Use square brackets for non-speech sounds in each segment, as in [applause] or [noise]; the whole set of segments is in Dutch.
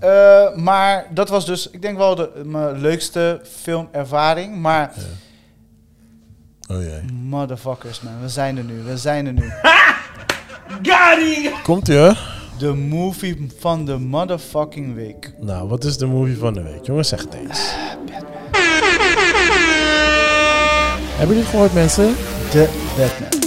Eh, maar dat was dus, ik denk wel de, mijn leukste filmervaring. Maar Oh jee. motherfuckers man, we zijn er nu, we zijn er nu. [laughs] Komt ie hoor. De movie van de motherfucking week. Nou, wat is de movie van de week? Jongens, zeg het eens. Hebben jullie het gehoord, mensen? De Batman.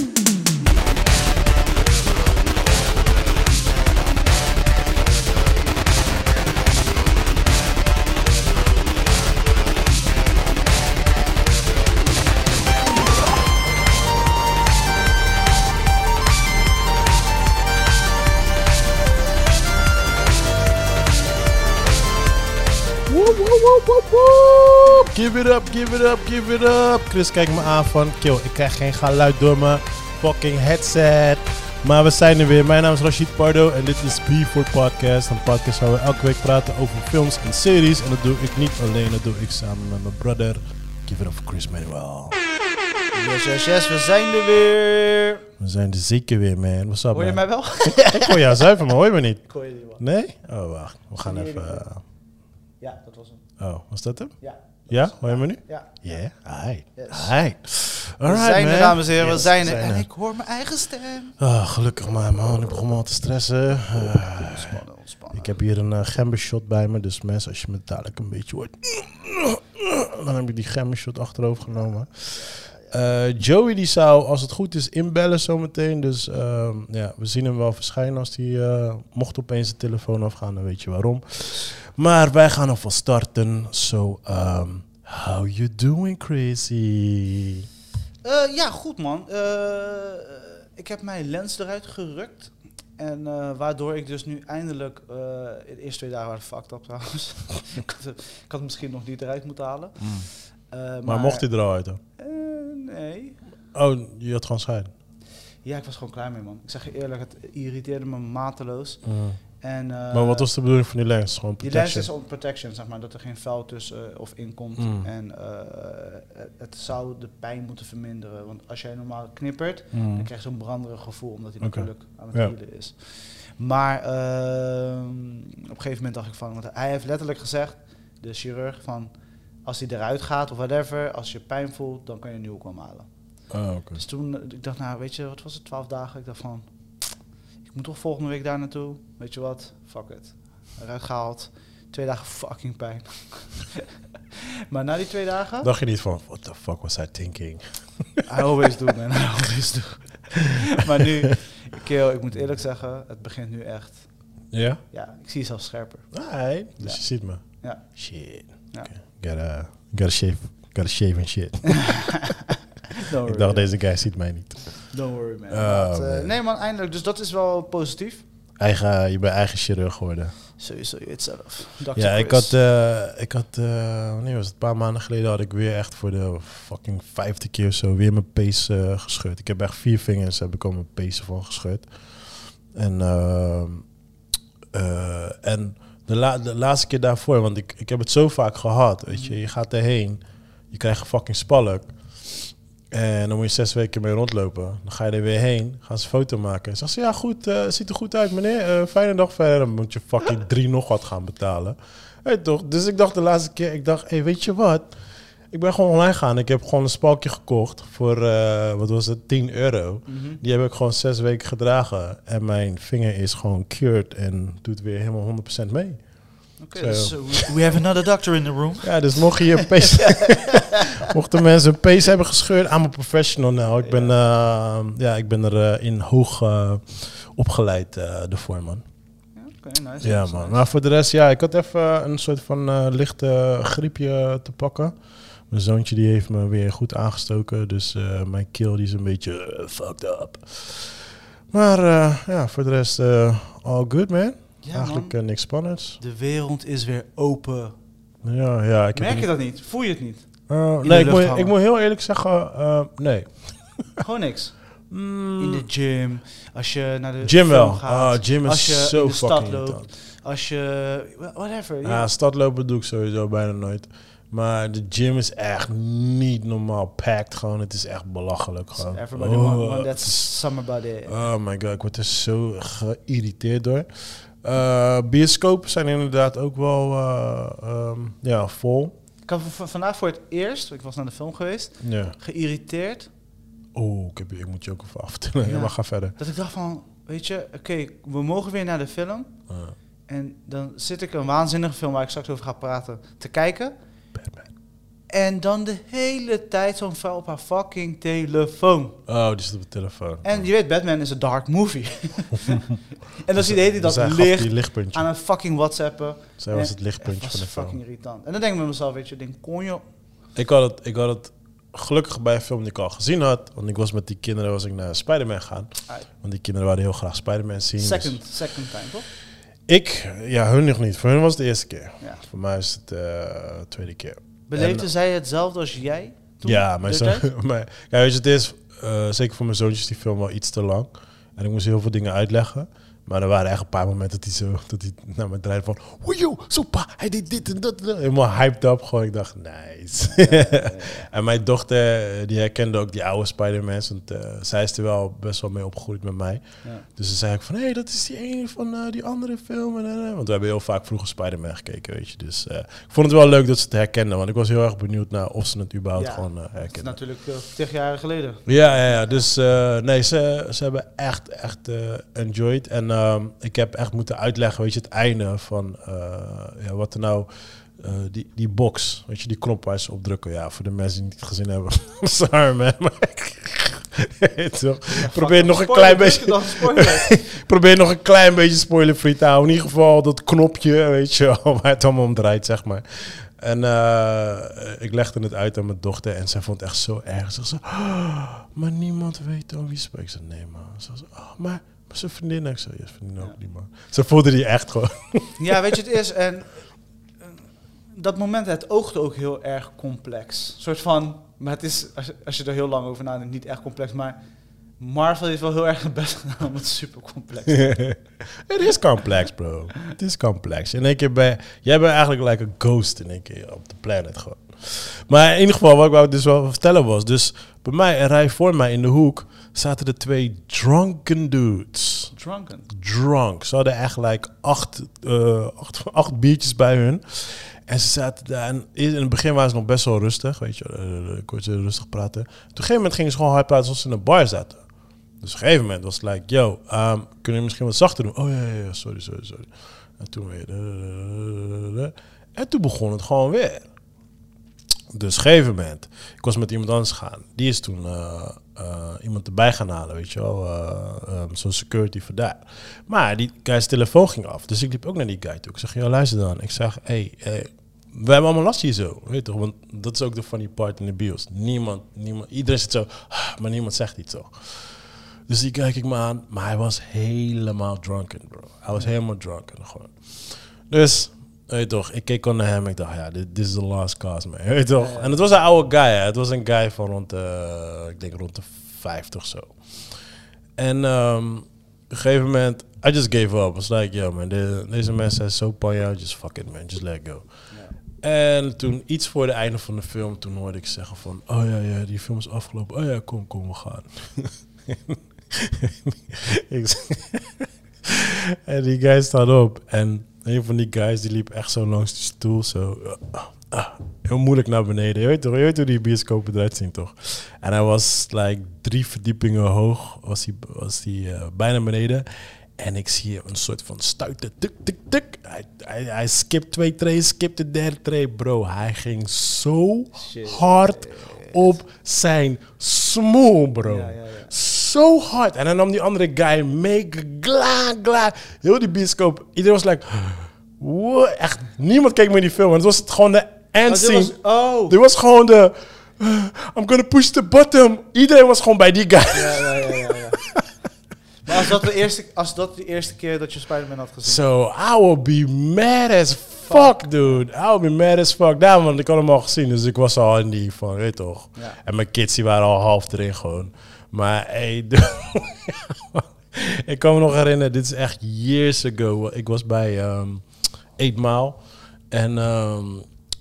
Give it up, give it up, give it up. Chris kijkt me aan van, kill, ik krijg geen geluid door mijn fucking headset. Maar we zijn er weer. Mijn naam is Rashid Pardo en dit is B4 Podcast. Een podcast waar we elke week praten over films en series. En dat doe ik niet alleen, dat doe ik samen met mijn brother. Give it up for Chris Manuel. Yes, yes, yes, we zijn er weer. We zijn er zeker weer, man. What's up, Hoor je man? mij wel? [laughs] Ik hoor jou zuiver, maar hoor je me niet? Ik hoor je niet man. Nee? Oh, wacht. We gaan even... eh, Ja, dat was hem. oh, was dat hem? Ja. Ja, hoor je me nu? Ja. Ja, hi. Yes. Hi. We Alright, zijn er, dames en heren, we zijn we er. En ik hoor mijn eigen stem. Ah, gelukkig maar, man. Ik begon me al te stressen. Eh, Ontspannen, ontspannen. ik heb hier een uh, gembershot bij me. Dus mensen, als je me dadelijk een beetje hoort... Dan heb ik die gembershot achterover genomen. Eh, Joey die zou, als het goed is, inbellen zometeen. Dus ehm, ja, we zien hem wel verschijnen als hij... eh, mocht opeens de telefoon afgaan, dan weet je waarom. Maar wij gaan alvast starten. So, um, how you doing, Crazy? Eh, ja, goed man. Eh, ik heb mijn lens eruit gerukt. En eh, waardoor ik dus nu eindelijk... eh, de eerste twee dagen waren fucked up trouwens. [laughs] ik, had het, ik had het misschien nog niet eruit moeten halen. Eh, maar Maar mocht hij er al uit dan? Eh, nee. Oh, je had gewoon scheiden. Ja, ik was gewoon klaar mee man. Ik zeg je eerlijk, het irriteerde me mateloos. En, eh, maar wat was de bedoeling van die lens? Gewoon Die lens protection? is on protection, zeg maar, dat er geen vuil tussen eh, of in komt. Mm. En eh, het- zou de pijn moeten verminderen. Want als jij normaal knippert, Mm. dan krijg je zo'n branderig gevoel, omdat hij natuurlijk aan het Ja. is. Maar ehm, op een gegeven moment dacht ik van, want hij heeft letterlijk gezegd, de chirurg, van als hij eruit gaat of whatever, als je pijn voelt, dan kan je een nieuwe komen halen. Ah. Dus toen, ik dacht, nou weet je, wat was het, 12 dagen? Ik dacht van, ik moet toch volgende week daar naartoe. Weet je wat, fuck it. Eruit gehaald, twee dagen fucking pijn. [laughs] maar na die twee dagen, Dacht je niet van, what the fuck was I thinking? I always do man, I always do. [laughs] maar nu, Keel, ik moet eerlijk zeggen, het begint nu echt, Ja? ja, ik zie je zelfs scherper. Nee. Dus Ja. je ziet me. Ja. Shit. Ja. Okay. Gotta, gotta shave. Gotta shave and shit. [laughs] Ik dacht, deze guy ziet mij niet. Don't worry man. Oh, het, eh, man. nee man, eindelijk, dus dat is wel positief. Eigen, je bent eigen chirurg geworden. Sowieso, je weet zelf. Ja, ik had, eh, ik had wanneer was het? Een paar maanden geleden had ik weer echt voor de fucking vijfde keer of zo weer mijn pees eh, gescheurd. Ik heb echt vier vingers, heb ik al mijn pees van gescheurd. En, en de, la- de laatste keer daarvoor, want ik, ik heb het zo vaak gehad, weet je. Je gaat erheen, je krijgt een fucking spalk. En dan moet je zes weken mee rondlopen. Dan ga je er weer heen, gaan ze een foto maken. Zeg ze, ja goed, eh, ziet er goed uit meneer. Eh, fijne dag verder. Dan moet je fucking [laughs] drie nog wat gaan betalen. Hey, toch? Dus ik dacht de laatste keer, ik dacht, hey, weet je wat? Ik ben gewoon online gaan. Ik heb gewoon een spalkje gekocht voor, eh, wat was het, 10 euro. Mhm. Die heb ik gewoon zes weken gedragen. En mijn vinger is gewoon cured en doet weer helemaal 100% mee. Dus, we- have another doctor in the room. Ja, dus mocht je je [laughs] pees... [laughs] Mochten mensen een pees hebben gescheurd, I'm a professional nou. Ik ben, eh, ja, ik ben er eh, in hoog eh, opgeleid eh ervoor, man. Ja, Oké, nice. Ja, nice, man. Maar voor de rest, ja, ik had even een soort van eh, lichte griepje te pakken. Mijn zoontje die heeft me weer goed aangestoken. Dus eh, mijn keel die is een beetje eh, fucked up. Maar eh, ja, voor de rest, eh, all good, man. Ja, Eigenlijk man. eh, niks spannends. De wereld is weer open. Ja, ja. Ik heb Merk je dat niet? Voel je het niet? Eh, nee, ik moet, ik moet heel eerlijk zeggen, eh, nee. [laughs] Gewoon niks. Mm, In de gym, als je naar de gym wel. gaat, Ah, gym als je is zo in de stad loopt. irritant. als je... Whatever. Ja, Ja. stadlopen doe ik sowieso bijna nooit. Maar de gym is echt niet normaal packed gewoon. Het is echt belachelijk gewoon. Everybody Oh, want, want het that is- summer body. Oh my god, ik word er zo geïrriteerd door. Eh, bioscopen zijn inderdaad ook wel eh, ehm, ja, vol. Ik had vandaag voor het eerst, ik was naar de film geweest, Ja. geïrriteerd. Oh, ik, heb, ik moet je ook even afvertellen. [laughs] Ja. Maar ga verder. Dat ik dacht van, weet je, oké, we mogen weer naar de film. Uh, En dan zit ik een waanzinnige film waar ik straks over ga praten te kijken. En dan de hele tijd zo'n vrouw op haar fucking telefoon. Oh, die zit op de telefoon. En je weet, Batman is een dark movie. [laughs] en dan zie je Dus dat licht aan een fucking whatsappen. Zij was het lichtpuntje van de film. fucking irritant. En dan denk ik met mezelf, weet je, denk, kon je... Ik had, het, ik had het gelukkig bij een film die ik al gezien had. Want ik was met die kinderen was ik naar Spider-Man gaan. Want die kinderen wilden heel graag Spider-Man zien. dus- Second, second time, toch? Ik, ja, hun nog niet. Voor hun was het de eerste keer. Ja. Voor mij is het eh, de tweede keer. Beleefde En- zij hetzelfde als jij? Toen, ja, tijd? [laughs] maar ja, weet je, het is eh, zeker voor mijn zoontjes die film wel iets te lang. En ik moest heel veel dingen uitleggen. Maar er waren echt een paar momenten dat hij zo dat hij naar me draaide van... Oei, zo pa, hij deed dit en dat. en dat." Helemaal hyped up. Gewoon, ik dacht, nice. [laughs] en mijn dochter, eh, die herkende ook die oude Spider-Mans. Want eh, zij is er wel best wel mee opgegroeid met mij. Ja. Dus ze zei ik van, hé, hey, dat is die ene van eh, die andere film. En, eh, want we hebben heel vaak vroeger Spider-Man gekeken, weet je. Dus ik vond het wel leuk dat ze het herkenden. Want ik was heel erg benieuwd naar of ze het überhaupt gewoon eh, Dat is herkenden. natuurlijk tig jaar geleden. Ja, ja, ja. Dus nee, ze, ze hebben echt, echt enjoyed. En ehm, ik heb echt moeten uitleggen, weet je, het einde van eh, ja, wat er nou... eh, die, die box, weet je, die knop waar ze op drukken. Ja, voor de mensen die het niet gezien hebben. [laughs] Sorry man. Toch? [laughs] Probeer nog een klein beetje... Probeer nog een klein beetje spoilerfree te houden. In ieder geval dat knopje, weet je wel, [laughs] waar het allemaal om draait, zeg maar. En eh, ik legde het uit aan mijn dochter en zij vond het echt zo erg. Ze zei, "Ah, maar niemand weet over wie spreekt. Ik zei, nee man. Ze zei, oh, maar, zijn vriendin. Ik zei, vriendin ook niet man. Ze voelde die echt gewoon. [laughs] ja, weet je, het is... En, eh, dat moment, het oogde ook heel erg complex. Een soort van... Maar het is, als, je- als je er heel lang over nadenkt, niet echt complex. Maar Marvel heeft wel heel erg het best gedaan om het super complex [laughs] Het is complex, bro. Het is complex. In één keer ben jij bent eigenlijk like een ghost in één keer op de planet gewoon. Maar in ieder geval, wat ik wou dus wel vertellen was, dus bij mij, een rij voor mij in de hoek, zaten er twee drunken dudes. Drunken. Drunk. Ze hadden like acht, eh, acht, acht biertjes bij hun. En ze zaten daar. En in het begin waren ze nog best wel rustig. Weet je, ze rustig praten. Op een gegeven moment gingen ze gewoon hard praten alsof ze in een bar zaten. Dus op een gegeven moment was het like, yo, ehm, kunnen jullie misschien wat zachter doen? Oh ja, ja, ja, sorry, sorry, sorry. En toen weer. En toen begon het gewoon weer. Dus gegeven moment, ik was met iemand anders gaan. Die is toen eh, eh, iemand erbij gaan halen, weet je wel. eh, ehm, Zo'n security voor daar. Maar die guy's telefoon ging af. Dus ik liep ook naar die guy toe. Ik zeg, ja, luister dan. Ik zeg, hey, hey, we hebben allemaal last hier zo. Weet toch? Want dat is ook de funny part in de bios. Niemand, niemand, iedereen zit zo, "Ah," maar niemand zegt iets toch. Dus die kijk ik me aan. Maar hij was helemaal drunken, bro. Hij was helemaal drunken gewoon. Dus, weet toch, ik keek naar hem. Ik dacht, ja, dit is the last cause, man. [laughs] Weet toch? En het was een oude guy, hè. Het was een guy van rond de, ik denk rond de 50 zo. En ehm, op een gegeven moment, I just gave up. I was like, yo man, de- deze mensen zijn zo panja, just fuck it man, just let go. En toen iets voor het einde van de film, toen hoorde ik zeggen van, oh ja, ja, die film is afgelopen. Oh ja, kom, kom, we gaan. [laughs] [laughs] En die guy staat op. En een van die guys die liep echt zo langs de stoel. Zo ah, ah, heel moeilijk naar beneden. Je weet toch, je weet hoe die bioscopen eruit zien toch? En hij was like drie verdiepingen hoog. Was hij was hij eh, bijna beneden. En ik zie een soort van stuiten. Tuk, tuk, tuk. Hij, hij, hij skipt twee trees, skipt de derde tree. Bro, hij ging zo Shit. hard op zijn smoel, bro. Ja, ja, ja. Zo hard. En dan nam die andere guy mee. Gla, gla. Heel die bioscoop. Iedereen was like... Wow, echt. Niemand keek meer die film. En het was gewoon de end Oh, dit scene. was, oh. Dit was gewoon de... uh, I'm gonna push the bottom. Iedereen was gewoon bij die guy. Ja, ja, ja, ja, ja. [laughs] Maar als dat, de eerste, als dat de eerste keer dat je Spider-Man had gezien... So, I will be mad as fuck, dude. I will be mad as fuck. Daarom, want ik had hem al gezien. Dus ik was al in die van, weet toch. Ja. En mijn kids die waren al half erin gewoon. Maar hey, [laughs] ik kan me nog herinneren, dit is echt years ago. Ik was bij ehm 8 Mile. En ehm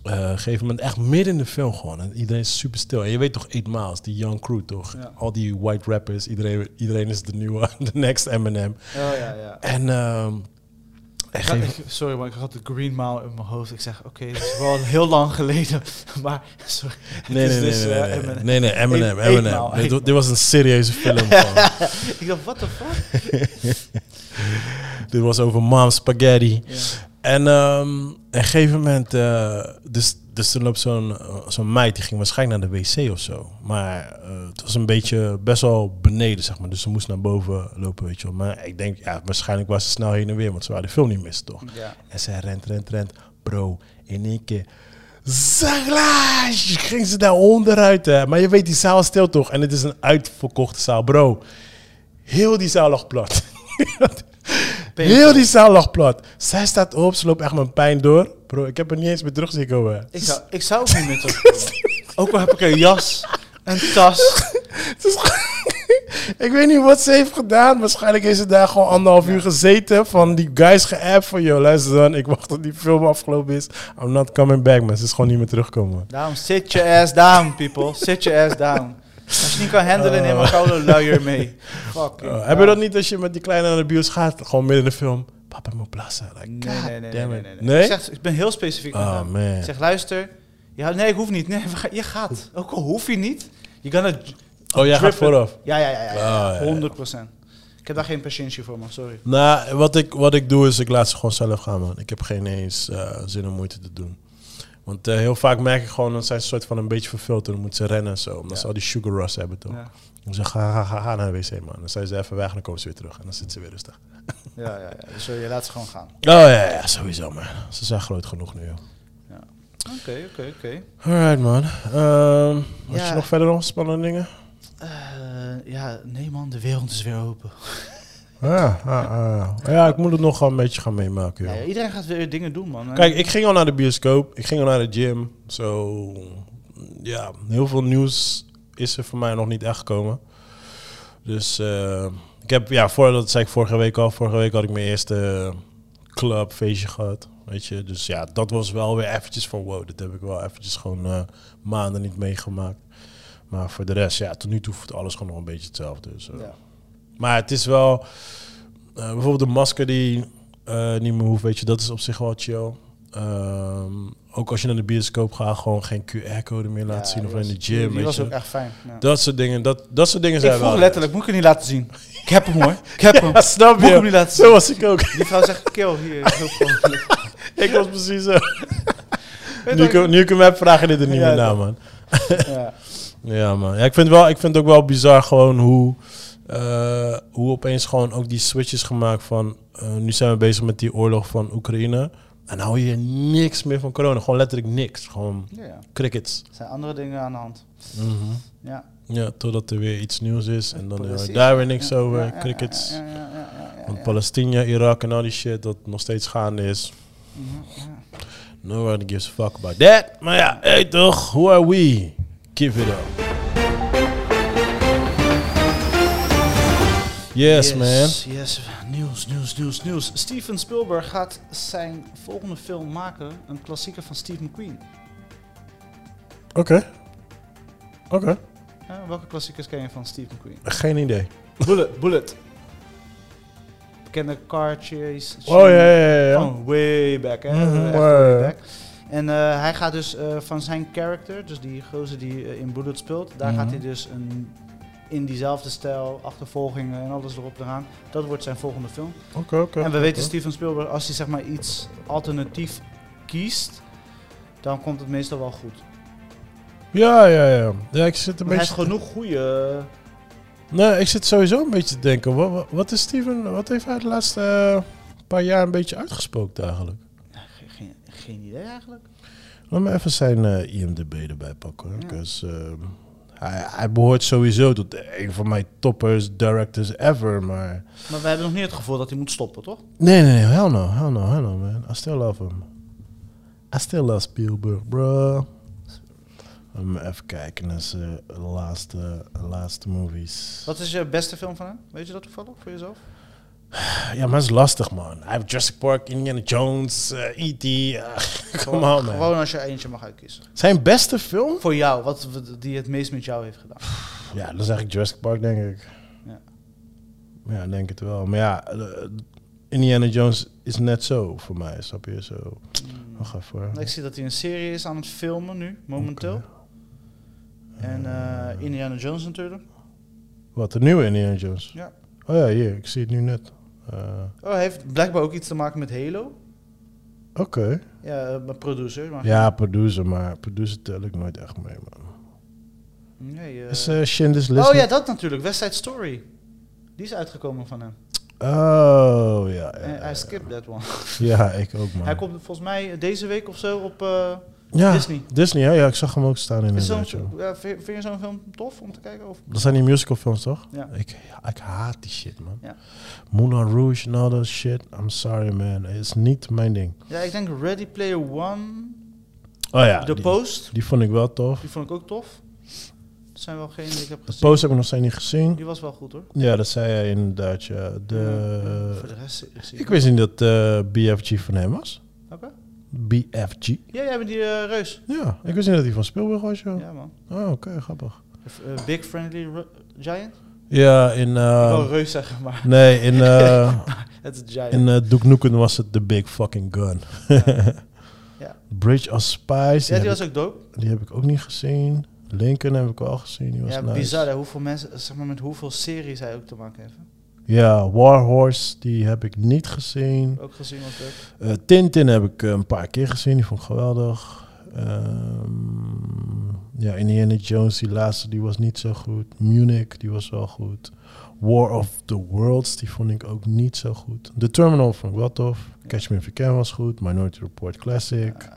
eh, op een gegeven moment echt midden in de film gewoon. En iedereen is super stil. En je weet toch 8 Miles, die young crew toch? Ja. Al die white rappers. Iedereen, iedereen is de nieuwe, [laughs] de next Eminem. Oh ja, ja. En ehm, En Ik sorry, maar ik had de Green Mile in mijn hoofd. Ik zeg, oké, dat is wel [laughs] heel lang geleden. [laughs] Maar, sorry. Nee, Het nee, dus, nee, eh, nee, Eminem. nee, nee, Eminem, Eminem. Dit, was een serieuze film. [laughs] ik dacht, what the fuck? dit was over mom spaghetti. En ehm, op een gegeven moment, eh, dus, dus er loopt zo'n eh, zo'n meid, die ging waarschijnlijk naar de wc of zo. Maar eh, het was een beetje best wel beneden, zeg maar. Dus ze moest naar boven lopen, weet je wel. Maar ik denk, ja, waarschijnlijk was ze snel heen en weer, want ze waren de film niet missen, toch? Ja. En zij rent, rent, rent. Bro, in één keer... Ging ze daar onderuit, hè. Maar je weet, die zaal is stil toch? En het is een uitverkochte zaal. Bro, heel die zaal lag plat. [laughs] heel die zaal lag plat. Zij staat op, ze loopt echt mijn pijn door. Bro, ik heb er niet eens meer terug zien komen. Ik zou, ik zou ook niet meer terugkomen. [laughs] Ook al heb ik een jas, een tas. [laughs] Het is- ik weet niet wat ze heeft gedaan. Waarschijnlijk heeft ze daar gewoon anderhalf uur gezeten. Van die guys geappt van... Yo, luister dan. Ik wacht tot die film afgelopen is. I'm not coming back, man. Ze is gewoon niet meer terugkomen. Daarom, sit your ass down, people. Sit your ass down. Als je niet kan handelen, neem een koude luier mee. [laughs] Fucking Uh, heb je dat niet als je met die kleine naar de bios gaat? Gewoon midden in de film. Papa moet plassen. Like, Nee, nee, nee, nee, nee, it. nee, Nee? Ik, zeg, ik ben heel specifiek. met Oh, man. Ik zeg, luister. Ja, nee, ik hoef niet. Nee, je gaat. Ook al hoef je niet. Je kan het. Oh, jij gaat vooraf. Ja, ja, ja, ja. Ja, ja. 100% Ik heb daar geen patiëntie voor, man. Sorry. Nou, wat ik, wat ik doe is, ik laat ze gewoon zelf gaan, man. Ik heb geen eens eh, zin om moeite te doen. Want eh, heel vaak merk ik gewoon, dat zij een soort van een beetje vervuld. Dan moeten ze rennen en zo. Omdat Ja. ze al die sugar rush hebben, toch? Ja, Dan zeg ik, ga, ga, ga, ga naar de wc, man. Dan zijn ze even weg en dan komen ze weer terug. En dan zitten ze weer rustig. ja, ja. ja. Dus je laat ze gewoon gaan. Oh ja, ja, sowieso, man. Ze zijn groot genoeg nu, joh. Oké, oké, oké. Alright, man. Ehm had Ja. je nog verder nog spannende dingen? Eh, Ja, nee, man. De wereld is weer open. Ja, ah, ah. ja, ik moet het nog een beetje gaan meemaken, joh. Ja, iedereen gaat weer dingen doen, man. Kijk, ik ging al naar de bioscoop. Ik ging al naar de gym. Zo, ja, heel veel nieuws is er voor mij nog niet echt gekomen. Dus eh, ik heb, ja, voordat dat zei ik vorige week al. Vorige week had ik mijn eerste clubfeestje gehad. Weet je, dus ja, dat was wel weer eventjes van wow. Dat heb ik wel eventjes gewoon eh, maanden niet meegemaakt. Maar voor de rest, ja, tot nu toe voelt alles gewoon nog een beetje hetzelfde. Dus, eh. Ja. Maar het is wel, eh, bijvoorbeeld de masker die eh, niet meer hoeft, weet je, dat is op zich wel chill. Ehm, ook als je naar de bioscoop gaat, gewoon geen QR-code meer laten Ja, zien of in de gym. Die, die was je. ook echt fijn. Ja. Dat soort dingen, dat, dat soort dingen Ik zijn wel. letterlijk, moet ik het niet laten zien? Ik heb hem hoor. Ik heb [laughs] hem. Snap Moet ik hem je? niet laten zien? Zo was ik ook. Die vrouw zegt, kill, hier. [laughs] ik was precies zo. [laughs] Nu ik, je nu ik hem heb, vraag je dit er niet meer naar, dat- man. Ja. Ja, man. Ja, ik, vind wel, ik vind het ook wel bizar gewoon hoe, eh, hoe opeens gewoon ook die switch is gemaakt van... eh, nu zijn we bezig met die oorlog van Oekraïne. En hou je niks meer van corona. Gewoon letterlijk niks. Gewoon Ja, ja. crickets. Er zijn andere dingen aan de hand. Mhm. Ja. Ja, totdat er weer iets nieuws is. En dan Precies. daar weer niks over. crickets. Want. Palestina, Irak en al die shit dat nog steeds gaande is. Mhm, ja. Nobody gives a fuck about that. Maar ja, hey toch, who are we? Give it up. Yes, man. Yes, nieuws, nieuws, nieuws, nieuws. Steven Spielberg gaat zijn volgende film maken. Een klassieker van Steve McQueen. Oké. Oké. Ja, welke klassiekers ken je van Steve McQueen? Geen idee. Bullet, Bullet. Bekende car chase. Oh ja, ja, ja. Van way back, hè? Mhm, way back. En eh, hij gaat dus eh, van zijn character, dus die gozer die eh, in Bullet speelt, daar Mhm. gaat hij dus een, in diezelfde stijl, achtervolgingen en alles erop eraan. Dat wordt zijn volgende film. Oké, oké. en we weten Steven Spielberg, als hij zeg maar iets alternatief kiest, dan komt het meestal wel goed. Ja, ja, ja. Ja, ik zit een Maar hij beetje... heeft genoeg goede... Nee, ik zit sowieso een beetje te denken. Wat, wat, is Steven... Wat heeft hij de laatste eh, paar jaar een beetje uitgespookt eigenlijk? Ja, geen, geen, geen idee eigenlijk. Laat me even zijn eh, IMDb erbij pakken. Ja. ehm, hij, hij behoort sowieso tot een van mijn toppers, directors ever, maar... Maar we hebben nog niet het gevoel dat hij moet stoppen, toch? Nee, nee, nee. Hell no, hell no, hell no, man. I still love him. I still love Spielberg, bro. Even kijken naar zijn laatste, laatste movies. Wat is je beste film van hem? Weet je dat toevallig voor jezelf? [sighs] Ja, maar het is lastig, man. Hij heeft Jurassic Park, Indiana Jones, E.T. eh, [laughs] Come on, man. Gewoon als je eentje mag uitkiezen. Zijn beste film? Voor jou, wat die het meest met jou heeft gedaan. Ja, dan zeg ik Jurassic Park, denk ik. Ja. Ja, denk het wel. Maar ja, eh, Indiana Jones is net zo voor mij, snap je? Zo. Hmm. Wacht even. Ik zie dat hij een serie is aan het filmen nu, momenteel. En eh, Indiana Jones natuurlijk. Wat, de nieuwe Indiana Jones? Ja. Oh ja, hier, ik zie het nu net. Eh, Oh, hij heeft blijkbaar ook iets te maken met Halo. Oké. Ja, eh, met producer. Maar Ja, producer, maar producer tel ik nooit echt mee, man. Nee, eh, Is uh, Schindler's List oh ja, dat natuurlijk. West Side Story. Die is uitgekomen van hem. Oh, ja. ja, ja, hij ja. skipped that one. Ja, ik ook, man. Hij komt volgens mij deze week of zo op eh, ja, Disney. Disney, hè? Ja, ik zag hem ook staan in de zo'n, ja, vind, je zo'n film tof om te kijken? Of? Dat zijn die musicalfilms, toch? Ja. Ik, ik haat die shit, man. Ja. Moulin Rouge en al dat shit. I'm sorry, man. Is niet mijn ding. Ja, ik denk Ready Player One, Oh ja, The die, Post, die vond ik wel tof. die vond ik ook tof. Dat zijn wel geen die ik heb De gezien. post heb ik nog steeds niet gezien. Die was wel goed hoor. Ja, dat zei jij inderdaad, ja. Ja, De, voor de rest ik wist niet dat eh, BFG van hem was. BFG? Ja, jij bent die eh, reus. Ja, ik wist niet dat hij van Spielberg was, joh. Ja man. Oh, oké, grappig. Eh, Big Friendly Ru- Giant? Ja, in... ik wil reus zeggen, maar nee, in, [laughs] het is Giant. in Duke Nukem was het The Big Fucking Gun. Ja. [laughs] Bridge of Spies, ja, die, was ook dope. ik, die heb ik ook niet gezien. Lincoln heb ik wel gezien, die was Ja, nice. bizar hè, hoeveel mensen, zeg maar met hoeveel series hij ook te maken heeft. Ja, War Horse, die heb ik niet gezien. Ook gezien was leuk. Eh, Tintin heb ik eh, een paar keer gezien, die vond ik geweldig. Ehm, ja, Indiana Jones, die laatste, die was niet zo goed. Munich, die was wel goed. War of the Worlds, die vond ik ook niet zo goed. The Terminal vond ik wel tof. Catch Me If You Can was goed. Minority Report Classic.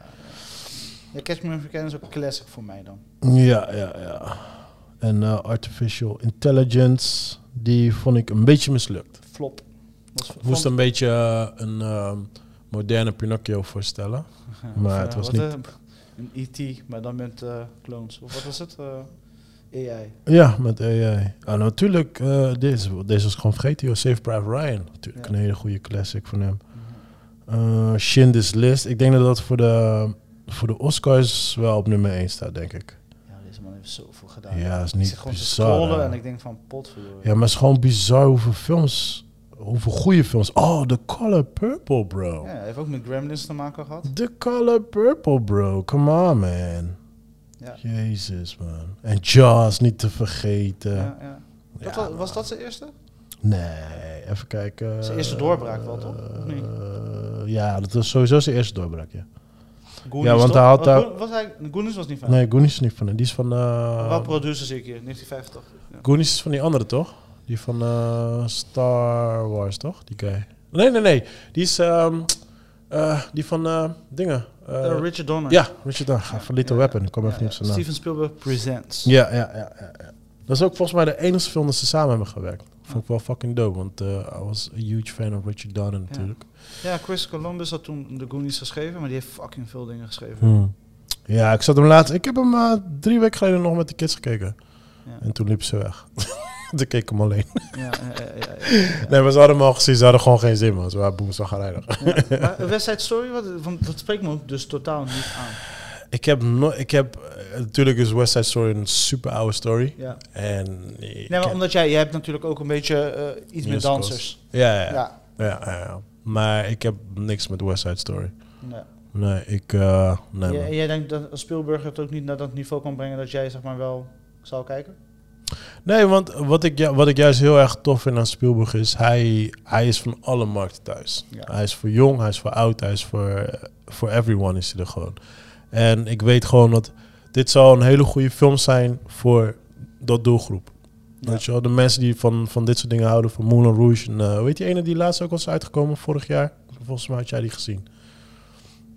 Ja, Catch Me If You Can is ook classic voor mij dan. Ja, ja, ja. En eh, Artificial Intelligence, die vond ik een beetje mislukt. Flop. Ik moest een beetje eh, een ehm, moderne Pinocchio voorstellen. maar het eh, was niet- eh, Een E.T., maar dan met eh, clones. Of wat was het? Eh, AI. Ja, met AI. Ah, natuurlijk, eh, deze, deze was gewoon vergeten, joh. Save Private Ryan. Natuurlijk Ja. een hele goede classic van hem. Eh Schindler's List. Ik denk dat dat voor de, voor de Oscars wel op nummer 1 staat, denk ik. Man heeft zoveel gedaan. Ja, is ik niet gewoon te bizar, en ik denk van potverdorie. Ja, maar het is gewoon bizar hoeveel films, hoeveel goede films. Oh, The Color Purple, bro. Ja, heeft ook met Gremlins te maken gehad. The Color Purple, bro. Come on, man. Ja. Jezus, man. En Jaws, niet te vergeten. Ja, ja. Dat was, was dat zijn eerste? Nee, even kijken. Zijn eerste doorbraak wel, toch? Eh, ja, dat was sowieso zijn eerste doorbraak, ja. Goonies, want toch? hij had Was daar- was hij, Goonies was niet van Nee, Goonies is niet van hem. Die is van... eh Wel producer zie ik hier, 1950. Ja. Goonies is van die andere, toch? Die van eh, Star Wars, toch? Die guy. Nee, nee, nee. Die is... ehm, eh, die van dingen. Richard Donner. ja, Richard Donner. Van Little Ja. Weapon. Ik kwam even Ja, niet op zijn naam. Steven Spielberg Presents. Ja, ja, ja, ja, ja. Dat is ook volgens mij de enige film dat ze samen hebben gewerkt. Vond ik wel fucking dope, want eh I was a huge fan of Richard Donner natuurlijk. Ja, Chris Columbus had toen de Goonies geschreven, maar die heeft fucking veel dingen geschreven. Hmm. Ja, ik zat hem laatst... Ik heb hem eh, drie weken geleden nog met de kids gekeken. Ja. En toen liep ze weg. [laughs] toen keek ik hem alleen. Ja. [laughs] Nee, maar ze hadden hem al gezien. Ze hadden gewoon geen zin, man. Ze waren boemzagrijdig. Ja. Maar West Side Story, wat, want dat spreekt me ook dus totaal niet aan. Ik heb... No ik heb eh, natuurlijk is West Side Story een super oude story. Ja. En... ik Nee, maar omdat jij, jij hebt natuurlijk ook een beetje eh, iets met dansers. Ja, ja, ja. Ja. ja, ja, ja. Maar ik heb niks met West Side Story. Nee. Nee, ik... eh, nee, Jij- jij denkt dat Spielberg het ook niet naar dat niveau kan brengen dat jij zeg maar wel zou kijken? Nee, want wat ik, ju- wat ik juist heel erg tof vind aan Spielberg is... Hij, hij is van alle markten thuis. Ja. Hij is voor jong, hij is voor oud, hij is voor... Voor everyone is hij er gewoon. En ik weet gewoon dat... Dit zou een hele goede film zijn voor dat doelgroep. Ja. Weet je wel, de mensen die van, van dit soort dingen houden, van Moulin Rouge. En uh, weet je, ene die laatst ook was uitgekomen vorig jaar? Volgens mij had jij die gezien.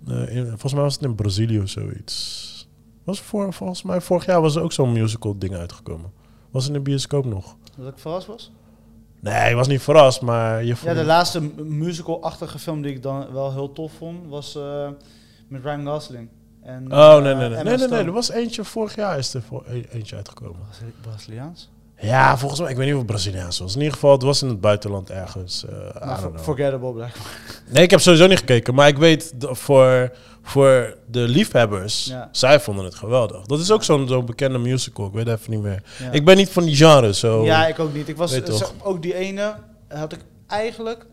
Uh, in, volgens mij was het in Brazilië of zoiets. Was voor, volgens mij vorig jaar was er ook zo'n musical ding uitgekomen. Was in de bioscoop nog. Dat ik verrast was? Nee, ik was niet verrast, maar je Ja, de laatste musical-achtige film die ik dan wel heel tof vond, was eh, met Ryan Gosling. En, Oh, eh, nee, nee, nee. Nee, nee, nee. Stone. Er was eentje, vorig jaar is er voor, e- eentje uitgekomen. Brazili- Braziliaans? Ja, volgens mij, ik weet niet of het Braziliaans was. In ieder geval, het was in het buitenland ergens. eh, I don't for- know. forgettable blijkbaar. Nee, ik heb sowieso niet gekeken. Maar ik weet, voor, voor de liefhebbers, Ja. zij vonden het geweldig. Dat is ook zo'n zo'n bekende musical. Ik weet even niet meer. Ja. Ik ben niet van die genre, zo. Ja, ik ook niet. Ik was Weet eh, toch. ook die ene had ik eigenlijk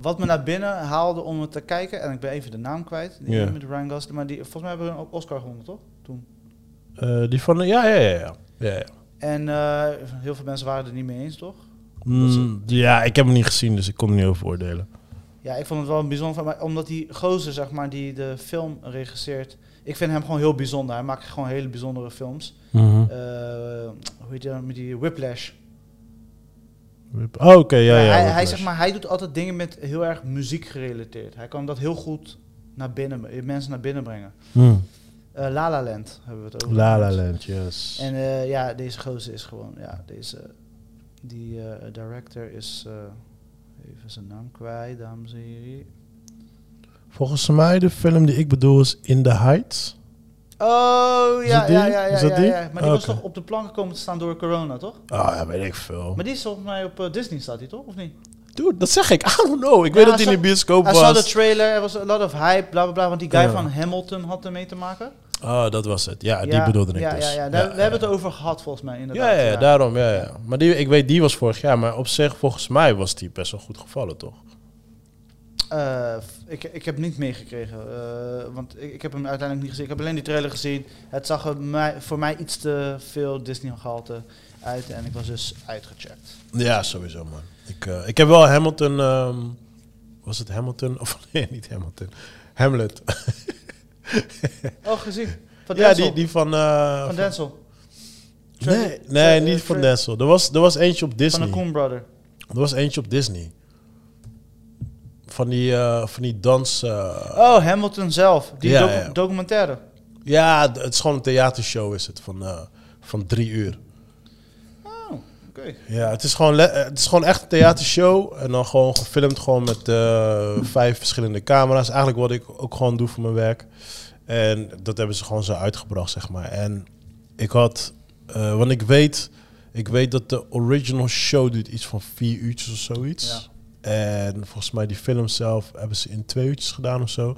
wat me naar binnen haalde om het te kijken, en ik ben even de naam kwijt, die met Ryan Gosling, maar die, volgens mij hebben we een Oscar gewonnen, toch? Toen. Eh, die van, ja, ja, ja, ja. ja, ja. En eh, heel veel mensen waren het er niet mee eens, toch? Mm, ja, ik heb hem niet gezien, dus ik kon er niet over oordelen. Ja, ik vond het wel een bijzonder, maar omdat die gozer, zeg maar, die de film regisseert, ik vind hem gewoon heel bijzonder. Hij maakt gewoon hele bijzondere films. Eh, hoe heet dat met die Whiplash? Oh, oké, ja, ja. hij, hij, zeg maar, hij doet altijd dingen met heel erg muziek gerelateerd. Hij kan dat heel goed naar binnen, mensen naar binnen brengen. Mm. Eh, La La Land hebben we het over. La La Land, yes. En eh, ja, deze gozer is gewoon, ja, deze, die eh, director is, even zijn naam kwijt, dames en heren. Volgens mij de film die ik bedoel is In the Heights. Oh, ja, die? ja, ja, ja, Is dat ja, die? ja. Maar die was Oké. toch op de plank gekomen te staan door corona, toch? Ah, ja, weet ik veel. Maar die is volgens mij op eh, Disney staat hij toch, of niet? Dude, dat zeg ik. [laughs] I don't know. Ik Ja, weet dat hij in de bioscoop Hij zag de was. trailer, er was a lot of hype, bla bla bla, want die guy Ja. van Hamilton had ermee te maken. Oh, dat was het. Ja, die Ja, bedoelde ik ja, dus. Ja, ja, daar- we hebben het over gehad volgens mij, inderdaad. Ja, ja, daarom, ja, ja. Maar die, ik weet, die was vorig jaar. Maar op zich, volgens mij was die best wel goed gevallen, toch? Eh, ik, ik heb niet meegekregen, eh, want ik, ik heb hem uiteindelijk niet gezien. Ik heb alleen die trailer gezien. Het zag er mij, voor mij iets te veel Disney-gehalte uit en ik was dus uitgecheckt. Ja, sowieso, man. Ik, eh, ik heb wel Hamilton... ehm, was het Hamilton? Of [laughs] nee, niet Hamilton. Hamlet. [laughs] Oh, gezien? Van ja, Denzel? die, die van... van van- Denzel? Nee, nee niet van Denzel. Er was, er was eentje op Van Disney. de Coen Brother. Er was eentje op Disney. Van die, eh, van die dans... eh, Oh, Hamilton zelf. Die Ja, docu- ja. documentaire. Ja, het is gewoon een theatershow is het. Van, eh, van drie uur. Oh, oké. Ja, het is, gewoon het is gewoon echt een theatershow. En dan gewoon gefilmd gewoon met vijf verschillende camera's. Eigenlijk wat ik ook gewoon doe voor mijn werk. En dat hebben ze gewoon zo uitgebracht, zeg maar. En ik had... want ik weet... Ik weet dat de original show duurt iets van vier uurtjes of zoiets. En volgens mij die film zelf hebben ze in twee uurtjes gedaan of zo.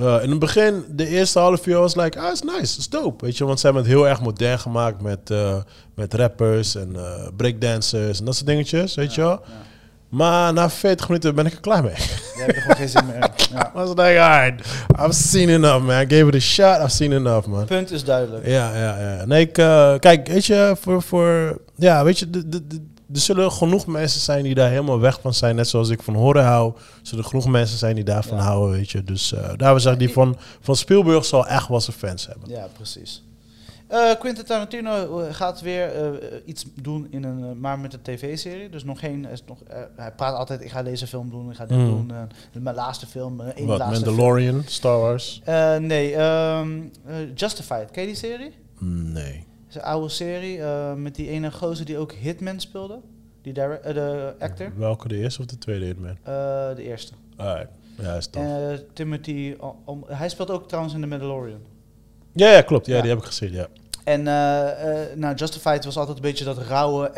Uh, in het begin, de eerste half uur was like, ah, is nice, is dope. Weet je, want ze hebben het heel erg modern gemaakt met, eh, met rappers en eh, breakdancers en dat soort dingetjes, weet je wel. Ja. Maar na 40 minuten ben ik er klaar mee. Jij hebt er gewoon geen zin meer. [laughs] Ja. I was like, alright, I've seen enough, man. I gave it a shot, I've seen enough, man. Punt is duidelijk. Ja, ja, ja. Nee, ik, eh, kijk, weet je, voor, voor, ja, weet je, de, de, de- er zullen genoeg mensen zijn die daar helemaal weg van zijn. Net zoals ik van horen hou. Er zullen genoeg mensen zijn die daarvan Ja. houden, weet je. Dus uh, daar zeg ik, die van, van Spielberg zal echt wel zijn fans hebben. Ja, precies. Eh, Quentin Tarantino eh, gaat weer iets doen in een, maar met een tv-serie. Dus nog geen, is nog, hij praat altijd, ik ga deze film doen, ik ga dit Mm. doen. mijn laatste film, één Wat, laatste Mandalorian, Star Wars? nee, eh, Justified, ken je die serie? Nee. Is een oude serie eh, met die ene gozer die ook Hitman speelde. Die direct, eh, de actor. Welke, de eerste of de tweede Hitman? Eh, de eerste. Alright. Ja, is tof. En Timothy, om- hij speelt ook trouwens in The Mandalorian. ja, ja, klopt. Ja, Ja. die heb ik gezien, ja. En eh, eh, nou, Justified was altijd een beetje dat rauwe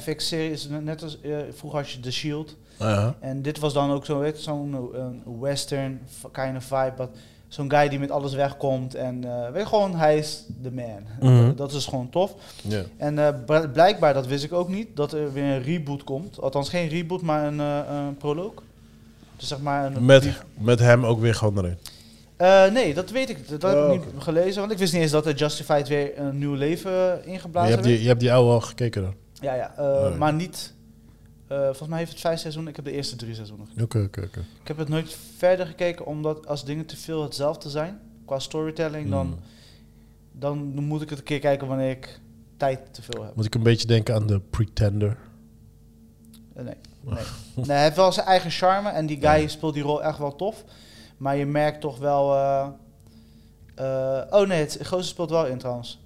FX-serie. Is net als vroeger had je The Shield. Uh-huh. En dit was dan ook zo, weet zo'n eh, western kind of vibe. But Zo'n guy die met alles wegkomt. En eh, weet je, gewoon, hij is de man. Mhm. Dat is gewoon tof. Ja. En eh, bl- blijkbaar, dat wist ik ook niet, dat er weer een reboot komt. Althans, geen reboot, maar een, eh, een proloog. Dus zeg maar een... Met, met hem ook weer gewoon erin. Eh, nee, dat weet ik. Dat heb Oh, ik niet gelezen. Want ik wist niet eens dat de Justified weer een nieuw leven je, ingeblazen hebt die, je hebt die oude al gekeken dan? Ja, ja. eh, Oh, ja. Maar niet... eh, volgens mij heeft het vijf seizoenen. Ik heb de eerste drie seizoenen gezien. Oké, oké, oké. Ik heb het nooit verder gekeken, omdat als dingen te veel hetzelfde zijn, qua storytelling, dan, Hmm. dan moet ik het een keer kijken wanneer ik tijd te veel heb. Moet ik een beetje denken aan de Pretender. Eh, nee, [laughs] nee. nee, hij heeft wel zijn eigen charme en die guy speelt die rol echt wel tof. Maar je merkt toch wel... eh, oh nee, het gozer speelt wel in trouwens.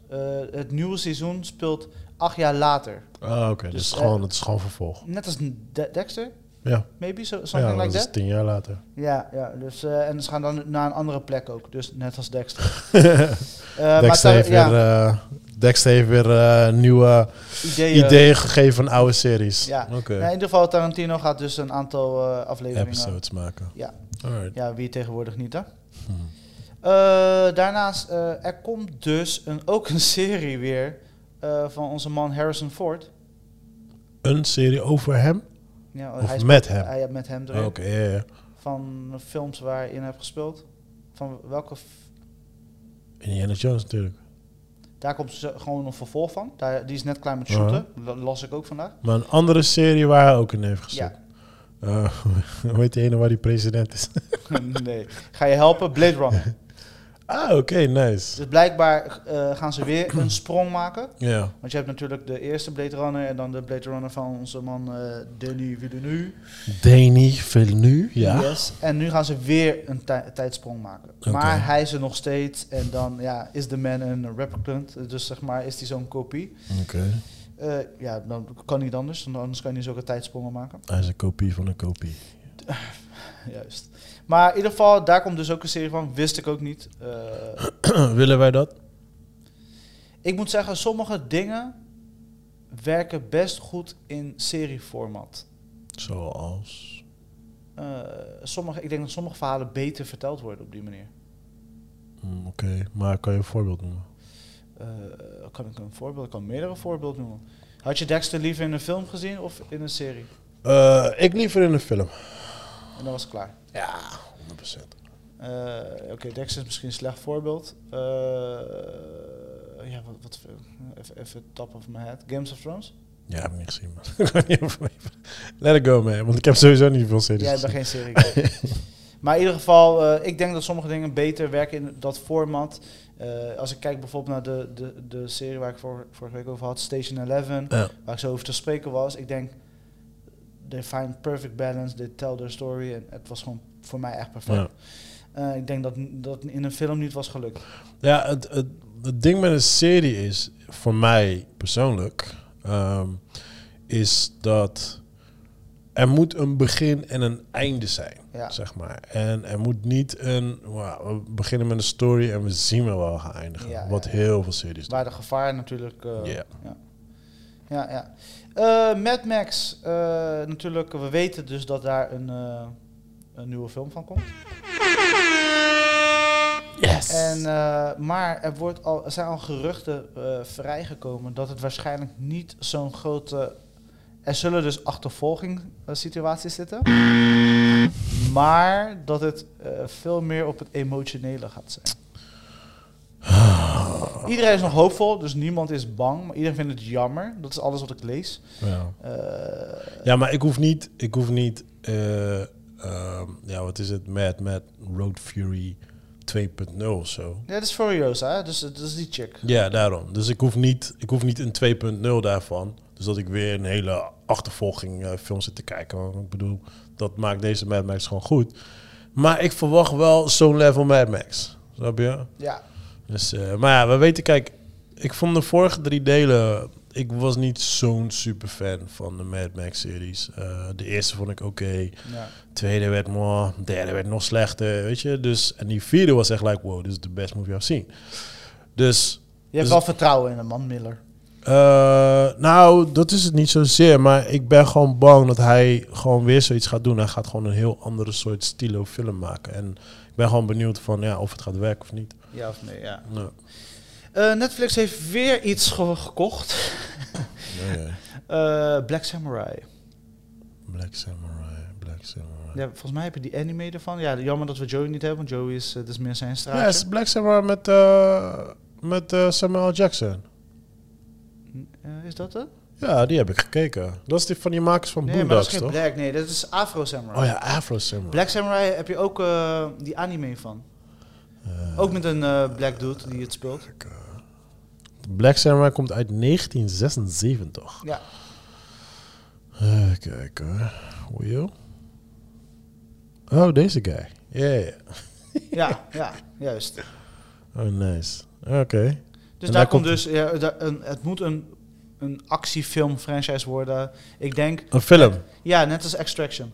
Het nieuwe seizoen speelt acht jaar later. Ah, oké. Dus, dus het is, eh, gewoon, het is gewoon vervolg. Net als De- Dexter, Ja, maybe, so, ja something dat like is that. tien jaar later. Ja, ja dus, eh, en ze gaan dan naar een andere plek ook. Dus net als Dexter. [laughs] Maar Dexter, heeft ja, weer, eh, Dexter heeft weer nieuwe ideeën. ideeën gegeven van oude series. Ja. Nou, in ieder geval, Tarantino gaat dus een aantal afleveringen... Episodes maken. Ja. Alright. Ja, wie tegenwoordig niet, hè? Hmm. Daarnaast, er komt dus een, ook een serie weer eh, van onze man Harrison Ford. Een serie over hem? Ja, Of hij met hem? Hij, ja, met hem erin. Oké, ja, ja. Van films waar je in hebt gespeeld. Van welke... Indiana Jones natuurlijk. Daar komt ze gewoon een vervolg van. Daar, die is net klaar met shooten. La- Las ik ook vandaag. Maar een andere serie waar hij ook in heeft gezet. Ja. Eh, [laughs] hoe heet die ene waar die president is? [laughs] nee. Ga je helpen? Blade Runner. [laughs] ah, oké, nice. Dus blijkbaar eh, gaan ze weer een [clears throat] sprong maken. Ja. Want je hebt natuurlijk de eerste Blade Runner en dan de Blade Runner van onze man eh Denis Villeneuve. Denis Villeneuve, ja. Yes. En nu gaan ze weer een tij- tijdsprong maken. Maar hij is er nog steeds en dan ja, is de man een replicant. Dus zeg maar is hij zo'n kopie. Oké. Eh, ja, dan kan niet anders. Anders kan je niet zulke tijdsprongen maken. Hij is een kopie van een kopie. [laughs] Juist. Maar in ieder geval, daar komt dus ook een serie van. Wist ik ook niet. Eh, [clears throat] Willen wij dat? ik moet zeggen, sommige dingen werken best goed in serieformat. Zoals... Eh, sommige, ik denk dat sommige verhalen beter verteld worden op die manier. Hm, Oké, maar kan je een voorbeeld noemen? Eh, kan ik een voorbeeld? Ik kan meerdere voorbeelden noemen. Had je Dexter liever in een film gezien of in een serie? Ik liever in een film. En dan was het klaar. Ja, 100%. Eh, Oké, Dexter is misschien een slecht voorbeeld. Eh, ja, wat, wat even, even top of my head. Games of Thrones? Ja, heb ik niet gezien, man. [laughs] Ik. Let it go, man. Want ik heb sowieso niet veel series Jij bent gezien. geen serie. [laughs] maar in ieder geval, eh, ik denk dat sommige dingen beter werken in dat format. Als ik kijk bijvoorbeeld naar de, de, de serie waar ik vor, vorige week over had, Station 11, Ja. waar ik zo over te spreken was. Ik denk, they find perfect balance, they tell their story. En het was gewoon voor mij echt perfect. Ja. Eh, ik denk dat dat in een film niet was gelukt. Ja, het, het, het ding met een serie is, voor mij persoonlijk, ehm, is dat er moet een begin en een einde zijn, Ja. zeg maar. En er moet niet een, wow, we beginnen met een story en we zien wel waar we gaan eindigen. Ja, wat ja. heel veel series. Waar de gevaar natuurlijk. Ja. Ja, ja. Eh, Mad Max, eh, natuurlijk, we weten dus dat daar een, eh, een nieuwe film van komt. Yes! En, maar er, wordt al, er zijn al geruchten vrijgekomen dat het waarschijnlijk niet zo'n grote. Er zullen dus achtervolging situaties zitten. Maar dat het veel meer op het emotionele gaat zijn. [sighs] Iedereen is nog hoopvol, dus niemand is bang. Maar iedereen vindt het jammer. Dat is alles wat ik lees. ja. Eh, ja, maar ik hoef niet, ik hoef niet, eh, ehm, ja, wat is het, Mad Mad Road Fury 2.0 of zo. ja, dat is Furiosa? Dus dat is die chick. Ja, daarom. Dus ik hoef niet, ik hoef niet een 2.0 daarvan. Dus dat ik weer een hele achtervolging eh, film zit te kijken. Want ik bedoel, dat maakt deze Mad Max gewoon goed. Maar ik verwacht wel zo'n level Mad Max. Snap je? Ja, Dus, eh, maar ja, we weten, kijk, ik vond de vorige drie delen. Ik was niet zo'n super fan van de Mad Max series. Eh, de eerste vond ik oké. ja. Tweede werd mooi. Derde werd nog slechter. Weet je? Dus, en die vierde was echt like, wow, this is the best movie I've seen. Dus Je hebt Dus- wel vertrouwen in een man, Miller. eh, nou, dat is het niet zozeer. Maar ik ben gewoon bang dat hij gewoon weer zoiets gaat doen. Hij gaat gewoon een heel andere soort stilo film maken. En ik ben gewoon benieuwd van ja, of het gaat werken of niet. Ja of nee, ja. Nou, Eh, Netflix heeft weer iets ge- gekocht. ja, ja. [laughs] Eh, Black Samurai. Black Samurai, Black Samurai. Ja, volgens mij heb je die anime ervan. Ja, jammer dat we Joey niet hebben, want Joey is, dat is meer zijn Ja, straatje. het is Black Samurai met, met Samuel Jackson. Is dat het? Ja, die heb ik gekeken. Dat is die van die makers van Nee, maar dat is Boondocks, geen toch? Black. Nee, dat is Afro Samurai. Oh ja, Afro Samurai. Black Samurai heb je ook die anime van. Eh, Ook met een eh, black dude die het speelt. Black Samurai komt uit 1976. Ja. Even kijken hoor. Will? Oh, deze guy. Ja, ja. Ja, ja, juist. Oh, nice. Oké. Dus En daar daar komt komt- dus, ja, daar- een, het moet een, een actiefilm franchise worden. Ik denk, Een film. ja, net als Extraction.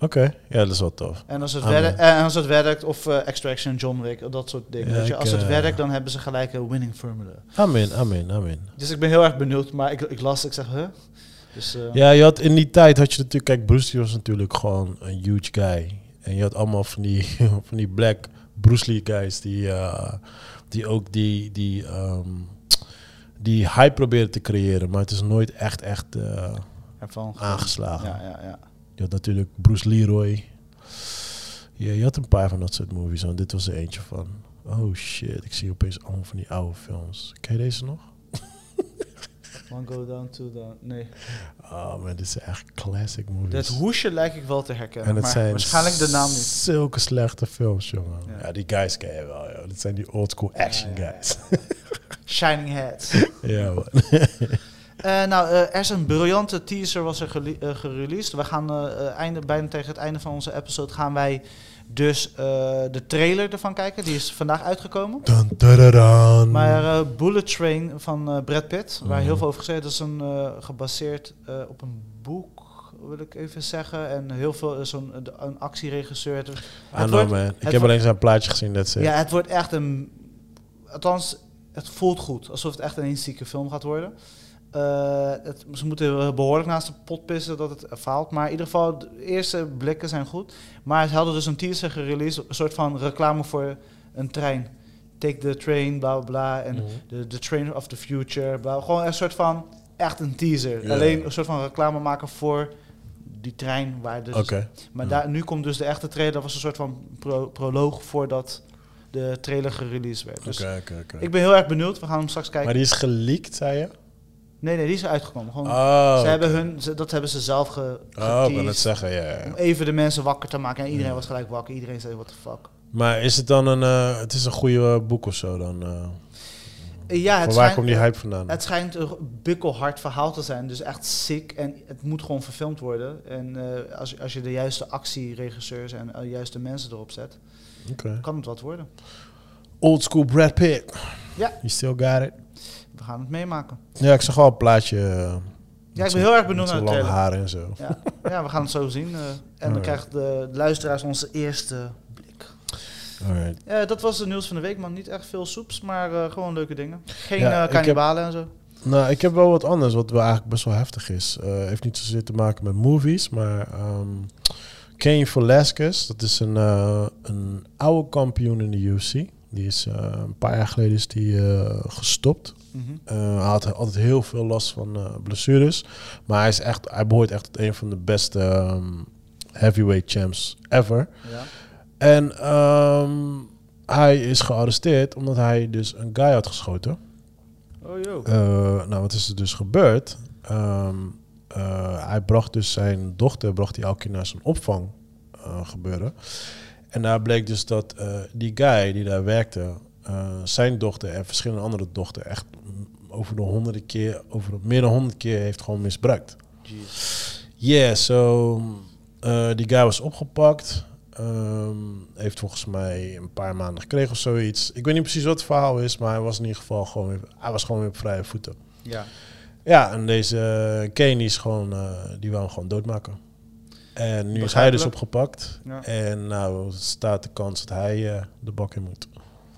Oké. Ja, dat is wel tof. En als het, werkt, en als het werkt, of eh, Extraction, John Wick, dat soort dingen. Ja, weet je. ik, Als het eh, werkt, dan hebben ze gelijk een winning formule. Amen, amen, amen. Dus ik ben heel erg benieuwd, maar ik, ik las, ik zeg, huh? Dus, eh, Ja, je had in die tijd had je natuurlijk, kijk, Bruce Lee was natuurlijk gewoon een huge guy. En je had allemaal van die, [laughs] van die black Bruce Lee guys die, eh, die ook die, die, ehm, die hype probeerden te creëren. Maar het is nooit echt, echt eh, aangeslagen. Ja, ja, ja. Je had natuurlijk Bruce Leroy. Ja, je had een paar van dat soort movies. En dit was er eentje van. Oh shit, ik zie opeens allemaal van die oude films. Ken je deze nog? [laughs] One go down to the... Nee. Oh man, dit zijn echt classic movies. Dat hoesje lijkt ik wel te herkennen. en het maar zijn waarschijnlijk de naam niet. zulke slechte films, jongen. Ja. Ja, die guys ken je wel, joh. Dat zijn die old school action Ja, ja, guys. Shining Heads. [laughs] ja, man. [laughs] Eh, nou, eh, er is een briljante teaser was er gele- eh, gereleased. We gaan einde, bijna tegen het einde van onze episode gaan wij dus de trailer ervan kijken. Die is vandaag uitgekomen. Dun, dun, dun, dun. Maar Bullet Train van Brad Pitt, waar Mhm. heel veel over gezegd is, een gebaseerd op een boek, wil ik even zeggen. En heel veel zo'n een, actieregisseur. Het- wordt- man. Ik heb wordt- alleen zijn plaatje gezien, dat. Ja, het wordt echt een. Althans, het voelt goed. Alsof het echt een instieke film gaat worden. Eh, het, ze moeten behoorlijk naast de pot pissen dat het faalt. Maar in ieder geval, de eerste blikken zijn goed. Maar ze hadden dus een teaser gereleased. Een soort van reclame voor een trein. Take the train, bla bla bla. En Mhm. de the train of the future. Bla, gewoon een soort van. Echt een teaser. Alleen een soort van reclame maken voor die trein. Waar dus, maar Ja. daar, nu komt dus de echte trailer. Dat was een soort van pro- proloog voordat de trailer gereleased werd. Dus Oké, oké, oké. ik ben heel erg benieuwd. We gaan hem straks kijken. Maar die is geleakt, zei je? Nee, nee, die is uitgekomen. Gewoon, Oh, ze hebben hun, ze- dat hebben ze zelf ge, oh ik wil het zeggen, ja. Om even de mensen wakker te maken. En iedereen Ja. was gelijk wakker. Iedereen zei, what the fuck. Maar is het dan een... eh, het is een goede eh, boek of zo dan? eh? Ja, het waar schijnt, komt die hype vandaan? het schijnt een bikkelhard verhaal te zijn. Dus echt sick. En het moet gewoon verfilmd worden. En als, als je de juiste actieregisseurs en de juiste mensen erop zet, kan het wat worden. Old school Brad Pitt. Ja. You still got it? We gaan het meemaken. Ja, ik zag al een plaatje. eh, Ja, ik ben heel erg benieuwd naar de lang trailer. haar en zo. Ja, ja we gaan het zo zien. eh, en dan krijgt de luisteraars onze eerste blik. Alright. Ja, dat was de nieuws van de week, man. Niet echt veel soeps, maar eh, gewoon leuke dingen. Geen Ja, kannibalen en zo. Nou, ik heb wel wat anders, wat wel eigenlijk best wel heftig is. Heeft niet zozeer te maken met movies, maar ehm Cain Velasquez, dat is een, een oude kampioen in de UFC. Die is eh, een paar jaar geleden is die, eh, gestopt. Mhm. Eh, hij had altijd heel veel last van blessures. Maar hij, is echt, hij behoort echt tot een van de beste ehm, heavyweight champs ever. Ja. En ehm, hij is gearresteerd omdat hij dus een guy had geschoten. Oh, joh. Nou, wat is er dus gebeurd? Ehm, eh, hij bracht dus zijn dochter bracht hij elke keer naar zijn opvang gebeuren. En daar bleek dus dat eh, die guy die daar werkte, eh, zijn dochter en verschillende andere dochter echt over de honderden keer, over de, meer dan honderd keer heeft gewoon misbruikt. Jeez. Yeah, so eh, die guy was opgepakt. Ehm, heeft volgens mij een paar maanden gekregen of zoiets. Ik weet niet precies wat het verhaal is, maar hij was in ieder geval gewoon weer, hij was gewoon weer op vrije voeten. Ja. Ja, en deze Kane is gewoon, die wou hem gewoon doodmaken. En nu is hij dus opgepakt. Ja. En nou staat de kans dat hij eh, de bak in moet.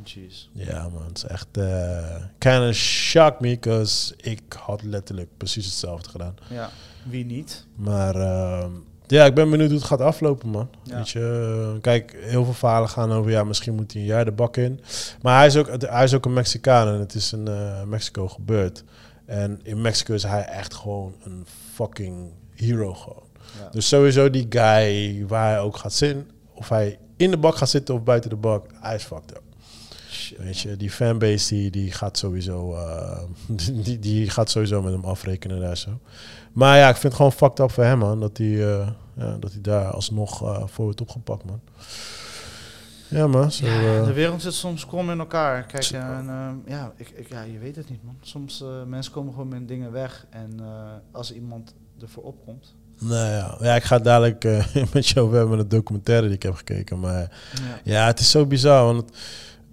Jeez. Ja man, het is echt uh, kind of shocked me, because ik had letterlijk precies hetzelfde gedaan. Ja. Wie niet? Maar ehm, ja, ik ben benieuwd hoe het gaat aflopen, man. Ja. Weet je, eh, kijk, heel veel verhalen gaan over, ja, misschien moet hij een jaar de bak in. Maar hij is ook, hij is ook een Mexicaan en het is in eh, Mexico gebeurd. En in Mexico is hij echt gewoon een fucking hero gewoon. Dus sowieso die guy waar hij ook gaat zitten, of hij in de bak gaat zitten of buiten de bak, hij is fucked up. Shit, Weet je, die fanbase die, die gaat sowieso eh, [laughs] die, die gaat sowieso met hem afrekenen daar zo. Maar ja, ik vind het gewoon fucked up voor hem man, dat hij, eh, ja, dat hij daar alsnog eh, voor wordt opgepakt man. Ja man, zo, Ja, de wereld zit soms krom in elkaar. Kijk, en, ja, ik, ik, ja, je weet het niet, man. Soms uh, mensen komen gewoon met dingen weg. En uh, als iemand ervoor opkomt. Nou ja, ja ik ga dadelijk uh, [laughs] met jou over hebben een documentaire die ik heb gekeken. Maar Ja. ja, het is zo bizar. Want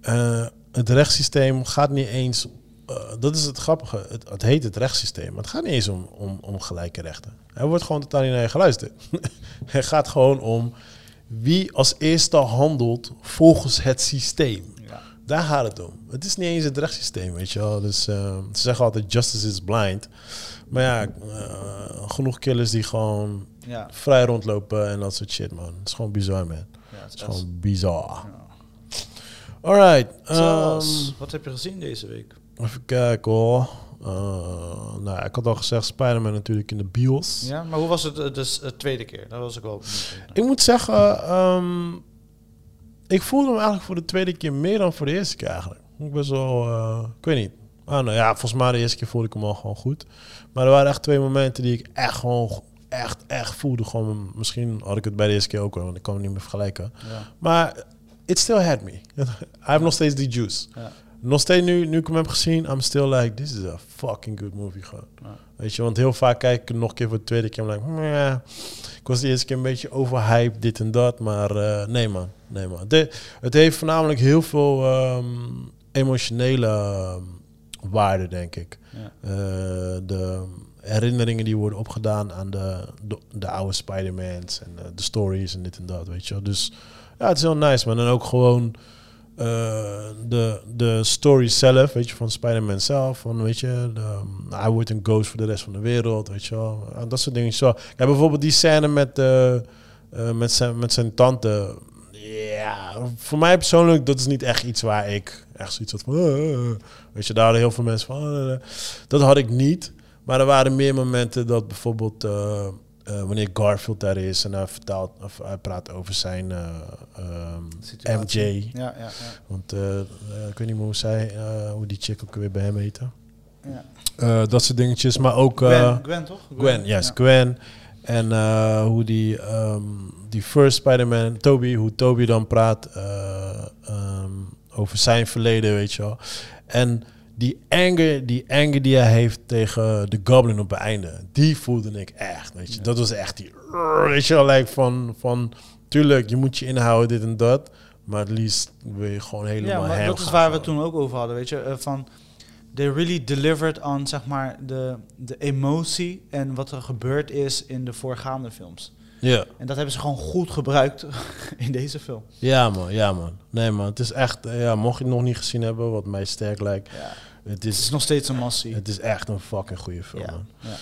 uh, het rechtssysteem gaat niet eens. Uh, dat is het grappige. Het, het, heet het rechtssysteem. Maar het gaat niet eens om, om, om gelijke rechten. Er wordt gewoon totaal niet naar je geluisterd. [laughs] het gaat gewoon om wie als eerste handelt volgens het systeem. Daar gaat het om. Het is niet eens het rechtssysteem, weet je wel. Dus uh, ze zeggen altijd justice is blind. Maar ja, uh, genoeg killers die gewoon Ja. vrij rondlopen en dat soort shit, man. Het is gewoon bizar, man. Ja, het is gewoon bizar. Ja. Alright. Zoals, um, wat heb je gezien deze week? even kijken hoor. Uh, nou, ik had al gezegd, Spider-Man natuurlijk in de bios. Ja, maar hoe was het uh, dus de tweede keer? Dat was ik wel Ik moet zeggen, um, ik voelde hem eigenlijk voor de tweede keer meer dan voor de eerste keer eigenlijk. Ik was wel, uh, ik weet niet. Ah, nou ja, volgens mij de eerste keer voelde ik hem al gewoon goed. Maar er waren echt twee momenten die ik echt gewoon echt, echt voelde. Gewoon, misschien had ik het bij de eerste keer ook wel, want ik kan het niet meer vergelijken. Ja. Maar it still had me. [laughs] Hij heeft nog steeds die juice. Ja. Nog steeds nu, nu ik hem heb gezien, I'm still like, this is a fucking good movie gewoon. Weet je, want heel vaak kijk ik nog een keer voor de tweede keer, I'm like, Meh. ik was de eerste keer een beetje overhyped, dit en dat, maar uh, nee man, nee man. De, het heeft voornamelijk heel veel um, emotionele um, waarde, denk ik. Ja. Uh, de herinneringen die worden opgedaan aan de, de, de oude Spider-Mans en de, de, stories en dit en dat, weet je wel. Dus ja, het is heel nice, man. En ook gewoon uh, de, de story zelf, weet je, van Spider-Man zelf. Van, weet je, um, hij wordt een ghost voor de rest van de wereld, weet je wel. En dat soort dingen. Zo. Ja, bijvoorbeeld die scène met, uh, uh, met, zijn, met zijn tante. Ja, voor mij persoonlijk, dat is niet echt iets waar ik echt zoiets van... weet je, daar hadden heel veel mensen van... dat had ik niet. Maar er waren meer momenten dat bijvoorbeeld... Uh, wanneer Garfield daar is en hij vertaalt of hij praat over zijn uh, um, MJ. Ja, ja, ja. Want uh, ik weet niet meer hoe zij, hoe die chick ook weer bij hem heette. Ja. dat soort dingetjes, maar ook Gwen, Gwen toch? Gwen, Gwen yes, ja. Gwen. En hoe die, um, die first Spider-Man, Toby, hoe Toby dan praat um, over zijn verleden, weet je wel. En die anger, die anger die hij heeft tegen de Goblin op het einde, die voelde ik echt. Weet je, dat was echt die, weet je wel, like van, van, tuurlijk, je moet je inhouden dit en dat, maar het liefst wil je gewoon helemaal. Ja, maar dat is waar we toen ook over hadden, weet je, uh, van they really delivered on zeg maar de, de emotie en wat er gebeurd is in de voorgaande films. Ja. En dat hebben ze gewoon goed gebruikt [laughs] in deze film. Ja man, ja man. Nee man, het is echt, eh, ja, mocht je het nog niet gezien hebben, wat mij sterk lijkt. Ja het is, nog steeds een massie. Het is echt een fucking goede film. Ja, ja.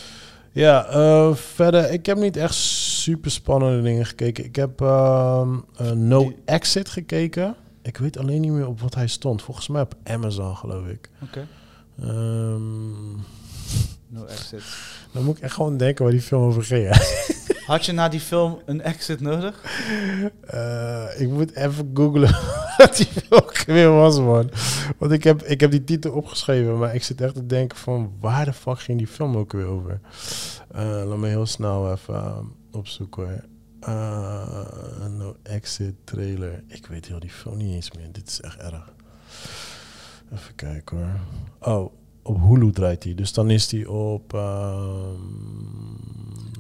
ja uh, verder, ik heb niet echt super spannende dingen gekeken. Ik heb uh, uh, No Exit gekeken. Ik weet alleen niet meer op wat hij stond. Volgens mij op Amazon, geloof ik. Oké. Okay. Um, ehm, no Exit. Dan moet ik echt gewoon denken waar die film over ging. [laughs] Had je na die film een exit nodig? Uh, ik moet even googlen [laughs] wat die film weer was, man. Want ik heb, ik heb die titel opgeschreven, maar ik zit echt te denken van... waar de fuck ging die film ook weer over? Uh, laat me heel snel even uh, opzoeken. no exit trailer. Ik weet heel die film niet eens meer. Dit is echt erg. Even kijken hoor. Oh, op Hulu draait hij. Dus dan is hij op... Ehm,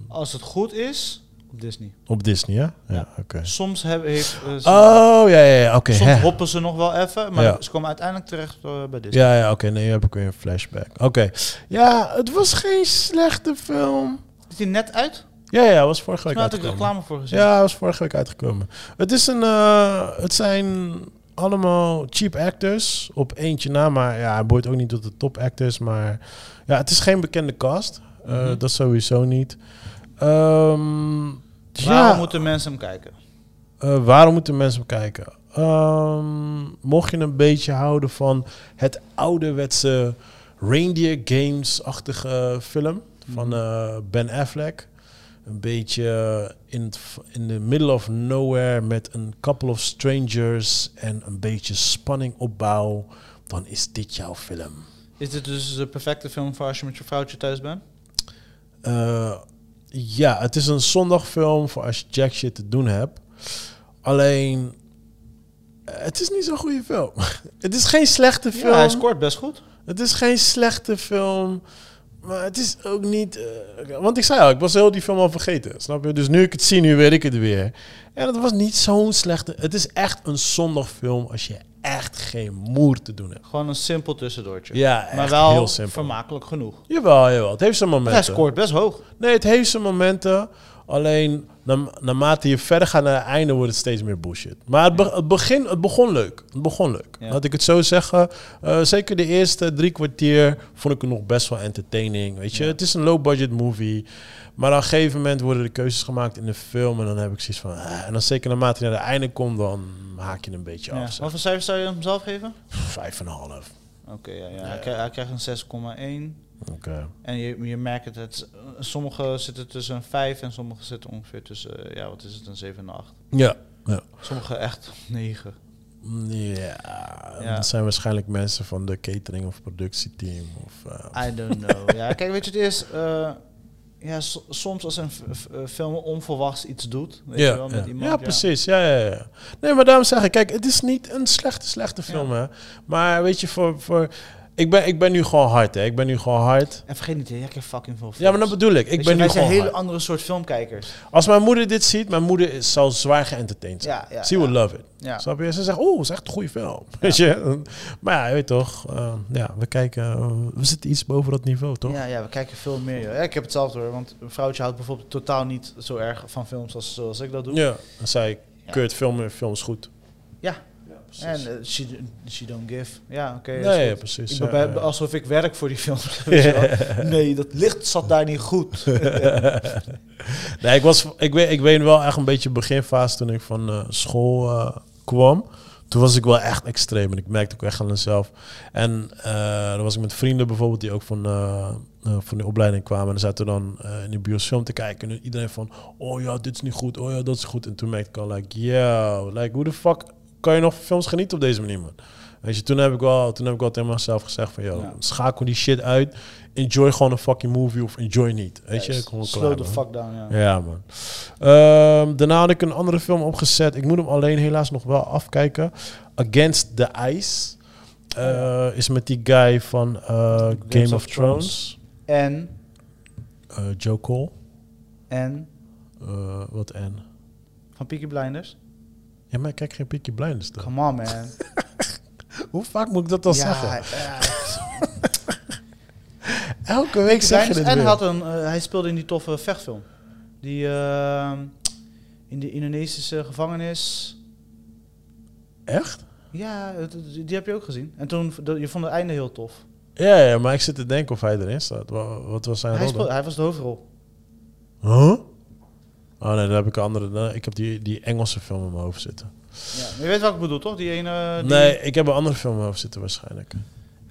als het goed is, op Disney. Op Disney, ja? Ja, oké. Soms hebben heeft... Uh, oh, ja, ja, oké. Soms hoppen ze nog wel even, maar ze komen uiteindelijk terecht uh, bij Disney. Ja, ja, oké. Nee, heb ik weer een flashback. Oké. Ja, het was geen slechte film. Is die net uit? Ja, ja, was vorige week uitgekomen. had ik reclame voor gezien. Ja, was vorige week uitgekomen. Het is een... Uh, het zijn allemaal cheap actors. Op eentje na, maar ja, hij behoort ook niet tot de top actors. Maar ja, het is geen bekende cast. Mm -hmm. Dat sowieso niet. Um, waarom moeten mensen hem kijken? Uh, waarom moeten mensen hem kijken? Um, mocht je een beetje houden van het ouderwetse Reindeer Games-achtige film van uh, Ben Affleck. Een beetje in, in the middle of nowhere met een couple of strangers en een beetje spanning opbouw. Dan is dit jouw film. Is dit dus de perfecte film voor als je met je vrouwtje thuis bent? Uh, ja, het is een zondagfilm voor als je jack shit te doen hebt. Alleen, het is niet zo'n goede film. [laughs] het is geen slechte film. Ja, hij scoort best goed. Het is geen slechte film. Maar het is ook niet... Uh, want ik zei al, ik was heel die film al vergeten. Snap je? Dus nu ik het zie, nu weet ik het weer. En het was niet zo'n slechte... Het is echt een zondagfilm als je echt geen moer te doen hebt. Gewoon een simpel tussendoortje. Ja, maar wel heel simpel. vermakelijk genoeg. Jawel, jawel. Het heeft zijn momenten. Hij scoort best hoog. Nee, het heeft zijn momenten. Alleen naarmate je verder gaat naar het einde wordt het steeds meer bullshit. Maar het, be het, begin, het begon leuk. Het begon leuk. Laat ik het zo zeggen. Uh, zeker de eerste drie kwartier vond ik het nog best wel entertaining. Weet je, het is een low budget movie. Maar op een gegeven moment worden de keuzes gemaakt in de film. En dan heb ik zoiets van. Uh, en dan zeker naarmate je naar het einde komt, dan haak je een beetje af. Zeg. Wat voor cijfers zou je hem zelf geven? Vijf en een half. Oké, ja, ja. Hij krijgt een 6,1. Oké. En je, je merkt het, het, sommige zitten tussen een 5 en sommige zitten ongeveer tussen, eh, ja, wat is het, een 7 en een 8. Ja. ja. Sommige echt [laughs] 9. Ja, Ja. dat zijn waarschijnlijk mensen van de catering of productieteam. Of, eh, I don't [laughs] know. ja, kijk, weet je, het is, eh, ja, so- soms als een film onverwachts iets doet, weet je ja, wel, met ja. iemand. ja, precies. Ja, ja, ja. Nee, maar daarom zeg ik, kijk, het is niet een slechte, slechte film, hè. Maar weet je, voor... voor ik, ben, ik ben nu gewoon hard, hè. Ik ben nu gewoon hard. En vergeet niet, hè, jij kijkt fucking veel films. Ja, maar dat bedoel ik. Ik Weet je, ben nu wij zijn gewoon hele hard. andere soort filmkijkers. Als mijn moeder dit ziet, mijn moeder is, zal zwaar geëntertained zijn. Ja, ja, She will ja. love it. Ja. Snap je? Ze zegt, oh, is echt een goede film. Weet je? Maar ja, je weet toch. eh, ja, we kijken, eh, we zitten iets boven dat niveau, toch? Ja, ja, we kijken veel meer. joh. Ja, ik heb hetzelfde hoor, want een vrouwtje houdt bijvoorbeeld totaal niet zo erg van films als zoals ik dat doe. Ja, dan zei ik, Ja. Kurt, filmen, film is goed. Ja. En eh, she, she don't give. Ja, oké. nee, ja, precies. Ik ja, alsof ik werk voor die films. [laughs] wel. [laughs] nee, dat licht zat daar niet goed. [laughs] nee, ik, was, ik, weet, ik weet wel echt een beetje beginfase toen ik van eh, school eh, kwam. Toen was ik wel echt extreem en ik merkte ook echt aan mezelf. En dan was ik met vrienden bijvoorbeeld die ook van, van de opleiding kwamen. En dan zaten we dan in de biosfilm te kijken. En iedereen van, oh ja, dit is niet goed. Oh ja, dat is goed. En toen merkte ik al, like, yo, like, hoe de fuck kan je nog films genieten op deze manier, man? Weet je, toen heb ik wel, toen heb ik wel tegen mezelf gezegd van, yo, Ja. schakel die shit uit. Enjoy gewoon een fucking movie of enjoy niet. Weet je, gewoon Slow the fuck down, ja. Ja, man. Ehm, daarna had ik een andere film opgezet. Ik moet hem alleen helaas nog wel afkijken. Against the Ice. Eh, Is met die guy van eh, Game, of, Thrones. En, Eh, Joe Cole. en, wat en? van Peaky Blinders. Ja, maar kijk geen Peaky Blinders dan. Come on, man. [laughs] Hoe vaak moet ik dat dan ja, zeggen? ja. [laughs] Elke week zeg je dit En weer. had een, eh, hij speelde in die toffe vechtfilm. Die eh, in de Indonesische gevangenis. Echt? Ja, die heb je ook gezien. En toen, je vond het einde heel tof. Ja, ja, maar ik zit te denken of hij erin staat. Wa- Wat was zijn Hij, rol speelde, hij was de hoofdrol. Huh? Oh nee, dan heb ik een andere. nee, Ik heb die, die Engelse film in mijn hoofd zitten. Ja, je weet wat ik bedoel, toch? Die ene... Die, Nee, ik heb een andere film in mijn hoofd zitten waarschijnlijk.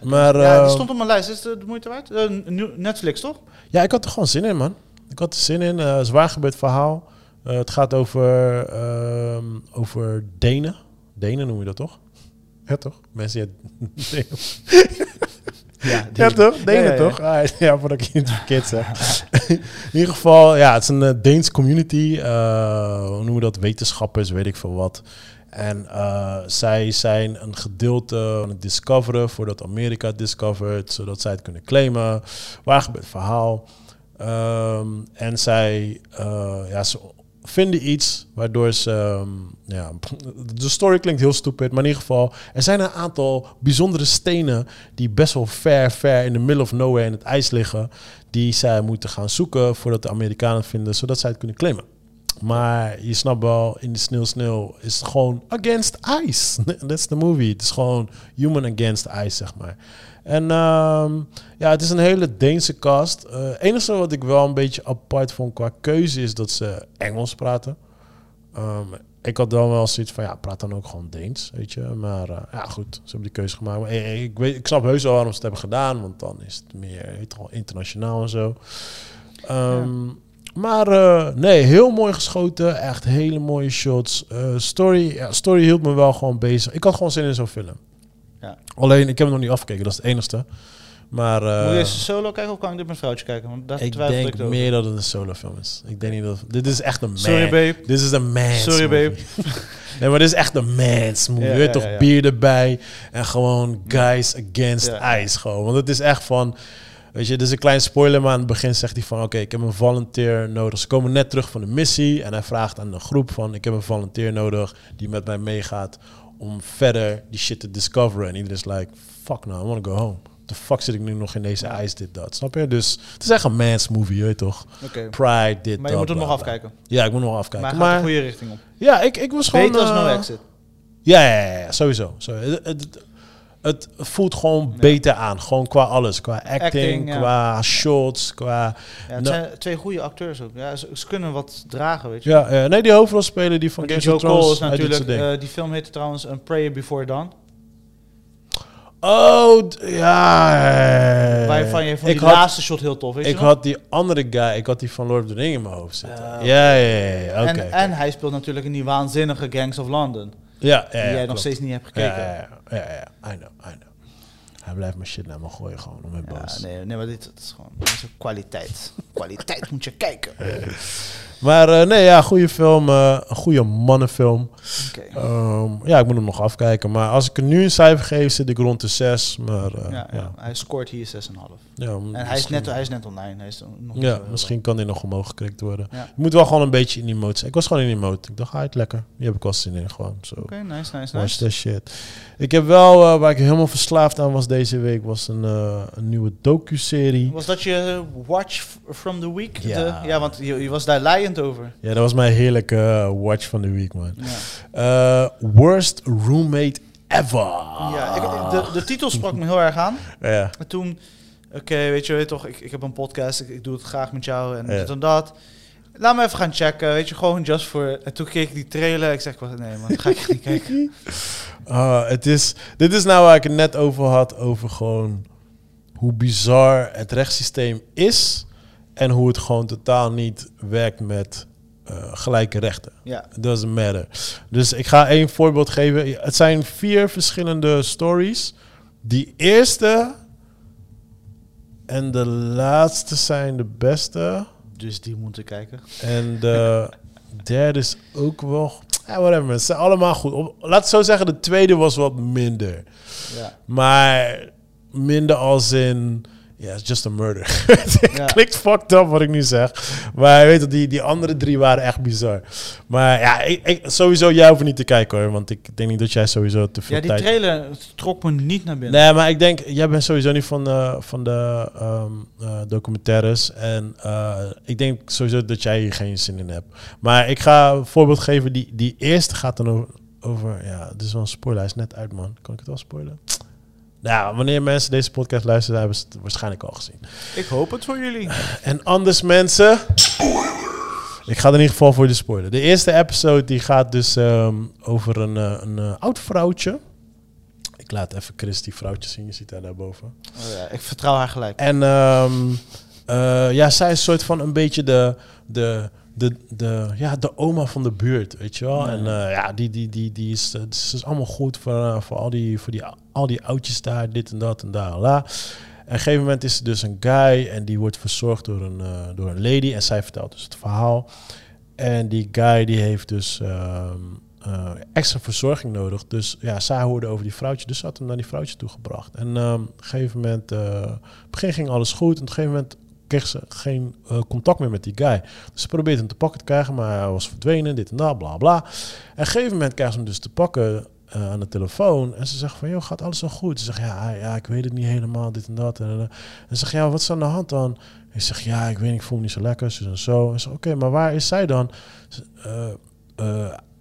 Maar ja, die eh, stond op mijn lijst. Is het de moeite waard? Nieuw- Netflix, toch? ja, ik had er gewoon zin in, man. Ik had er zin in. eh zwaar gebeurd verhaal. Eh, het gaat over, ehm, over Denen. Denen noem je dat toch? Ja, toch? Mensen die uit [laughs] Ja, Ja, toch? Denen, Ja, ja, ja. toch? Ah, ja, voordat ik niet verkeerd zeg. [laughs] in ieder geval, ja, het is een eh, Deens community. eh, hoe noemen we dat? Wetenschappers, weet ik veel wat. En eh, zij zijn een gedeelte aan het discoveren voordat Amerika het discovert, zodat zij het kunnen claimen. Waar gebeurt het verhaal? Ehm, en zij, ja, ze vinden iets waardoor ze, ehm, ja, [laughs] de story klinkt heel stupid, maar in ieder geval, er zijn een aantal bijzondere stenen die best wel ver, ver in the middle of nowhere in het ijs liggen, die zij moeten gaan zoeken voordat de Amerikanen vinden, zodat zij het kunnen claimen. Maar je snapt wel, in de sneeuw, sneeuw is het gewoon against ice. [laughs] That's the movie. Het is gewoon human against ice, zeg maar. En ehm, ja, het is een hele Deense cast. Eh, Het enige wat ik wel een beetje apart vond qua keuze is dat ze Engels praten. Ehm, ik had dan wel zoiets van, ja, praat dan ook gewoon Deens, weet je. Maar eh, ja, goed, ze hebben die keuze gemaakt. Eh, ik, weet, ik snap heus wel waarom ze het hebben gedaan, want dan is het meer internationaal en zo. Ehm, Maar nee, heel mooi geschoten. Echt hele mooie shots. Story, ja, story hield me wel gewoon bezig. Ik had gewoon zin in zo'n film. Ja. Alleen, ik heb hem nog niet afgekeken. Dat is het enigste. Maar eh, Moet je eens solo kijken of kan ik dit met vrouwtje kijken? Want daar ik twijfel denk ik over. meer dat het een solo film is. Ik denk niet dat... Dit is echt een man. Sorry, babe. Dit is een man's Sorry, babe. [laughs] Nee, maar dit is echt een man's movie. Ja, je weet ja, toch, ja, bier erbij. En gewoon guys against ice gewoon. Want het is echt van... Weet je, dit is een klein spoiler, maar aan het begin zegt hij van... Oké, ik heb een volunteer nodig. Ze komen net terug van de missie. En hij vraagt aan de groep van... Ik heb een volunteer nodig die met mij meegaat... om verder die shit te discoveren. En iedereen is like... Fuck nou, I wanna go home. The fuck zit ik nu nog in deze ijs, dit, dat. Snap je? Dus het is echt een man's movie, je toch? Oké. Pride, dit, Maar je dat, moet hem nog afkijken. Ja, ik moet nog Maar afkijken. Maar, gaat de goede richting op. ja, ik, ik was gewoon... Beter als No eh, Exit. ja, ja, ja, ja, sowieso. Zo, het, voelt gewoon beter aan. Gewoon qua alles. Qua acting, Acting, ja. qua shots, qua... Ja, het No- zijn twee goede acteurs ook. Ja, ze, ze kunnen wat dragen, weet je. Ja, eh, nee, die hoofdrolspeler die van Game Joe Cole is natuurlijk... eh, die film heette trouwens een Prayer Before Dawn. Oh, ja. Waarvan je van ik die had, laatste shot heel tof, weet je Ik had die andere guy, ik had die van Lord of the Rings in mijn hoofd zitten. Ja, ja, ja, ja, oké. en, en hij speelt natuurlijk in die waanzinnige Gangs of London. ja, ja, die jij nog klopt. steeds niet hebt gekeken. Ja, ja, ja, ja, ja, I know, I know. Hij blijft mijn shit naar me gooien gewoon om mijn Ja, boos. nee, nee, maar dit, dit is gewoon is kwaliteit. [laughs] kwaliteit moet je kijken. Maar eh, nee, ja, goede film. eh, een goede mannenfilm. Ehm, ja, ik moet hem nog afkijken. Maar als ik er nu een cijfer geef, zit ik rond de 6. Maar eh, Ja. Hij scoort hier 6,5. ja, En hij is, net, hij is net online. Hij is nog Ja, misschien kan dit nog omhoog gekrikt worden. Je moet wel gewoon een beetje in die mode zijn. Ik was gewoon in die mode. Ik dacht, ah, het lekker. Die heb ik wel zin in gewoon. Zo. Oké, nice, nice, Watch nice. that shit. Ik heb wel, waar ik helemaal verslaafd aan was deze week, was een, eh, een nieuwe docu-serie. Was dat je watch from the week? Ja. De- ja, want je, je was daar leidend over. Ja, dat was mijn heerlijke eh, watch van de week, man. Ja, Eh, worst roommate ever. ja ik, de, de titel sprak me heel erg aan. [laughs] Ja. En toen, oké, weet je, weet toch, ik, ik heb een podcast, ik, ik doe het graag met jou en Ja. dit en dat. Laat me even gaan checken, weet je, gewoon just voor... En toen keek ik die trailer, ik zeg, nee man, ga ik niet kijken. [laughs] Ah, het is, dit is nou waar ik het net over had, over gewoon hoe bizar het rechtssysteem is en hoe het gewoon totaal niet werkt met eh, gelijke rechten. Ja, It doesn't matter. Dus ik ga één voorbeeld geven. Het zijn vier verschillende stories. Die eerste en de laatste zijn de beste. dus die moeten kijken. En de [laughs] derde is ook wel... Ja, whatever. Ze zijn allemaal goed. Op- Laat het zo zeggen, de tweede was wat minder. Ja. Maar minder als in... Ja, it's just a murder. [laughs] Ja. klinkt fucked up wat ik nu zeg. Maar je weet dat die, die andere drie waren echt bizar. Maar ja, ik, ik, sowieso jij hoeft niet te kijken hoor. Want ik denk niet dat jij sowieso te veel ja, die tijd... trailer trok me niet naar binnen. Nee, maar ik denk, jij bent sowieso niet van de, van de ehm, eh, documentaires. En eh, ik denk sowieso dat jij hier geen zin in hebt. Maar ik ga een voorbeeld geven. Die, die eerste gaat dan over, over... Ja, dit is wel een spoiler. Hij is net uit, man. Kan ik het wel spoilen? Nou, wanneer mensen deze podcast luisteren, hebben ze het waarschijnlijk al gezien. Ik hoop het voor jullie. En anders mensen... Ik ga er in ieder geval voor de spoiler. De eerste episode die gaat dus ehm, over een, eh, een eh, oud vrouwtje. Ik laat even Chris die vrouwtje zien. Je ziet haar daarboven. Oh ja, ik vertrouw haar gelijk. En ehm, eh, ja, zij is een soort van een beetje de, de, de, de, ja, de oma van de buurt, weet je wel. Ja. En eh, ja, die, die, die, die is, het is dus allemaal goed voor, eh, voor, al, die, voor die, al die oudjes daar, dit en dat en daar. La. En op een gegeven moment is er dus een guy en die wordt verzorgd door een, eh, door een lady. En zij vertelt dus het verhaal. En die guy die heeft dus ehm, eh, extra verzorging nodig. Dus ja, zij hoorde over die vrouwtje. Dus ze had hem naar die vrouwtje toegebracht. En ehm, op een gegeven moment, eh, op begin ging alles goed. En op een gegeven moment kreeg ze geen eh, contact meer met die guy. Dus ze probeerde hem te pakken te krijgen, maar hij was verdwenen, dit en dat, bla bla. En op een gegeven moment krijgt ze hem dus te pakken eh, aan de telefoon. En ze zegt van, joh, gaat alles zo goed? Ze zegt, ja, ja, ik weet het niet helemaal, dit en dat. En, en ze zegt, ja, wat is aan de hand dan? Ik zeg, ja, ik weet niet, ik voel me niet zo lekker, zo en zo. En ze oké, maar waar is zij dan?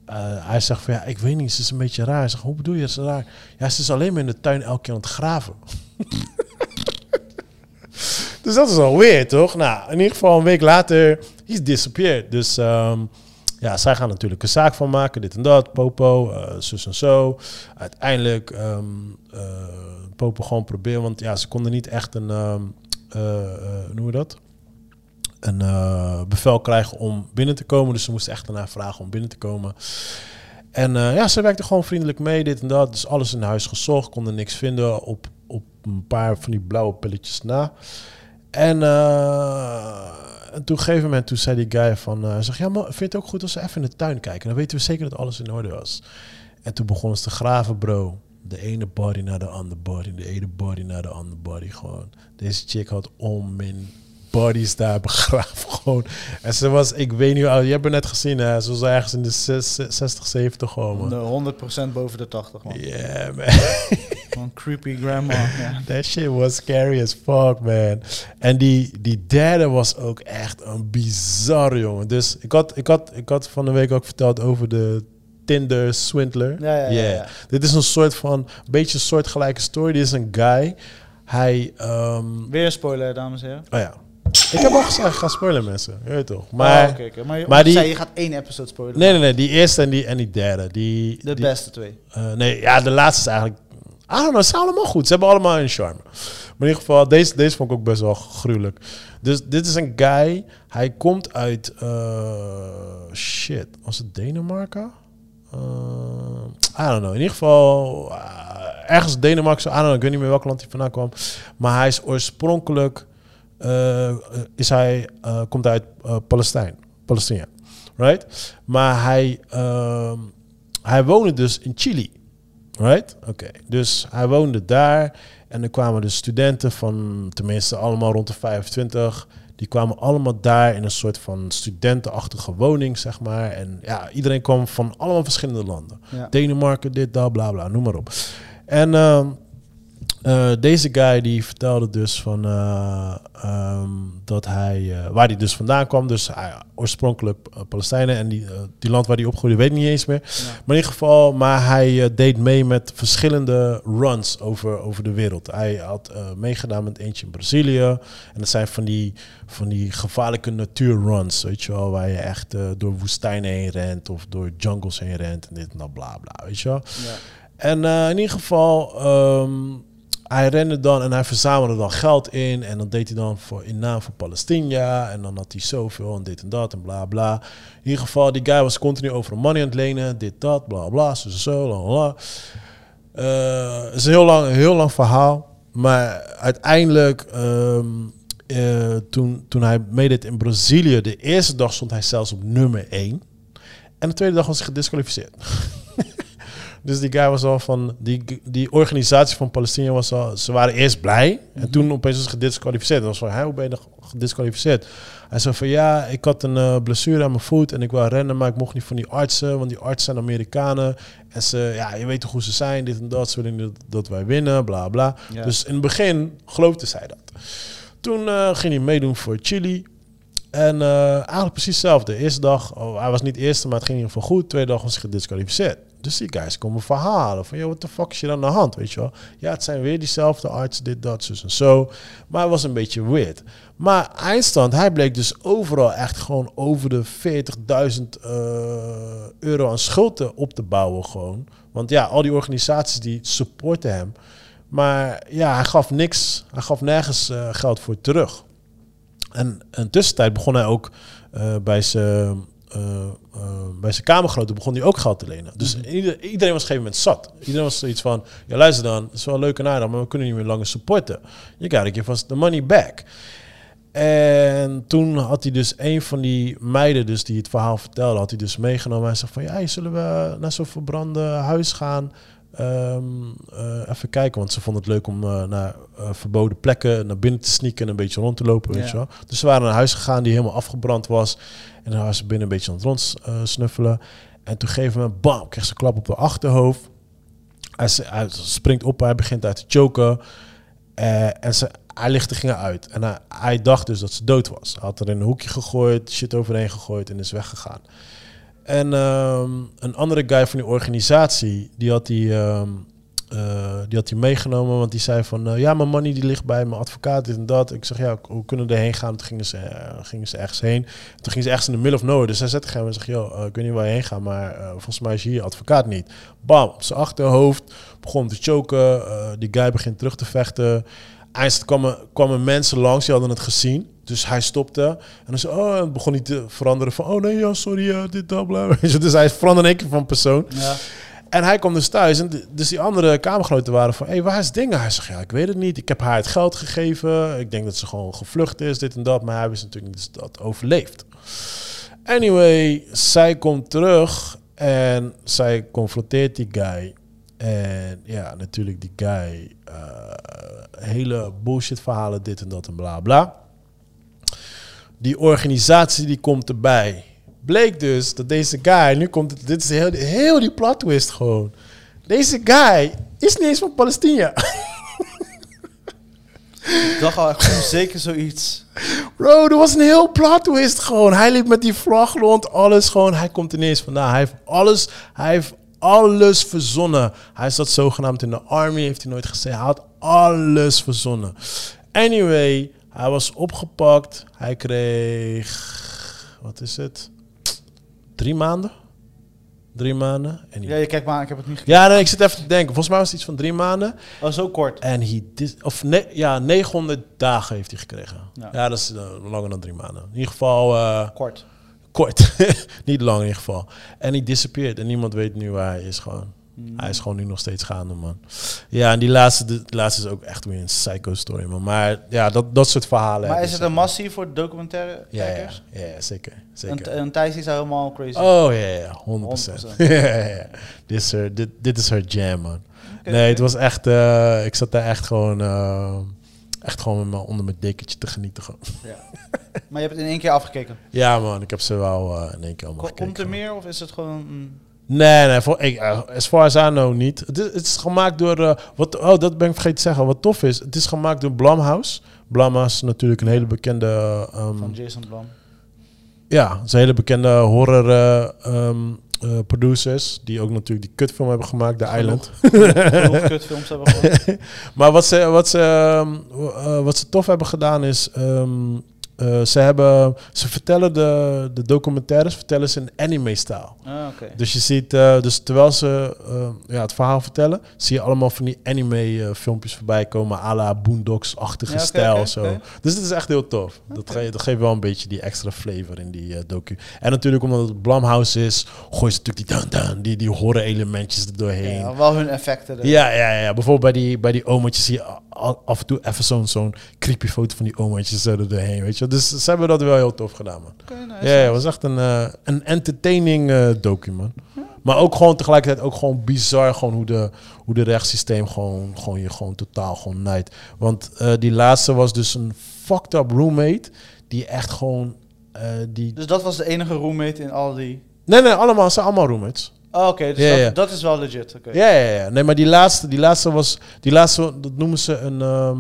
Eh, hij zegt van, ja, ik weet niet, ze is een beetje raar. Hij zegt, hoe bedoel je, ze raar? Ja, ze is alleen maar in de tuin elke keer aan het graven. [laughs] dus dat is al toch? Nou, in ieder geval een week later, he's disappeared. Dus ehm, ja, zij gaan natuurlijk een zaak van maken, dit en dat, Popo, eh, zus en zo. Uiteindelijk eh, Popo gewoon proberen, want ja, ze konden niet echt een, ehm eh, hoe noemen we dat? Een bevel krijgen om binnen te komen. Dus ze moesten echt daarna vragen om binnen te komen. En ja, ze werkte gewoon vriendelijk mee, dit en dat. Dus alles in huis gezocht, konden niks vinden op, op een paar van die blauwe pilletjes na. En, eh, en toen een gegeven moment toen zei die guy van... hij zegt, ja, maar vind je het ook goed als we even in de tuin kijken? Dan weten we zeker dat alles in orde was. En toen begonnen ze te graven, bro. De ene body naar de andere body. De ene body naar de andere body. Gewoon. Deze chick had om in bodies daar [laughs] begraven. Gewoon. En ze was, ik weet niet. Je hebt haar net gezien, hè? Ze was ergens in de zes- 60, 70 gewoon, man. De 100% boven de 80, man. Yeah, man. [laughs] Gewoon creepy grandma. Ja. That shit was scary as fuck, man. En die, die derde was ook echt een bizar, jongen. Dus ik had, ik, had, ik had van de week ook verteld over de Tinder swindler. Ja, ja, ja, Yeah. ja. Dit is een soort van, beetje een soortgelijke story. Dit is een guy. Hij, ehm, Weer een spoiler, dames en heren. oh ja. Ik heb al gezegd, ik ga spoilen mensen. Je weet toch. Maar, Oh, oké. Maar, je, maar die- zei, je gaat één episode spoilen. nee, nee, nee. Die eerste en die, en die derde. Die, De die- beste twee. eh, nee, ja, de laatste is eigenlijk I don't know, ze zijn allemaal goed. Ze hebben allemaal een charme. Maar in ieder geval, deze, deze vond ik ook best wel gruwelijk. Dus dit is een guy, hij komt uit, eh, shit, was het Denemarken? Uh, I don't know. In ieder geval, ergens Denemarken, I don't know, ik weet niet meer welk land hij vandaan kwam. Maar hij is oorspronkelijk, is hij, komt uit Palestijn, Palestina, right? Maar hij, ehm, hij woonde dus in Chili. Right? Oké. Dus hij woonde daar. En er kwamen de studenten van, tenminste allemaal rond de 25. Die kwamen allemaal daar in een soort van studentenachtige woning, zeg maar. En ja, iedereen kwam van allemaal verschillende landen. Denemarken, dit, dat, bla, bla, noem maar op. En uh, uh, deze guy die vertelde dus van uh, um, dat hij, uh, waar hij dus vandaan kwam, dus oorspronkelijk Palestijnen en die, die land waar hij opgroeide, weet ik niet eens meer. Ja. Maar in ieder geval, maar hij deed mee met verschillende runs over, over de wereld. Hij had meegedaan met eentje in Brazilië. En dat zijn van die, van die gevaarlijke natuurruns, weet je wel, waar je echt door woestijnen heen rent of door jungles heen rent en dit en dat, bla bla, weet je wel. Ja. En in ieder geval. Um, hij rende dan en hij verzamelde dan geld in. En dan deed hij dan voor, in naam van Palestina. En dan had hij zoveel en dit en dat en bla bla. In ieder geval, die guy was continu over money aan het lenen. Dit, dat, bla bla, zo, zo. Uh, het is een heel lang, heel lang verhaal. Maar uiteindelijk, um, uh, toen, toen hij meedeed in Brazilië, de eerste dag stond hij zelfs op nummer 1. En de tweede dag was hij gedisqualificeerd. [laughs] Dus die guy was al van, die, die organisatie van Palestina was al, ze waren eerst blij. En mhm. toen opeens was ze gedisqualificeerd. Dat was van, hoe ben je gedisqualificeerd? Hij zei van, ja, ik had een uh, blessure aan mijn voet en ik wou rennen, maar ik mocht niet van die artsen, want die artsen zijn Amerikanen. En ze, ja, je weet toch hoe ze zijn, dit en dat, ze willen dat, dat wij winnen, bla bla. Dus in het begin geloofde zij dat. Toen uh, ging hij meedoen voor Chili. En uh, eigenlijk precies hetzelfde. De eerste dag, oh, hij was niet de eerste, maar het ging in ieder geval goed. Tweede dag was hij gedisqualificeerd. Dus die guys komen verhalen van, joh, wat de fuck is hier aan de hand, weet je wel? Ja, het zijn weer diezelfde artsen, dit, dat, zus en zo. Maar het was een beetje weird. Maar eindstand, hij bleek dus overal echt gewoon over de 40.000 uh, euro aan schulden op te bouwen gewoon. Want ja, al die organisaties die supporten hem. Maar ja, hij gaf niks, hij gaf nergens uh, geld voor terug. En in tussentijd begon hij ook uh, bij zijn bij zijn kamergenoten begon hij ook geld te lenen. Dus mhm. ieder, iedereen was op een gegeven moment zat. Iedereen was zoiets van, ja luister dan, het is wel leuk en aardig, maar we kunnen niet meer langer supporten. Je gotta give us the money back. En toen had hij dus een van die meiden dus die het verhaal vertelde, had hij dus meegenomen. Hij zei van, ja, zullen we naar zo'n verbrande huis gaan? Um, uh, even kijken, want ze vonden het leuk om uh, naar uh, verboden plekken naar binnen te sneaken en een beetje rond te lopen. Weet je wel. Dus ze waren naar een huis gegaan die helemaal afgebrand was. En dan was ze binnen een beetje aan het rondsnuffelen. en toen geven we bam, kreeg ze een klap op de achterhoofd. Hij, hij springt op, hij begint uit te choken. en ze, hij lichten gingen uit. En hij, hij, dacht dus dat ze dood was. Hij had er in een hoekje gegooid, shit overheen gegooid en is weggegaan. En um, een andere guy van die organisatie, die had die, um, uh, die, had die meegenomen. Want die zei van, uh, ja, mijn money die ligt bij mijn advocaat, dit en dat. Ik zeg, ja, hoe kunnen we erheen gaan? Toen gingen ze, uh, gingen ze ergens heen. Toen gingen ze ergens in de middle of nowhere. Dus hij zette hem en zegt, joh, ik weet niet waar je heen gaat, maar volgens mij is hier advocaat niet. Bam, zijn achterhoofd, begon te choken. die guy begint terug te vechten. Eindelijk kwamen, kwamen mensen langs, die hadden het gezien. Dus hij stopte en dan zei, oh, en begon hij te veranderen van, oh nee, ja, sorry, uh, dit, dat, bla. [laughs] Dus hij veranderde in één keer van persoon. Ja. En hij kwam dus thuis en dus die andere kamergenoten waren van, hé, hey, waar is dingen? Hij zegt, ja, ik weet het niet. Ik heb haar het geld gegeven. Ik denk dat ze gewoon gevlucht is, dit en dat. Maar hij wist natuurlijk niet dat het overleeft. Anyway, zij komt terug en zij confronteert die guy. En ja, natuurlijk die guy, uh, hele bullshit verhalen, dit en dat en bla bla die organisatie die komt erbij. Bleek dus dat deze guy, nu komt het, dit is heel, heel die plot twist gewoon. Deze guy is niet eens van Palestina. [laughs] Ik dacht al zeker zoiets. Bro, er was een heel plot twist gewoon. Hij liep met die vlag rond, alles gewoon. Hij komt ineens vandaan. Hij heeft alles, hij heeft alles verzonnen. Hij zat zogenaamd in de army, heeft hij nooit gezegd. Hij had alles verzonnen. Anyway, hij was opgepakt. Hij kreeg, wat is het? Drie maanden? Drie maanden. En Ja, je kijkt maar, ik heb het niet gekeken. ja, nee, ik zit even te denken. Volgens mij was het iets van drie maanden. Oh, zo kort. En hij of ne ja, 900 dagen heeft hij gekregen. Ja. Ja, dat is eh, langer dan drie maanden. In ieder geval eh, Kort. Kort. [laughs] Niet lang in ieder geval. En hij disappeared. En niemand weet nu waar hij is gewoon. Hij is gewoon nu nog steeds gaande, man. Ja, en die laatste, de, laatste is ook echt weer een psycho story, man. Maar ja, dat, dat soort verhalen. Maar is het een massie voor documentaire Ja, kijkers? ja, ja, zeker. En, zeker. en Thijs is helemaal crazy. Oh ja, ja, 100%. 100%. [laughs] ja, ja, ja. Dit, is her, dit, dit is haar jam, man. Nee, het was echt... eh, ik zat daar echt gewoon... eh, echt gewoon onder mijn dekentje te genieten. gewoon. Ja. Maar je hebt het in één keer afgekeken. [laughs] Ja, man. Ik heb ze wel eh, in één keer allemaal Ko- gekeken. Komt er meer of is het gewoon... mm, Nee, nee. Voor, ik, eh, as far as I know niet. Het is, het is gemaakt door... eh, wat, oh, dat ben ik vergeten te zeggen. Wat tof is. Het is gemaakt door Blumhouse. Blumhouse is natuurlijk een hele bekende... ehm, van Jason Blum? Ja, het zijn hele bekende horror eh, eh, producers. Die ook natuurlijk die kutfilm hebben gemaakt, The Island. Genoeg [laughs] kutfilms hebben gewoon. Maar wat ze, wat, ze, ehm, eh, wat ze tof hebben gedaan is... ehm, eh, ze, hebben, ze vertellen de, de documentaires vertellen ze in anime-stijl. Ah. Dus je ziet, eh, dus terwijl ze eh, ja, het verhaal vertellen, zie je allemaal van die anime-filmpjes voorbij komen, à la Boondocks-achtige Ja, stijl. zo. Dus het is echt heel tof. Dat, ge dat geeft wel een beetje die extra flavor in die docu. En natuurlijk omdat het Blumhouse is, gooi ze natuurlijk die, dan, dan, die, die horror-elementjes er doorheen. Ja, wel hun effecten. Ja, ja, ja. Bijvoorbeeld bij die, bij die omaatjes zie je af en toe even zo'n zo'n creepy foto van die omaatjes er doorheen, weet je. Dus ze hebben dat wel heel tof gedaan, man. Nice, Ja, ja, het was echt een, eh, een entertaining eh docu, man. Maar ook gewoon tegelijkertijd ook gewoon bizar gewoon hoe de, hoe de rechtssysteem gewoon, gewoon je gewoon totaal gewoon nijdt. Want eh, die laatste was dus een fucked up roommate die echt gewoon... die... Dus dat was de enige roommate in al die... Nee, nee, allemaal, ze zijn allemaal roommates. Oh, oké, dus Ja, dat, ja. dat is wel legit. Oké. Ja, ja, ja. Nee, maar die laatste, die laatste was... Die laatste, dat noemen ze een... ehm,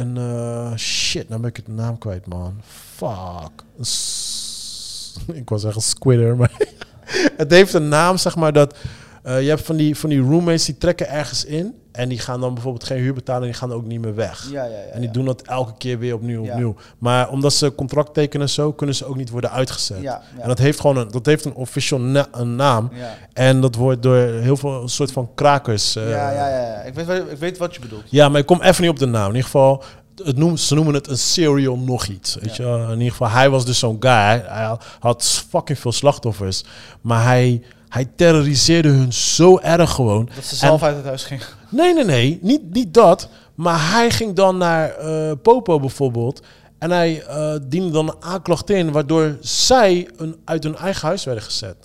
een eh, shit, nou ben ik het naam kwijt, man. Fuck. Een [laughs] ik was zeggen squidder, maar... [laughs] het heeft een naam, zeg maar, dat... eh, je hebt van die, van die roommates die trekken ergens in... en die gaan dan bijvoorbeeld geen huur betalen... en die gaan ook niet meer weg. Ja, ja, ja. En die doen dat elke keer weer opnieuw, opnieuw. Maar omdat ze contract tekenen en zo... kunnen ze ook niet worden uitgezet. En dat heeft gewoon een, dat heeft een official na- een naam... Ja. En dat wordt door heel veel een soort van krakers. eh, ja, ja, ja. Ik weet, wat- ik weet wat je bedoelt. ja, maar ik kom even niet op de naam. In ieder geval, het noem, ze noemen het een serial nog iets. Weet Ja. je? In ieder geval, hij was dus zo'n guy. Hij had fucking veel slachtoffers. Maar hij, hij terroriseerde hun zo erg gewoon. Dat ze zelf En- uit het huis ging. Nee, nee, nee. Niet, niet dat. Maar hij ging dan naar eh, Popo bijvoorbeeld. En hij eh, diende dan een aanklacht in, waardoor zij een, uit hun eigen huis werden gezet.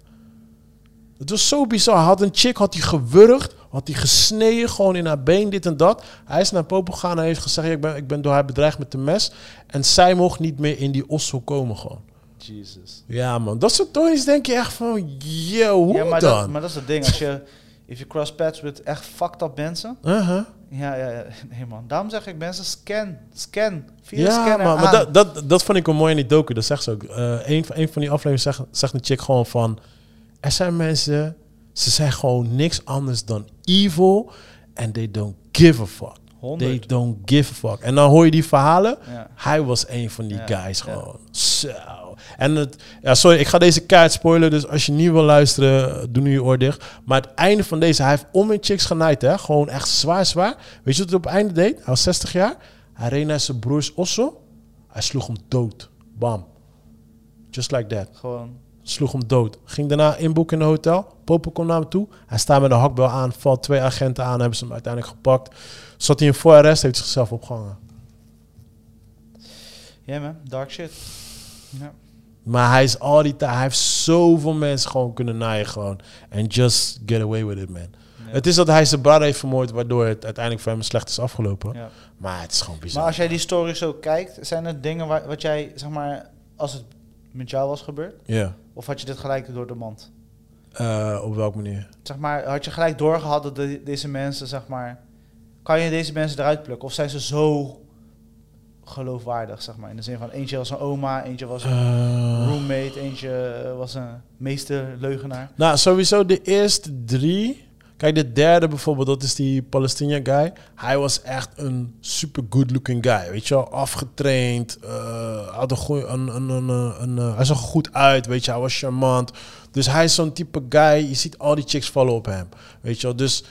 Het was zo bizar. Hij had een chick, had hij gewurgd, had hij gesneden, gewoon in haar been, dit en dat. Hij is naar Popo gegaan en heeft gezegd, ja, ik, ben, ik ben door haar bedreigd met de mes. En zij mocht niet meer in die ossel komen gewoon. Jesus. Ja man, dat soort toys denk je echt van, yo, hoe Ja, maar dan? dat, maar dat is het ding. Als je... If you cross paths met echt fucked up mensen... Uh-huh. Ja, ja, ja. Nee, man. Daarom zeg ik mensen, scan. Scan. Via Ja, scanner maar aan. dat, dat, dat vond ik wel mooi in die docu. Dat zegt ze ook. Eh een, van- een van die afleveringen zegt, zegt een chick gewoon van... Er zijn mensen, ze zijn gewoon niks anders dan evil. And they don't give a fuck. They 100. don't give a fuck. En dan hoor je die verhalen. Ja. Hij was een van die Ja, guys gewoon. Zo. En het, ja, sorry, ik ga deze kaart spoilen. Dus als je niet wil luisteren, doe nu je oor dicht. Maar het einde van deze, hij heeft om in chicks genaaid, hè. Gewoon echt zwaar, zwaar. Weet je wat hij op het einde deed? Hij was 60 jaar. Hij reed naar zijn broers Osso. Hij sloeg hem dood. Bam. Just like that. Gewoon. Sloeg hem dood. Ging daarna inboeken in een hotel. Popo komt naar hem toe. Hij staat met een hakbel aan. Valt twee agenten aan. Hebben ze hem uiteindelijk gepakt. Zat hij in voorarrest. Heeft zichzelf opgehangen. Ja, man. Dark shit. Ja. Maar hij is al die tijd, hij heeft zoveel mensen gewoon kunnen naaien gewoon. En just get away with it, man. Ja. Het is dat hij zijn brother heeft vermoord, waardoor het uiteindelijk voor hem slecht is afgelopen. Ja. Maar het is gewoon bizar. Maar als jij die story zo kijkt, zijn er dingen waar, wat jij, zeg maar, als het met jou was gebeurd? Ja. Of had je dit gelijk door de mand? Eh, op welke manier? Zeg maar, had je gelijk doorgehad dat de- deze mensen, zeg maar... Kan je deze mensen eruit plukken? Of zijn ze zo geloofwaardig, zeg maar? In de zin van, eentje was een oma, eentje was een Eh, roommate, eentje eh, was een meester leugenaar. nou, sowieso de eerste drie. Kijk, de derde bijvoorbeeld, dat is die Palestina guy. Hij was echt een super good looking guy. Weet je wel, afgetraind. eh, had een goeie, een, een, een, een, een, hij zag er goed uit, weet je. Hij was charmant. Dus hij is zo'n type guy, je ziet al die chicks vallen op hem. Weet je wel, dus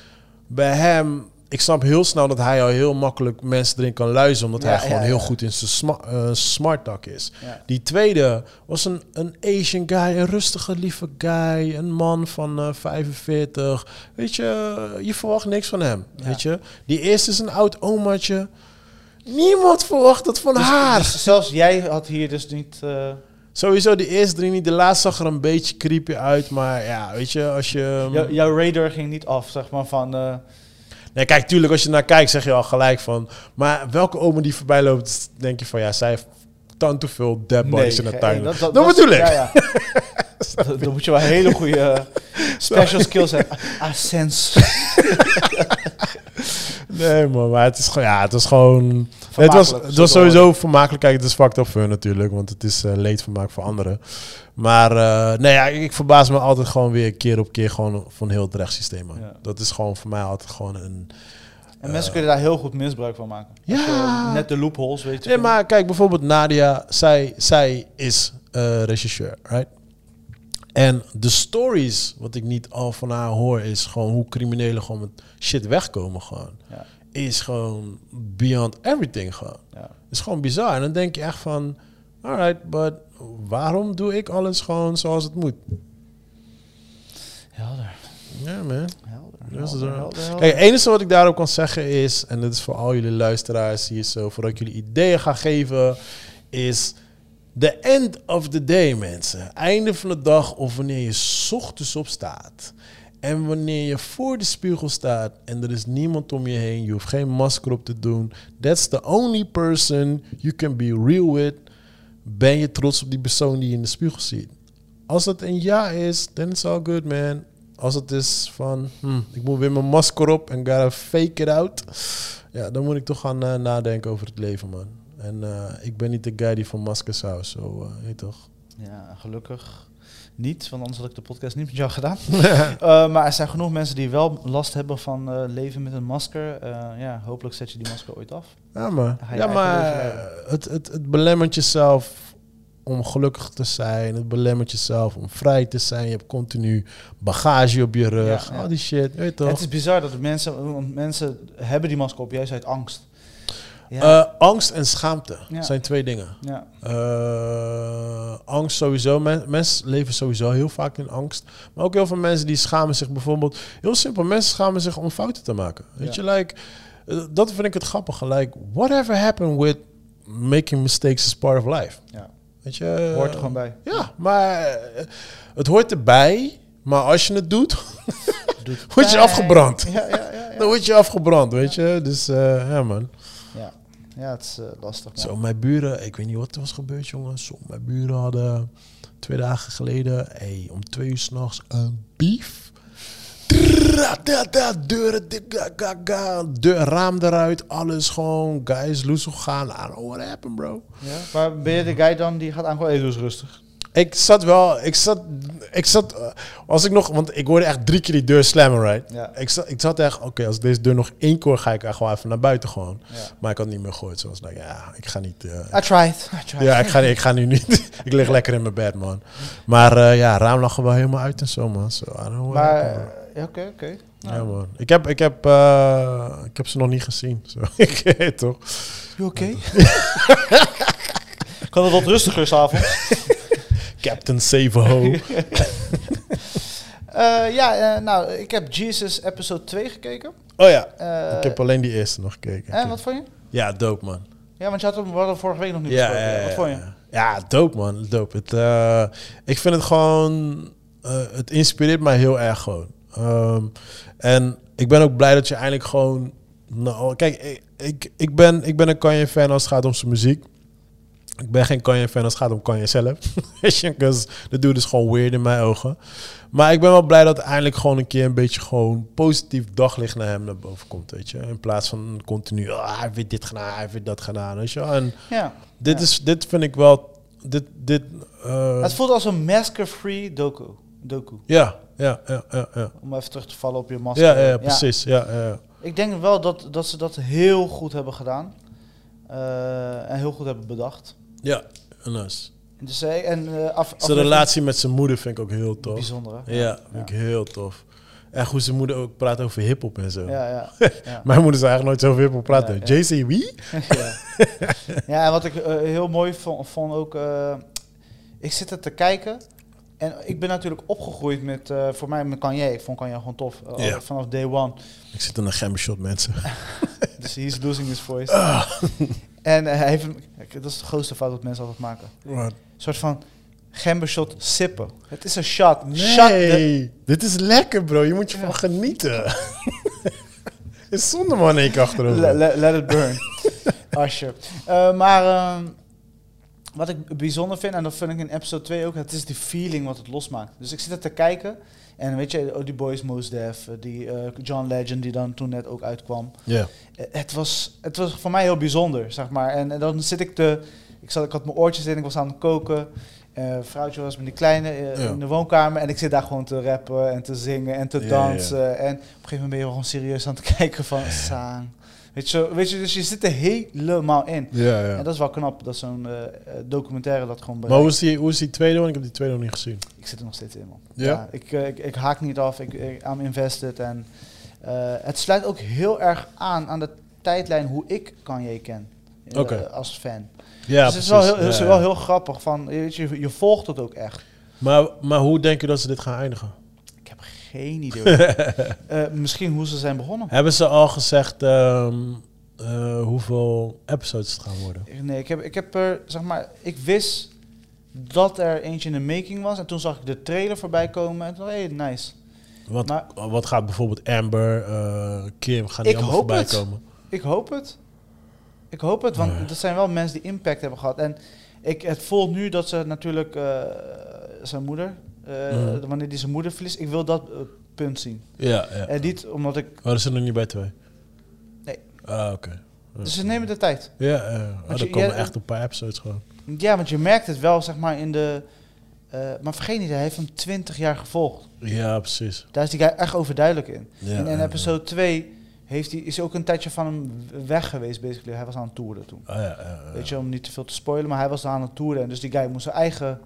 bij hem, ik snap heel snel dat hij al heel makkelijk mensen erin kan luisteren, omdat Ja, hij gewoon ja, heel ja. goed in zijn sma eh, smart talk is. Die tweede was een, een Asian guy, een rustige, lieve guy, een man van eh 45. Weet je, je verwacht niks van hem. Weet je, die eerste is een oud omaatje. Niemand verwacht dat van Dus- haar. dus zelfs jij had hier dus niet... eh, Sowieso de eerste drie niet. De laatste zag er een beetje creepy uit. Maar ja, weet je, als je... jou- jouw radar ging niet af, zeg maar, van... eh, Nee, kijk, tuurlijk, als je naar kijkt, zeg je al gelijk van... Maar welke oma die voorbij loopt, denk je van... Ja, zij heeft dan te veel dead bodies in de ge- tuin. dat, Dat, dat, bedoel ik. Ja, ja. [laughs] Dan- moet je wel hele goede eh, [laughs] special skills hebben. Ah, sense. [laughs] Nee, man, maar het is gewoon... Ja, het was gewoon... Het was, het was sowieso vermakelijk. Kijk, het is fucked up voor hun natuurlijk. Want het is eh, leedvermaak voor anderen. Maar eh, nee, ja, ik, verbaas me altijd gewoon weer keer op keer... gewoon van heel het rechtssysteem. Ja. Dat is gewoon voor mij altijd gewoon een... En mensen kunnen daar heel goed misbruik van maken. Ja. net de loopholes, weet je. Nee, maar kijk, bijvoorbeeld Nadia, zij, zij is eh, regisseur, right? En de stories, wat ik niet al van haar hoor, is gewoon hoe criminelen gewoon met shit wegkomen gewoon. Ja. Is gewoon beyond everything gewoon. Ja. Is gewoon bizar. En dan denk je echt van, alright, but waarom doe ik alles gewoon zoals het moet? Helder. Ja, man. Helder. Dat helder, helder, helder. Kijk, het enige wat ik daarop kan zeggen is, en dit is voor al jullie luisteraars hier zo, voordat ik jullie ideeën ga geven, is the end of the day, mensen. Einde van de dag of wanneer je ochtends opstaat. En wanneer je voor de spiegel staat en er is niemand om je heen, je hoeft geen masker op te doen. That's the only person you can be real with. Ben je trots op die persoon die je in de spiegel ziet? Als het een ja is, then it's all good, man. Als het is van, hm, ik moet weer mijn masker op en gotta fake it out. Ja, dan moet ik toch gaan eh, nadenken over het leven, man. En eh, ik ben niet de guy die van maskers houdt, zo, eh, weet toch? Ja, gelukkig niet, want anders had ik de podcast niet met jou gedaan. [laughs] Eh, maar er zijn genoeg mensen die wel last hebben van eh, leven met een masker. Eh, ja, hopelijk zet je die masker ooit af. Ja, maar, ja, maar het, het, het belemmert jezelf om gelukkig te zijn. Het belemmert jezelf om vrij te zijn. Je hebt continu bagage op je rug. Ja, ja. Al die shit, weet je toch? Het is bizar dat mensen, want mensen hebben die masker op juist uit angst. Ja, Eh, angst en schaamte Ja. zijn twee dingen. ja, Eh, angst sowieso. Men- mensen leven sowieso heel vaak in angst. Maar ook heel veel mensen die schamen zich bijvoorbeeld... Heel simpel, mensen schamen zich om fouten te maken. Weet je, like... eh, dat vind ik het grappige. Like, whatever happened with making mistakes is part of life? ja. Weet je? hoort er gewoon bij. Ja, maar het hoort erbij. Maar als je het doet, [laughs] Doet word je afgebrand. Ja, ja, ja. [laughs] dan word je afgebrand, weet je. Dus ja, man. Ja. het is eh, lastig. man. Zo, mijn buren, ik weet niet wat er was gebeurd, jongen. Zo, mijn buren hadden twee dagen geleden, hey, om twee uur s'nachts, een da, Deuren, deur, raam eruit, alles gewoon, guys, loes gaan. I don't know what happened, bro. Ja? Maar ben je de guy dan die gaat? Hey, doe eens rustig. Ik zat wel, ik zat, ik zat, eh, als ik nog, want ik hoorde echt drie keer die deur slammen, right? Ja. Ik zat, ik zat echt, oké, als ik deze deur nog één keer ga ik echt gewoon even naar buiten gewoon. Ja. Maar ik had niet meer gehoord, zoals like, ja, ik ga niet... eh, I tried. I tried. Ja, ik ga, ik ga nu niet. [laughs] ik lig lekker in mijn bed, man. Maar eh, ja, raam lag er wel helemaal uit en zo, man. Zo, I don't Maar, oké, oké. ja, man. Ik heb, ik, heb, eh, ik heb ze nog niet gezien. Zo. [laughs] ik weet toch. You oké? [laughs] kan het wat rustiger s'avonds? Captain Saveho. [laughs] Eh ja, eh, nou, ik heb Jesus episode 2 gekeken. oh ja, Eh, ik heb alleen die eerste nog gekeken. En wat vond je? Ja, dope, man. Ja, want je had hem, we hadden hem vorige week nog niet Ja, besproken. ja, ja, wat vond je? ja. Ja, dope, man. Dope. Het, eh, ik vind het gewoon... eh, het inspireert mij heel erg gewoon. Ehm, en ik ben ook blij dat je eindelijk gewoon... Nou, kijk, ik, ik, ik, ben, ik ben een Kanye-fan als het gaat om zijn muziek. Ik ben geen Kanye-fan als het gaat om Kanye zelf. [laughs] Because de dude is gewoon weird in mijn ogen. Maar ik ben wel blij dat eindelijk gewoon een keer een beetje gewoon positief daglicht naar hem naar boven komt, weet je. In plaats van continu, ah, hij heeft dit gedaan, hij heeft dat gedaan, weet je. En Ja. dit, Ja. is, dit vind ik wel. Dit, dit, eh, Het voelt als een masker-free doku. doku. ja, ja, ja, ja, ja. Om even terug te vallen op je masker. Ja, ja, precies. Ja, ja, ja. Ik denk wel dat, dat ze dat heel goed hebben gedaan. Eh, en heel goed hebben bedacht. Ja. Dus, eh, en, eh, af, Zijn relatie met zijn moeder vind ik ook heel tof. Bijzonder, hè? Ja, vind ik heel tof. En hoe zijn moeder ook praat over hip-hop en zo. Ja, ja. [laughs] ja. Mijn moeder zou eigenlijk nooit zo over hip-hop praten. JC, wie? [laughs] ja. ja, en wat ik eh, heel mooi vond, vond ook... eh, ik zit er te kijken... En ik ben natuurlijk opgegroeid met, eh, voor mij met Kanye. Ik vond Kanye gewoon tof. eh. Vanaf day one. Ik zit in een gembershot, mensen. [laughs] Dus he's losing his voice. Ah. En eh, hij heeft, een- dat is de grootste fout dat mensen altijd maken. Een soort van gembershot sippen. Het is een shot. Shot Nee, dit is lekker, bro. Je moet je van genieten. [laughs] is zonde, man, keer achterover. Le- le- let it burn. [laughs] Asje. Maar ehm, wat ik bijzonder vind, en dat vind ik in episode 2 ook, het is die feeling wat het losmaakt. Dus ik zit er te kijken. En weet je, oh, die boys Mos Def, eh, die eh, John Legend die dan toen net ook uitkwam. Ja. Eh, het, was, het was voor mij heel bijzonder, zeg maar. En, en dan zit ik te... Ik, zat, ik had mijn oortjes in, ik was aan het koken. Eh vrouwtje was met die kleine Ja. in de woonkamer. En ik zit daar gewoon te rappen en te zingen en te Ja, dansen. En op een gegeven moment ben je gewoon serieus aan het [laughs] kijken van... Sang. Weet je, zo- weet je, dus je zit er helemaal in. Ja, ja. En dat is wel knap, dat zo'n eh, documentaire dat gewoon Maar bereikt. hoe is, die, hoe is die tweede one? Ik heb die tweede nog niet gezien. Ik zit er nog steeds in, man. Ja? ik, eh, ik, ik haak niet af. Ik, ik I'm invested. En eh, het sluit ook heel erg aan aan de tijdlijn hoe ik Kanye ken. Oké. als fan. Ja, dus het is wel, heel, is wel heel grappig. Van, weet je, je volgt het ook echt. Maar, maar hoe denk je dat ze dit gaan eindigen? Geen idee. [laughs] Eh, misschien hoe ze zijn begonnen. Hebben ze al gezegd ehm, eh, hoeveel episodes het gaan worden? Nee, ik heb, ik heb er, zeg maar, ik wist dat er eentje in de making was. En toen zag ik de trailer voorbij komen. En toen dacht ik, hey, nice. Wat, Maar- wat gaat bijvoorbeeld Amber, eh, Kim, gaan die Ik allemaal hoop voorbij het. komen? Ik hoop het. Ik hoop het, want dat zijn wel mensen die impact hebben gehad. En ik, het voelt nu dat ze natuurlijk zijn moeder, eh, Mhm. wanneer die zijn moeder verliest, ik wil dat eh, punt zien. Ja, ja. En niet omdat ik. Oh, dat zit nog niet bij twee? Nee. Ah, oké. Dus ze nemen de tijd. Ja, eh oh, Want er komen ja, echt een paar episodes gewoon. Ja, want je merkt het wel, zeg maar, in de. maar vergeet niet, hij heeft hem 20 jaar gevolgd. Ja, precies. Daar is die guy echt overduidelijk in. Ja, en in ja, episode 2 heeft hij, is ook een tijdje van hem weg geweest, basically. Hij was aan het toeren toen. ja. Ah, ja, ja, ja. Weet je, om niet te veel te spoilen, maar hij was aan het toeren. En dus die guy moest zijn eigen Ja,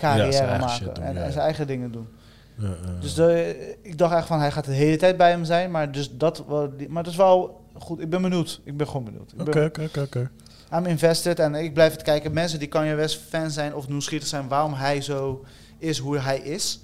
carrière eigen maken. doen, en, ja, en ja. zijn eigen dingen doen. Ja, ja, Dus ja. de, ik dacht echt van, hij gaat de hele tijd bij hem zijn. Maar, dus dat, maar dat is wel goed. Ik ben benieuwd. Ik ben gewoon benieuwd. Oké, oké, oké. I'm invested en ik blijf het kijken. Mensen die Kanye West fan zijn of nieuwsgierig zijn waarom hij zo is hoe hij is.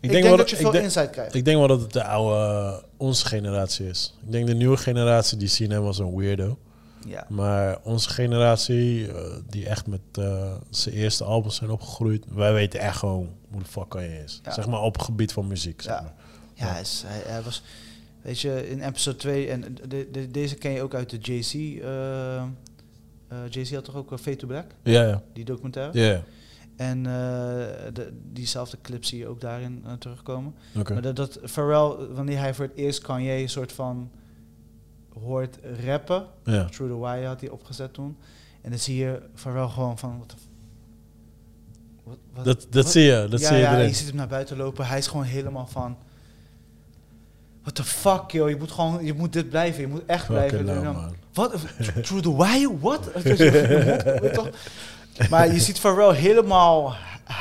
Ik, denk, wel dat je veel denk- insight krijgt. Ik denk wel dat het de oude, eh, onze generatie is. Ik denk de nieuwe generatie, die zien hem als een weirdo. Ja. Maar onze generatie, eh, die echt met eh, zijn eerste albums zijn opgegroeid, wij weten echt gewoon hoe de fuck kan je is. Ja. Zeg maar op het gebied van muziek. Zeg Ja. maar. Ja, hij, is, hij, hij was, weet je, in episode 2, en de, de- deze ken je ook uit de JC. eh eh, JC had toch ook uh, Fade to Black, ja, ja. die documentaire? Ja, En eh, de, diezelfde clip zie je ook daarin eh, terugkomen. oké. Maar dat, dat Pharrell, wanneer hij voor het eerst Kanye een soort van hoort rappen, Ja. Through the Wire had hij opgezet toen. En dan zie je Pharrell gewoon van, wat wat- wat- Dat, dat wat- zie je, dat ja, zie je ja, erin. je ziet hem naar buiten lopen. Hij is gewoon helemaal van... What the fuck, joh. Je moet gewoon... Je moet dit blijven. Je moet echt blijven. Fucking En hell, dan, man. Wat? Through the wire? Toch? Maar je ziet Pharrell helemaal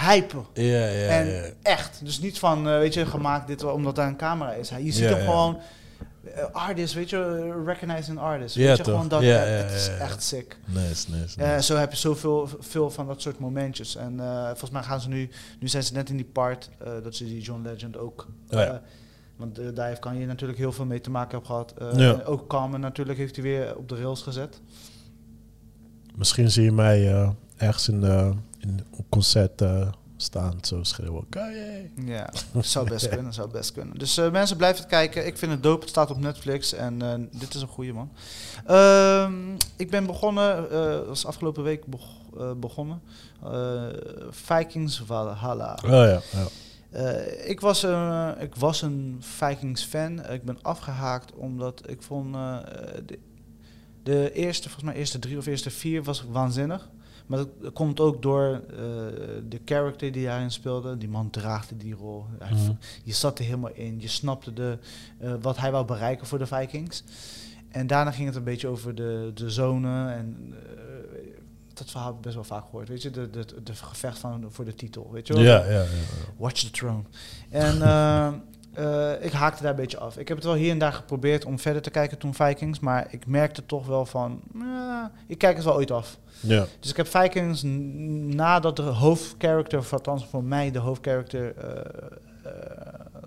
hypen. Ja, ja, en ja. echt. Dus niet van, eh, weet je, gemaakt dit wel omdat daar een camera is. Hij- Je ziet hem gewoon... eh, artist, weet je, recognizing artist. Ja, weet je, toch? gewoon dat. Ja, het is echt sick. Nice, nice, Eh, nice. zo heb je zoveel veel van dat soort momentjes. En eh, volgens mij gaan ze nu, nu zijn ze net in die part dat ze die John Legend ook. Oh ja. want eh, daar heeft kan je natuurlijk heel veel mee te maken hebben gehad. Eh, Ja. en ook Carmen natuurlijk heeft hij weer op de rails gezet. Misschien zie je mij eh, ergens in, in een concert eh, staan, zo schreeuwen. Kanye. Ja, [laughs] zou best kunnen, zou best kunnen. Dus eh, mensen blijven het kijken. Ik vind het dope. Het staat op Netflix en eh, dit is een goede man. Ehm, ik ben begonnen, eh was afgelopen week beg- eh, begonnen. Eh, Vikings Valhalla. Oh ja, ja. Eh, ik, was, eh, ik was een Vikings fan. Ik ben afgehaakt omdat ik vond eh, de, de eerste, volgens mij eerste drie of eerste vier was waanzinnig. Maar dat komt ook door eh, de character die daarin speelde. Die man draagde die rol. Mhm. Je zat er helemaal in. Je snapte de, eh, wat hij wou bereiken voor de Vikings. En daarna ging het een beetje over de, de zonen. En, eh, dat verhaal heb ik best wel vaak gehoord. Weet je, de, de, de gevecht van, voor de titel. Weet je wel? Ja, ja, ja. Watch the Throne. En [laughs] eh, ik haakte daar een beetje af. Ik heb het wel hier en daar geprobeerd om verder te kijken toen Vikings. Maar ik merkte toch wel van, eh, ik kijk het wel ooit af. Ja. Dus ik heb Vikings nadat de hoofdcharacter, of althans voor mij de hoofdcharacter, eh,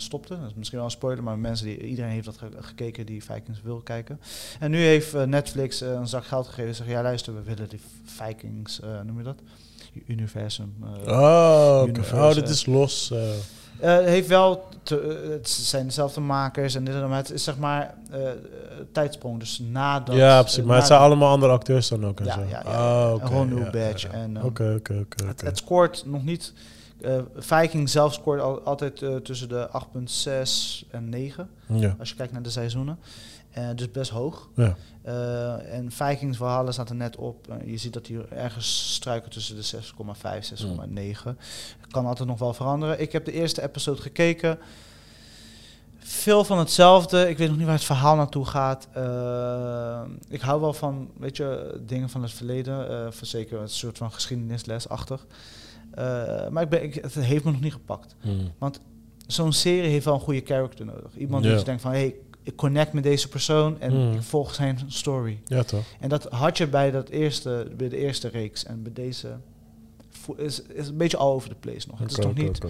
stopte. Dat is misschien wel een spoiler, maar mensen die, iedereen heeft dat ge- gekeken die Vikings wil kijken. En nu heeft eh, Netflix eh, een zak geld gegeven en zegt, ja luister, we willen die Vikings, eh, noem je dat? Universum. eh, Oh. Universe, oh, dit is los. heeft wel, te, het zijn dezelfde makers en dit en dat, het is zeg maar tijdsprong. Dus nadat... ja, precies. Maar het zijn allemaal andere acteurs dan ook en Ja, zo. ja, ja, ja. Oh, gewoon nieuw badge ja. en, Oké, oké. Het, oké. het scoort nog niet. Eh Viking zelf scoort al, altijd eh, tussen de 8,6 en 9. Ja. Als je kijkt naar de seizoenen. Eh, dus best hoog. Ja. En Vikings Valhalla staat er net op. Je ziet dat die ergens struiken tussen de 6,5 6,9. Kan altijd nog wel veranderen. Ik heb de eerste episode gekeken. Veel van hetzelfde. Ik weet nog niet waar het verhaal naartoe gaat. Ik hou wel van, weet je, dingen van het verleden. zeker een soort van geschiedenislesachtig. Eh maar ik ben, ik, het heeft me nog niet gepakt. Hmm. Zo'n serie heeft wel een goede character nodig. Iemand Ja. die denkt van, hey, ik connect met deze persoon en Mm. ik volg zijn story. Ja, toch? En dat had je bij, dat eerste, bij de eerste reeks. En bij deze is, is een beetje all over the place nog. Het is nog oké, niet.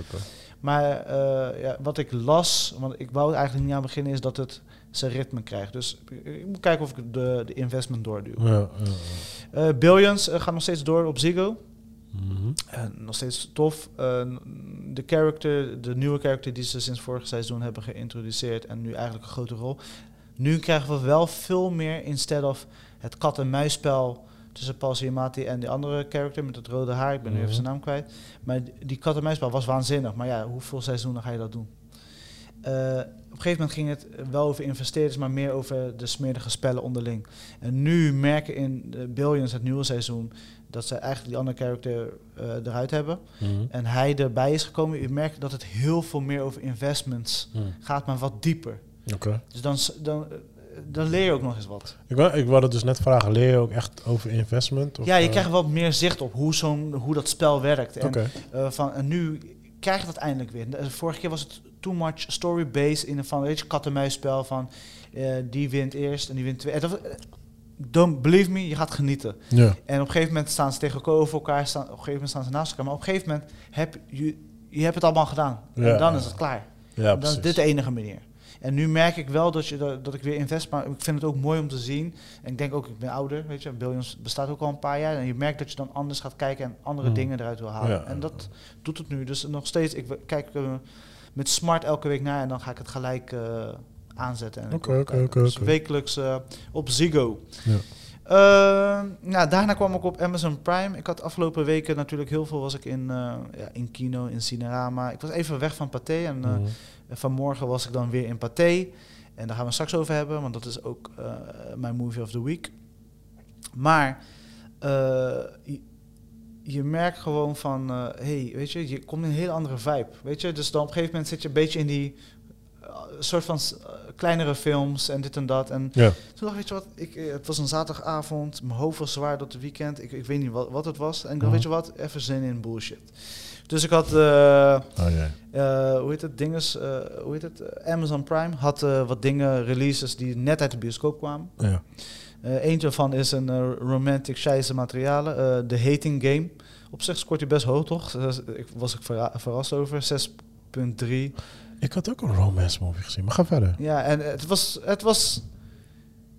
Maar eh, ja, wat ik las, want ik wou eigenlijk niet aan beginnen, is dat het zijn ritme krijgt. Dus ik, moet kijken of ik de, de investment doorduw. Ja, ja, ja. Eh, Billions eh, gaat nog steeds door op Ziggo. Mhm. Nog steeds tof. Eh, de character, de nieuwe character die ze sinds vorig seizoen hebben geïntroduceerd en nu eigenlijk een grote rol. Nu krijgen we wel veel meer instead of het kat-en-muisspel tussen Paul Giamatti en die andere character met het rode haar. Ik ben nu even zijn naam kwijt. Maar die- kat-en-muisspel was waanzinnig. Maar ja, hoeveel seizoenen ga je dat doen? Eh, op een gegeven moment ging het wel over investeerders, maar meer over de smerige spellen onderling. En nu merken in de Billions, het nieuwe seizoen, dat ze eigenlijk die andere character eh, eruit hebben. Mhm. En hij erbij is gekomen. Je merkt dat het heel veel meer over investments Mhm. gaat, maar wat dieper. Oké. Dus dan, dan, eh, dan leer je ook nog eens wat. Ik wou, ik wou het dus net vragen, leer je ook echt over investment? Of, ja, je eh, krijgt wat meer zicht op hoe, zo'n, hoe dat spel werkt. En, Oké. van, en nu krijg je dat eindelijk weer. Vorige keer was het too much story-based in een van, weet je, kat-en-muisspel van die wint eerst en die wint twee. Don't believe me, je gaat genieten. Ja. En op een gegeven moment staan ze tegenover elkaar, staan, op een gegeven moment staan ze naast elkaar. Maar op een gegeven moment heb je, je hebt het allemaal gedaan. Ja. En dan is het klaar. Ja, dan is dit de enige manier. En nu merk ik wel dat, je, dat, dat ik weer invest, maar ik vind het ook mooi om te zien. En ik denk ook, ik ben ouder, weet je, Billions bestaat ook al een paar jaar. En je merkt dat je dan anders gaat kijken en andere Mm. dingen eruit wil halen. Ja. En dat doet het nu. Dus nog steeds, ik kijk eh, met smart elke week naar en dan ga ik het gelijk eh, aanzetten. Oké, oké, Dus wekelijks eh, op Ziggo. Ja. Eh, nou, daarna kwam ik op Amazon Prime. Ik had afgelopen weken natuurlijk heel veel was ik in, eh, ja, in kino, in Cinerama. Ik was even weg van Pathé en eh, vanmorgen was ik dan weer in Pathé. En daar gaan we straks over hebben, want dat is ook mijn movie of the week. Maar je, je merkt gewoon van, eh, hey, weet je, je komt in een heel andere vibe, weet je. Dus dan op een gegeven moment zit je een beetje in die soort van kleinere films en dit en dat. En Ja. toen dacht ik, weet je wat, ik, eh, het was een zaterdagavond, mijn hoofd was zwaar dat het weekend. Ik, ik weet niet wat, wat het was. En ik dacht, Mhm. weet je wat, even zin in bullshit. Dus ik had... eh, Oh, eh, hoe heet het? Dinges, hoe heet het? Amazon Prime had wat dingen, releases die net uit de bioscoop kwamen. Ja. Eentje daarvan is een romantic scheisse materialen, The Hating Game. Op zich scoort hij best hoog, toch? Ik was ik verra- verrast over, 6.3. Ik had ook een romance movie gezien, maar ga verder. Ja, en het was, het was,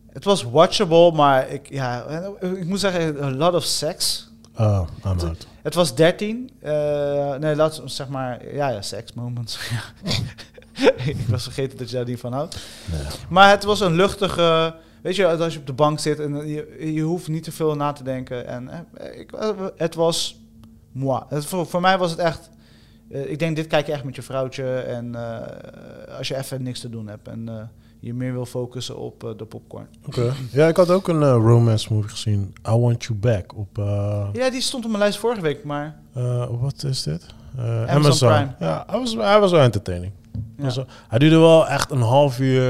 het was watchable, maar ik, ja, ik moet zeggen, a lot of sex. Oh, I'm out. Het was 13. eh, nee, laat zeg maar, ja, ja, sex moments. [laughs] Ik was vergeten dat je daar niet van houdt. Nee. Maar het was een luchtige. Weet je, als je op de bank zit en je, je hoeft niet te veel na te denken. En eh, ik, eh, het was moi. Het, voor, voor mij was het echt. Eh, ik denk, dit kijk je echt met je vrouwtje. En eh, als je even niks te doen hebt. En eh, je meer wil focussen op de popcorn. Oké. Ja, ik had ook een romance movie gezien. I Want You Back op... Ja, die stond op mijn lijst vorige week. Maar wat is dit? Amazon Amazon. Prime. Ja, hij was, hij was wel entertaining. Ja. Hij duurde wel echt een half uur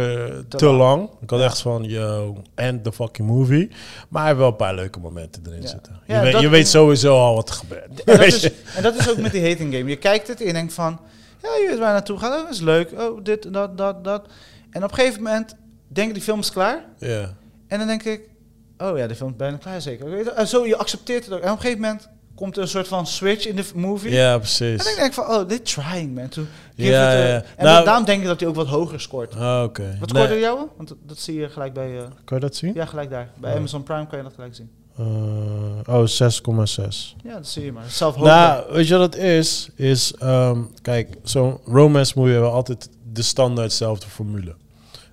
te, Te lang. lang. Ik had echt van, yo, end the fucking movie. Maar hij heeft wel een paar leuke momenten erin Ja. zitten. Je, weet, je weet sowieso al wat er gebeurt. En dat, is, je? en dat is ook met die hating game. Je kijkt het en je denkt van, ja, je weet waar naartoe gaat. Oh, dat is leuk. Oh, dit, dat, dat, dat. En op een gegeven moment denk ik, die film is klaar. Ja. En dan denk ik, oh ja, de film is bijna klaar zeker. Zo, je accepteert het ook. En op een gegeven moment komt er een soort van switch in de movie. ja, En precies. dan denk ik van, oh, dit trying, man. To give Ja, it a- ja. En Nou- daarom denk ik dat hij ook wat hoger scoort. Ah, Oké. Wat Nee, scoorde jou? Want dat, dat zie je gelijk bij, eh, Kan je dat zien? ja, gelijk daar. Bij Oh. Amazon Prime kan je dat gelijk zien. Eh, oh, 6,6. Ja, dat zie je maar. Zelf hoger. Nou, weet je wat het is? Is, ehm, kijk, zo'n romance movie hebben altijd de standaard hetzelfde formule.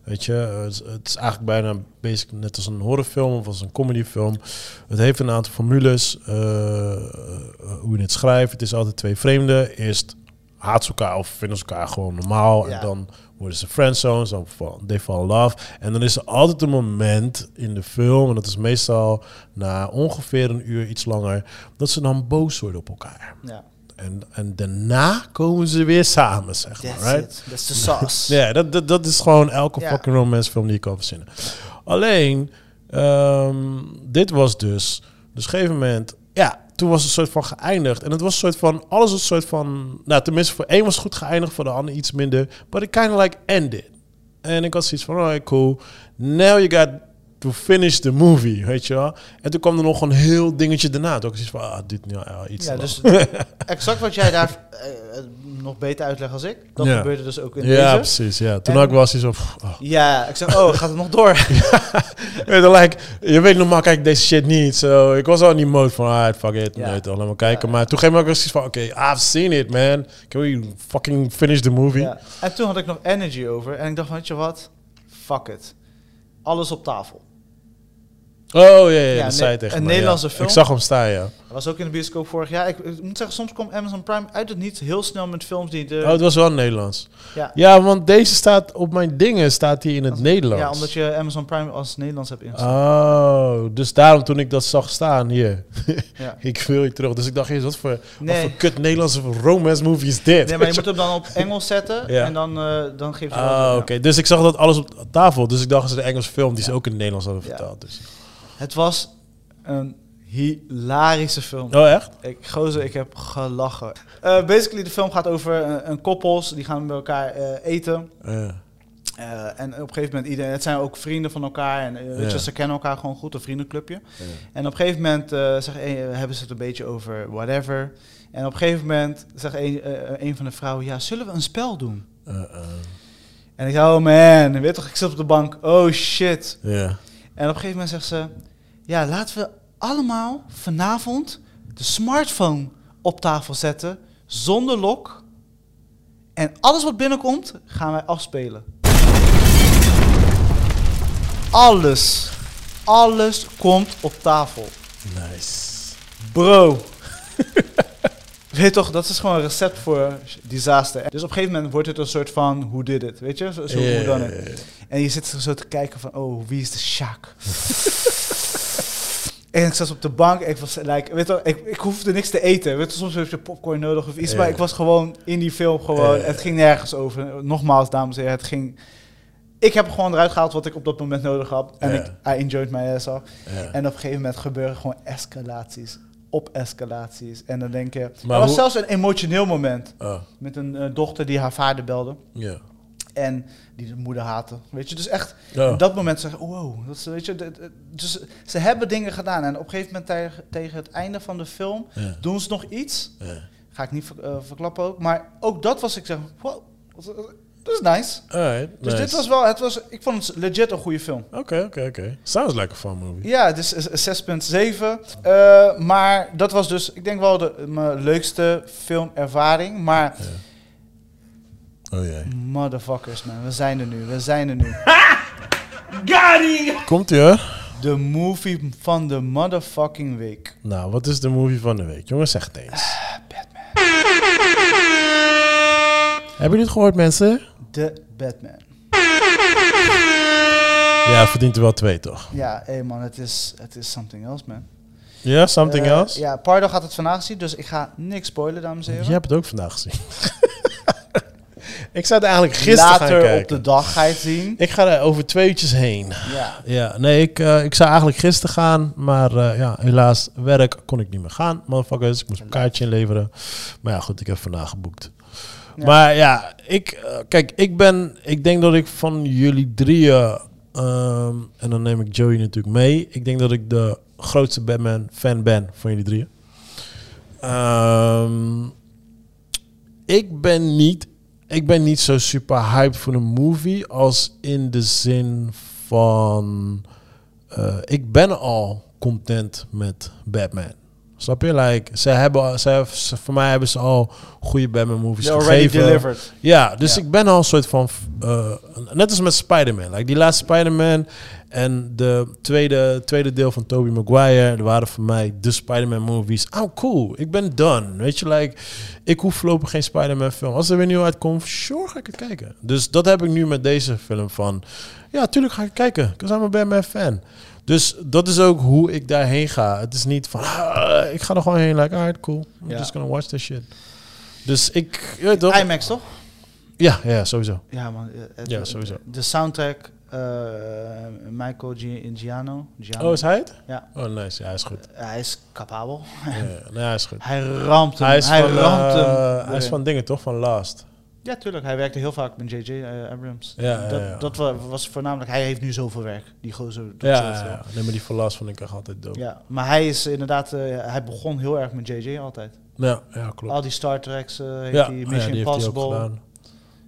Weet je, het is, het is eigenlijk bijna basic, net als een horrorfilm of als een comedyfilm. Het heeft een aantal formules, eh, eh, hoe je het schrijft. Het is altijd twee vreemden. Eerst haat ze elkaar of vinden ze elkaar gewoon normaal. Ja. En dan worden ze friendzones, dan they fall in love. En dan is er altijd een moment in de film, en dat is meestal na ongeveer een uur, iets langer, dat ze dan boos worden op elkaar. ja, En, en daarna komen ze weer samen, zeg that's maar. Right? it. That's the sauce. [laughs] Ja, dat, dat, dat is gewoon elke fucking romance film die je kan verzinnen. Alleen, ehm, dit was dus, dus op een gegeven moment, ja, toen was het een soort van geëindigd. En het was een soort van, alles was een soort van, nou tenminste voor één was het goed geëindigd, voor de ander iets minder. But it kind of like ended. En ik had zoiets van, alright, cool. Now you got to finish the movie, weet je wel. En toen kwam er nog een heel dingetje daarna. Toen ik zoiets van, ah, dit nou ja, iets Ja, dus [laughs] exact wat jij daar eh, nog beter uitlegt als ik. Dat Ja. gebeurde dus ook in Ja, deze. precies, ja. Toen En- had ik zoiets van, oh. Ja, ik zeg, oh, gaat het nog door? [laughs] Weet je, like, je weet normaal kijk ik deze shit niet. So, ik was al in die mode van, alright, fuck it. Ja. Nee, toch, laat maar kijken. Ja. Maar toen ging ik ook zoiets van, oké, I've seen it, man. Can we fucking finish the movie? ja. En toen had ik nog energy over. En ik dacht, weet je wat? Fuck it. Alles op tafel. Oh, ja, ja, Ja, dat zei tegen een Nederlandse ja. film. Ik zag hem staan, ja. Dat was ook in de bioscoop vorig jaar. Ik, ik moet zeggen, soms komt Amazon Prime uit het niet heel snel met films die de... Oh, het was wel Nederlands. ja, Ja, want deze staat op mijn dingen, staat hij in het Als- Nederlands. ja, omdat je Amazon Prime als Nederlands hebt ingesteld. Oh, dus daarom toen ik dat zag staan hier, ja. [laughs] ik wil je terug. Dus ik dacht, jezus, wat voor, wat voor kut Nederlandse romance movie is dit? nee, maar je moet [laughs] hem dan op Engels zetten. Ja. En dan, eh dan geeft hij Ah, oké. Dus ik zag dat alles op tafel. Dus ik dacht, is een Engelse film die ze ook in het Nederlands hadden vertaald. Dus. Het was een hilarische film. Oh, echt? Ik, gozer, ik heb gelachen. Eh, basically, de film gaat over een, een koppels. Die gaan met elkaar eh, eten. Eh, en op een gegeven moment, iedereen, het zijn ook vrienden van elkaar. En eh, Ja. ze kennen elkaar gewoon goed, een vriendenclubje. En op een gegeven moment eh, zeg, eh, hebben ze het een beetje over whatever. En op een gegeven moment zegt een, eh, een van de vrouwen, ja, zullen we een spel doen? Uh, uh, En ik zei, oh man, weet toch, ik zit op de bank, oh shit. ja. En op een gegeven moment zegt ze, ja, laten we allemaal vanavond de smartphone op tafel zetten, zonder lok. En alles wat binnenkomt, gaan wij afspelen. Alles, alles komt op tafel. Nice. Bro. [laughs] Weet je toch, dat is gewoon een recept voor disaster. Dus op een gegeven moment wordt het een soort van, hoe did it? Weet je, zo, hoe dan het. En je zit zo te kijken van, oh, wie is de Sjaak? [laughs] en ik zat op de bank, ik was, like, weet je, ik, ik hoefde niks te eten. Weet je, soms heb je popcorn nodig of iets, Ja. maar ik was gewoon in die film gewoon, Ja. het ging nergens over. Nogmaals, dames en heren, het ging... Ik heb gewoon eruit gehaald wat ik op dat moment nodig had. En ik, I enjoyed my ass off. En op een gegeven moment gebeuren gewoon escalaties op escalaties. En dan denk je... Maar er was hoe- zelfs een emotioneel moment Oh, met een eh, dochter die haar vader belde. ja. En die de moeder haatte. Weet je, dus echt Oh. op dat moment zeggen, oh, wow. Dat weet je, dat- dus ze hebben dingen gedaan. En op een gegeven moment tegen, tegen het einde van de film Ja. doen ze nog iets. Ja. Ga ik niet ver- eh, verklappen ook. Maar ook dat was ik zeg, wow, dat is- nice. Alright, Dus nice. dit was wel, het was, ik vond het legit een goede film. Oké, oké, oké. Sounds like a fun movie. Ja, het is een 6.7. Eh, maar dat was dus, ik denk wel de, mijn leukste filmervaring. Maar Oh jee. motherfuckers man, we zijn er nu, we zijn er nu. [laughs] Komt ie hoor. De movie van de motherfucking week. Nou, wat is de movie van de week? Jongens, zeg het eens. Batman. Hebben jullie het gehoord, mensen? De Batman. Ja, verdient er wel twee, toch? Ja, hé man, het is, het is something else man. Ja, something Eh, else? Ja, Pardo gaat het vandaag zien, dus ik ga niks spoilen, dames en heren. Je hebt het ook vandaag gezien. [laughs] Ik zou het eigenlijk gisteren gaan Later kijken. op de dag ga je het zien. Ik ga er over twee uurtjes heen. Ja. Ja, nee, ik, eh, ik zou eigenlijk gisteren gaan, maar eh, ja, helaas, werk kon ik niet meer gaan, motherfuckers. Ik moest een kaartje inleveren. Maar ja, goed, ik heb vandaag geboekt. Ja. Maar ja, ik, eh, kijk, ik ben, ik denk dat ik van jullie drieën, ehm, en dan neem ik Joey natuurlijk mee, ik denk dat ik de grootste Batman-fan ben van jullie drieën. Ehm, ik ben niet, ik ben niet zo super hyped voor een movie als in de zin van, eh, ik ben al content met Batman. Snap je? Like, ze hebben, ze, voor mij hebben ze al goede Batman movies gegeven. delivered. Ja, dus ik ben al een soort van... eh, net als met Spider-Man. Like die laatste Spider-Man en de tweede, tweede deel van Tobey Maguire... er waren voor mij de Spider-Man movies. I'm cool. Ik ben done. Weet je, like... Ik hoef voorlopig geen Spider-Man film. Als er weer nieuw uitkomt, sure ga ik het kijken. Dus dat heb ik nu met deze film van... Ja, tuurlijk ga ik kijken. Ik ben een Batman fan. Dus dat is ook hoe ik daarheen ga. Het is niet van... ah, ik ga er gewoon heen. Like, alright, cool. I'm Ja. just gonna watch this shit. Dus ik... IMAX toch? Ja, ja, sowieso. Ja, man. eh, het- Ja, sowieso. De soundtrack, Michael Gi- Giano. Giano. Oh, is hij het? Ja. Oh, nice. Ja, hij is goed. Hij is capabel. Ja, ja. nee, [laughs] hij is goed. Hij ramt hem. Hij is, hij van, ramt hem. eh, hij is van dingen, toch? Van Last. Ja, tuurlijk. Hij werkte heel vaak met J.J. eh, Abrams. Ja, ja, dat, ja. dat wa- was voornamelijk... Hij heeft nu zoveel werk. Die gozer Ja, ja, ja. Nee, maar die van Last vond ik echt altijd dope. Ja, Ja, maar hij is inderdaad... eh, hij begon heel erg met J.J. altijd. ja, klopt. Al die Star Treks eh, heeft ja, hij, ja, Mission die heeft hij ook Impossible.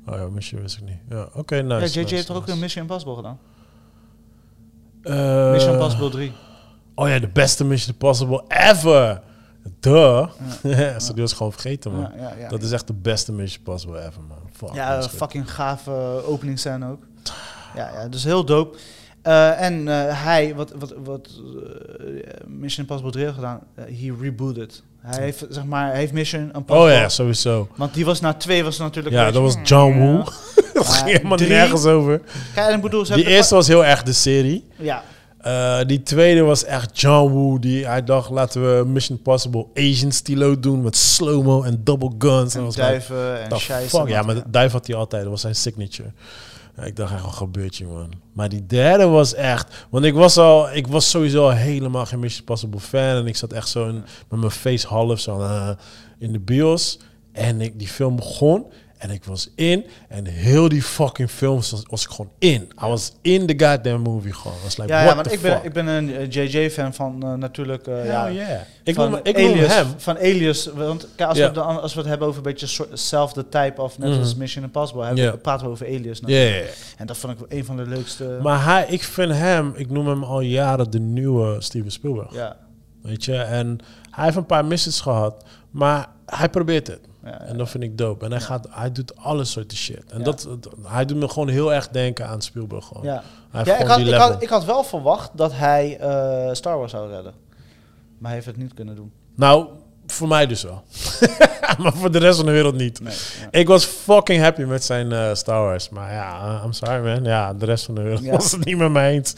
Oh ja, Mission wist ik niet. Ja, oké, nice. ja, J.J. nice, heeft toch ook een Mission Impossible gedaan? Eh, Mission Impossible 3. Oh ja, de beste Mission Impossible ever. Duh. Ja. [laughs] Ze die was gewoon vergeten, man. Ja, ja, ja. Dat is echt de beste Mission Impossible ever, man. Fuck, Ja, fucking gave uh, openingsscène ook. Ja, ja, dus heel dope. Eh, en eh, hij, wat, wat, wat eh, Mission Impossible 3 heeft gedaan, eh, he rebooted. Hij heeft, zeg maar, hij heeft Mission Impossible... Oh ja, sowieso. Want die was na twee was natuurlijk... Ja, een dat was John Ja. Woo. [laughs] Dat ging helemaal drie- nergens over. Kijk, en ik bedoel, ze Die eerste was heel erg de serie. Ja, Eh, die tweede was echt John Woo. Die, hij dacht, laten we Mission Impossible Asian stilo doen. Met slow-mo en double guns. En en was like, duiven en scheisse. fuck? Ja, maar de duif had hij altijd. Dat was zijn signature. Ja, ik dacht echt, wat gebeurt je, man? Maar die derde was echt... Want ik was al... Ik was sowieso al helemaal geen Mission Impossible fan. En ik zat echt zo in, met mijn face half zo eh, in de bios. En ik, die film begon. En ik was in. En heel die fucking film was, was ik gewoon in. I was in the goddamn movie gewoon. Was like, Ja, ja want ik ben, fuck? ik ben een eh, JJ-fan van eh, natuurlijk... eh, ja, yeah. Ik van noem, ik noem Alias, hem. Van Alias. Want als, we, als we het hebben over een beetje hetzelfde type of net Mhm. als Mission Impossible, hebben we, praten we over Alias. Ja. En dat vond ik een van de leukste. Maar hij, ik vind hem, ik noem hem al jaren de nieuwe Steven Spielberg. ja, Weet je, en hij heeft een paar misses gehad, maar hij probeert het. En dat vind ik dope. En hij, gaat, hij doet alle soorten shit. En dat, hij doet me gewoon heel erg denken aan Spielberg. Gewoon. ja. Hij ja ik, had, ik had wel verwacht dat hij eh, Star Wars zou redden. Maar hij heeft het niet kunnen doen. Nou, voor mij dus wel. [laughs] maar voor de rest van de wereld niet. Nee, ja. Ik was fucking happy met zijn eh, Star Wars. Maar ja, uh, I'm sorry man. Ja, de rest van de wereld Ja. [laughs] was het niet met mij eens.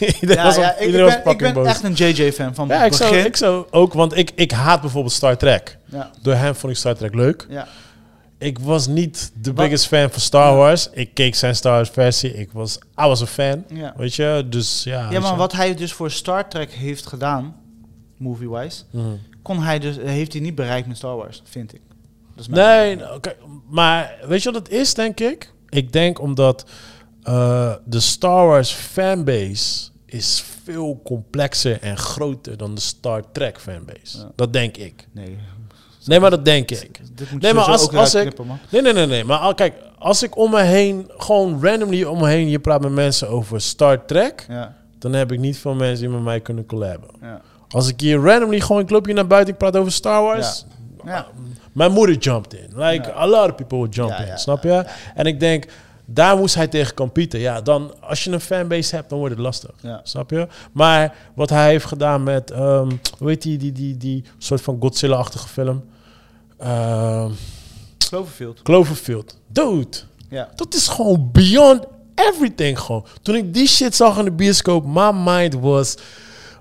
[laughs] iedereen was, op- ik, ik iedereen was ben, ik ben boos. echt een JJ-fan van ja, ik zou, begin. ik zou ook, want ik, ik haat bijvoorbeeld Star Trek. ja, Door hem vond ik Star Trek leuk. ja. Ik was niet de biggest fan van Star Wars. Ik keek zijn Star Wars versie. Ik was, I was a fan. Ja. Weet je, dus ja. ja, maar wat hij dus voor Star Trek heeft gedaan, movie-wise, Mhm. Kon hij dus, heeft hij niet bereikt met Star Wars, vind ik. Dat is Nee, nou, oké, maar weet je wat het is, denk ik? Ik denk omdat eh, de Star Wars fanbase is veel complexer en groter dan de Star Trek fanbase. Ja. Dat denk ik. Nee. Nee, maar dat denk ik. Nee, maar als- als ik- knippen. Nee, nee, nee, nee. Maar al- kijk, als ik om me heen, gewoon randomly om me heen, je praat met mensen over Star Trek, Ja, dan heb ik niet veel mensen die met mij kunnen collaben. ja. Als ik hier randomly gewoon, loop hier naar buiten, ik praat over Star Wars. Ja. Mijn moeder jumped in. Like, a lot of people would jump in, snap je? En ik denk, daar moest hij tegen competen. Ja, dan, als je een fanbase hebt, dan wordt het lastig. Ja. Snap je? Maar wat hij heeft gedaan met, ehm hoe heet die, die, die, die soort van Godzilla-achtige film? Ehm, Cloverfield. Cloverfield. Dude, Ja. dat is gewoon beyond everything gewoon. Toen ik die shit zag in de bioscoop, my mind was,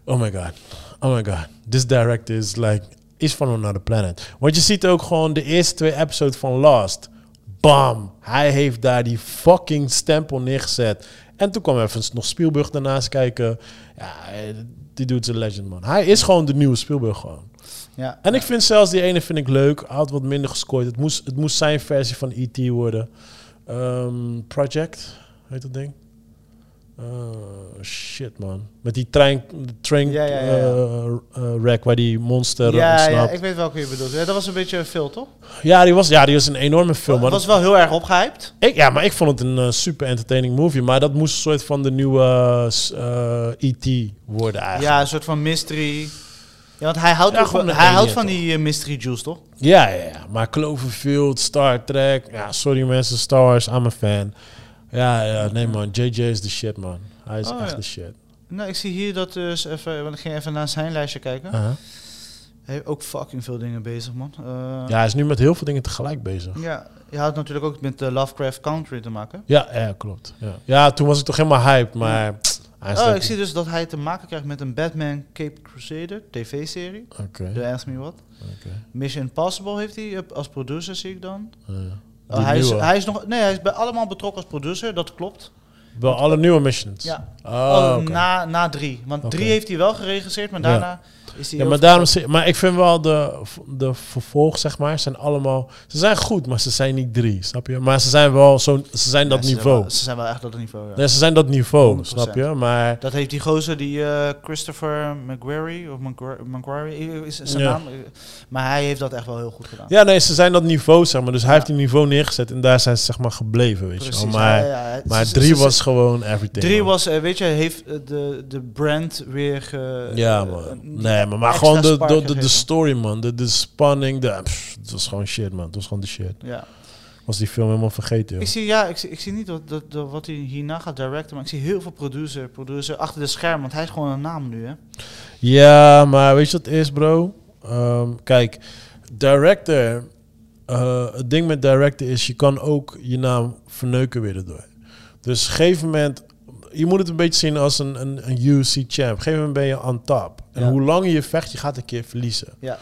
oh my god, oh my god, this director is like, is van another planet. Want je ziet ook gewoon de eerste twee episodes van Lost, bam. Hij heeft daar die fucking stempel neergezet. En toen kwam even nog Spielberg daarnaast kijken. Ja, die is een legend, man. Hij is gewoon de nieuwe Spielberg gewoon. Ja. En ik vind zelfs die ene vind ik leuk. Hij had wat minder gescoord. Het moest, het moest zijn versie van E.T. worden. Ehm, Project, heet dat ding? Uh, shit, man. Met die trein, train Ja, ja, ja, ja. eh, eh, rack waar die monster ja, ja, ik weet welke je bedoelt. Dat was een beetje veel, toch? Ja, die was, ja, die was een enorme film. Het was wel heel erg opgehyped. ik, ja, maar ik vond het een eh, super entertaining movie. Maar dat moest een soort van de nieuwe E.T. worden eigenlijk. Ja, een soort van mystery. Ja, want hij houdt, ook, een hij houdt van toch? die mystery juice, toch? Ja, ja, ja. Maar Cloverfield, Star Trek. Ja, sorry mensen, Star Wars, I'm a fan. Ja, ja nee man, JJ is de shit man. Hij is Oh, echt ja. de shit. Nou, ik zie hier dat dus even... Want ik ging even naar zijn lijstje kijken. Uh-huh. Hij heeft ook fucking veel dingen bezig, man. Eh, Ja, hij is nu met heel veel dingen tegelijk bezig. ja. Je had natuurlijk ook met de Lovecraft Country te maken. Ja, ja klopt. Ja. ja, toen was ik toch helemaal hyped, maar... Oh, ik zie dus dat hij te maken krijgt met een Batman Cape Crusader tv-serie. Oké, De Ask Me What. oké. Mission Impossible heeft hij eh, als producer, zie ik dan. Ja. Oh, Die hij, is, hij is nog... Nee, hij is bij allemaal betrokken als producer, dat klopt. Wel alle nieuwe missions? Ja. Oh, Oh, na, na drie. Want drie heeft hij wel geregisseerd, maar Ja. Is Ja, maar, daarom, maar ik vind wel de, de vervolg, zeg maar, zijn allemaal... Ze zijn goed, maar ze zijn niet drie, snap je? Maar ze zijn wel zo, ze zijn dat ze zijn niveau. wel- ze zijn wel echt dat niveau, ja. Nee, ze zijn dat niveau, 100%. snap je? Maar Dat heeft die gozer, die eh, Christopher McQuarrie, of McQuar- McQuarrie, is zijn Ja. naam. Maar hij heeft dat echt wel heel goed gedaan. ja, nee, ze zijn dat niveau, zeg maar. Dus hij heeft die niveau neergezet en daar zijn ze, zeg maar, gebleven, weet je wel. Maar, maar drie was gewoon everything. Drie man. was, eh, weet je, heeft eh, de, de brand weer ge, Ja, man. Nee, maar, gewoon de, de, de, story, man. De, de spanning, de, pff, het was gewoon shit, man. Het was gewoon de shit. Ja. Was die film helemaal vergeten, joh. Ik zie, ja, ik zie, ik zie niet wat, dat, dat- wat hij hierna gaat directen, maar ik zie heel veel producer, producer achter de scherm, want hij is gewoon een naam nu, hè. Ja, maar weet je wat het is, bro? Ehm, kijk, director... eh, het ding met director is, je kan ook je naam verneuken weer erdoor. Dus op een gegeven moment... Je moet het een beetje zien als een, een, een UFC champ. Op een gegeven moment ben je on top. En Ja. hoe langer je vecht, je gaat een keer verliezen. Ja.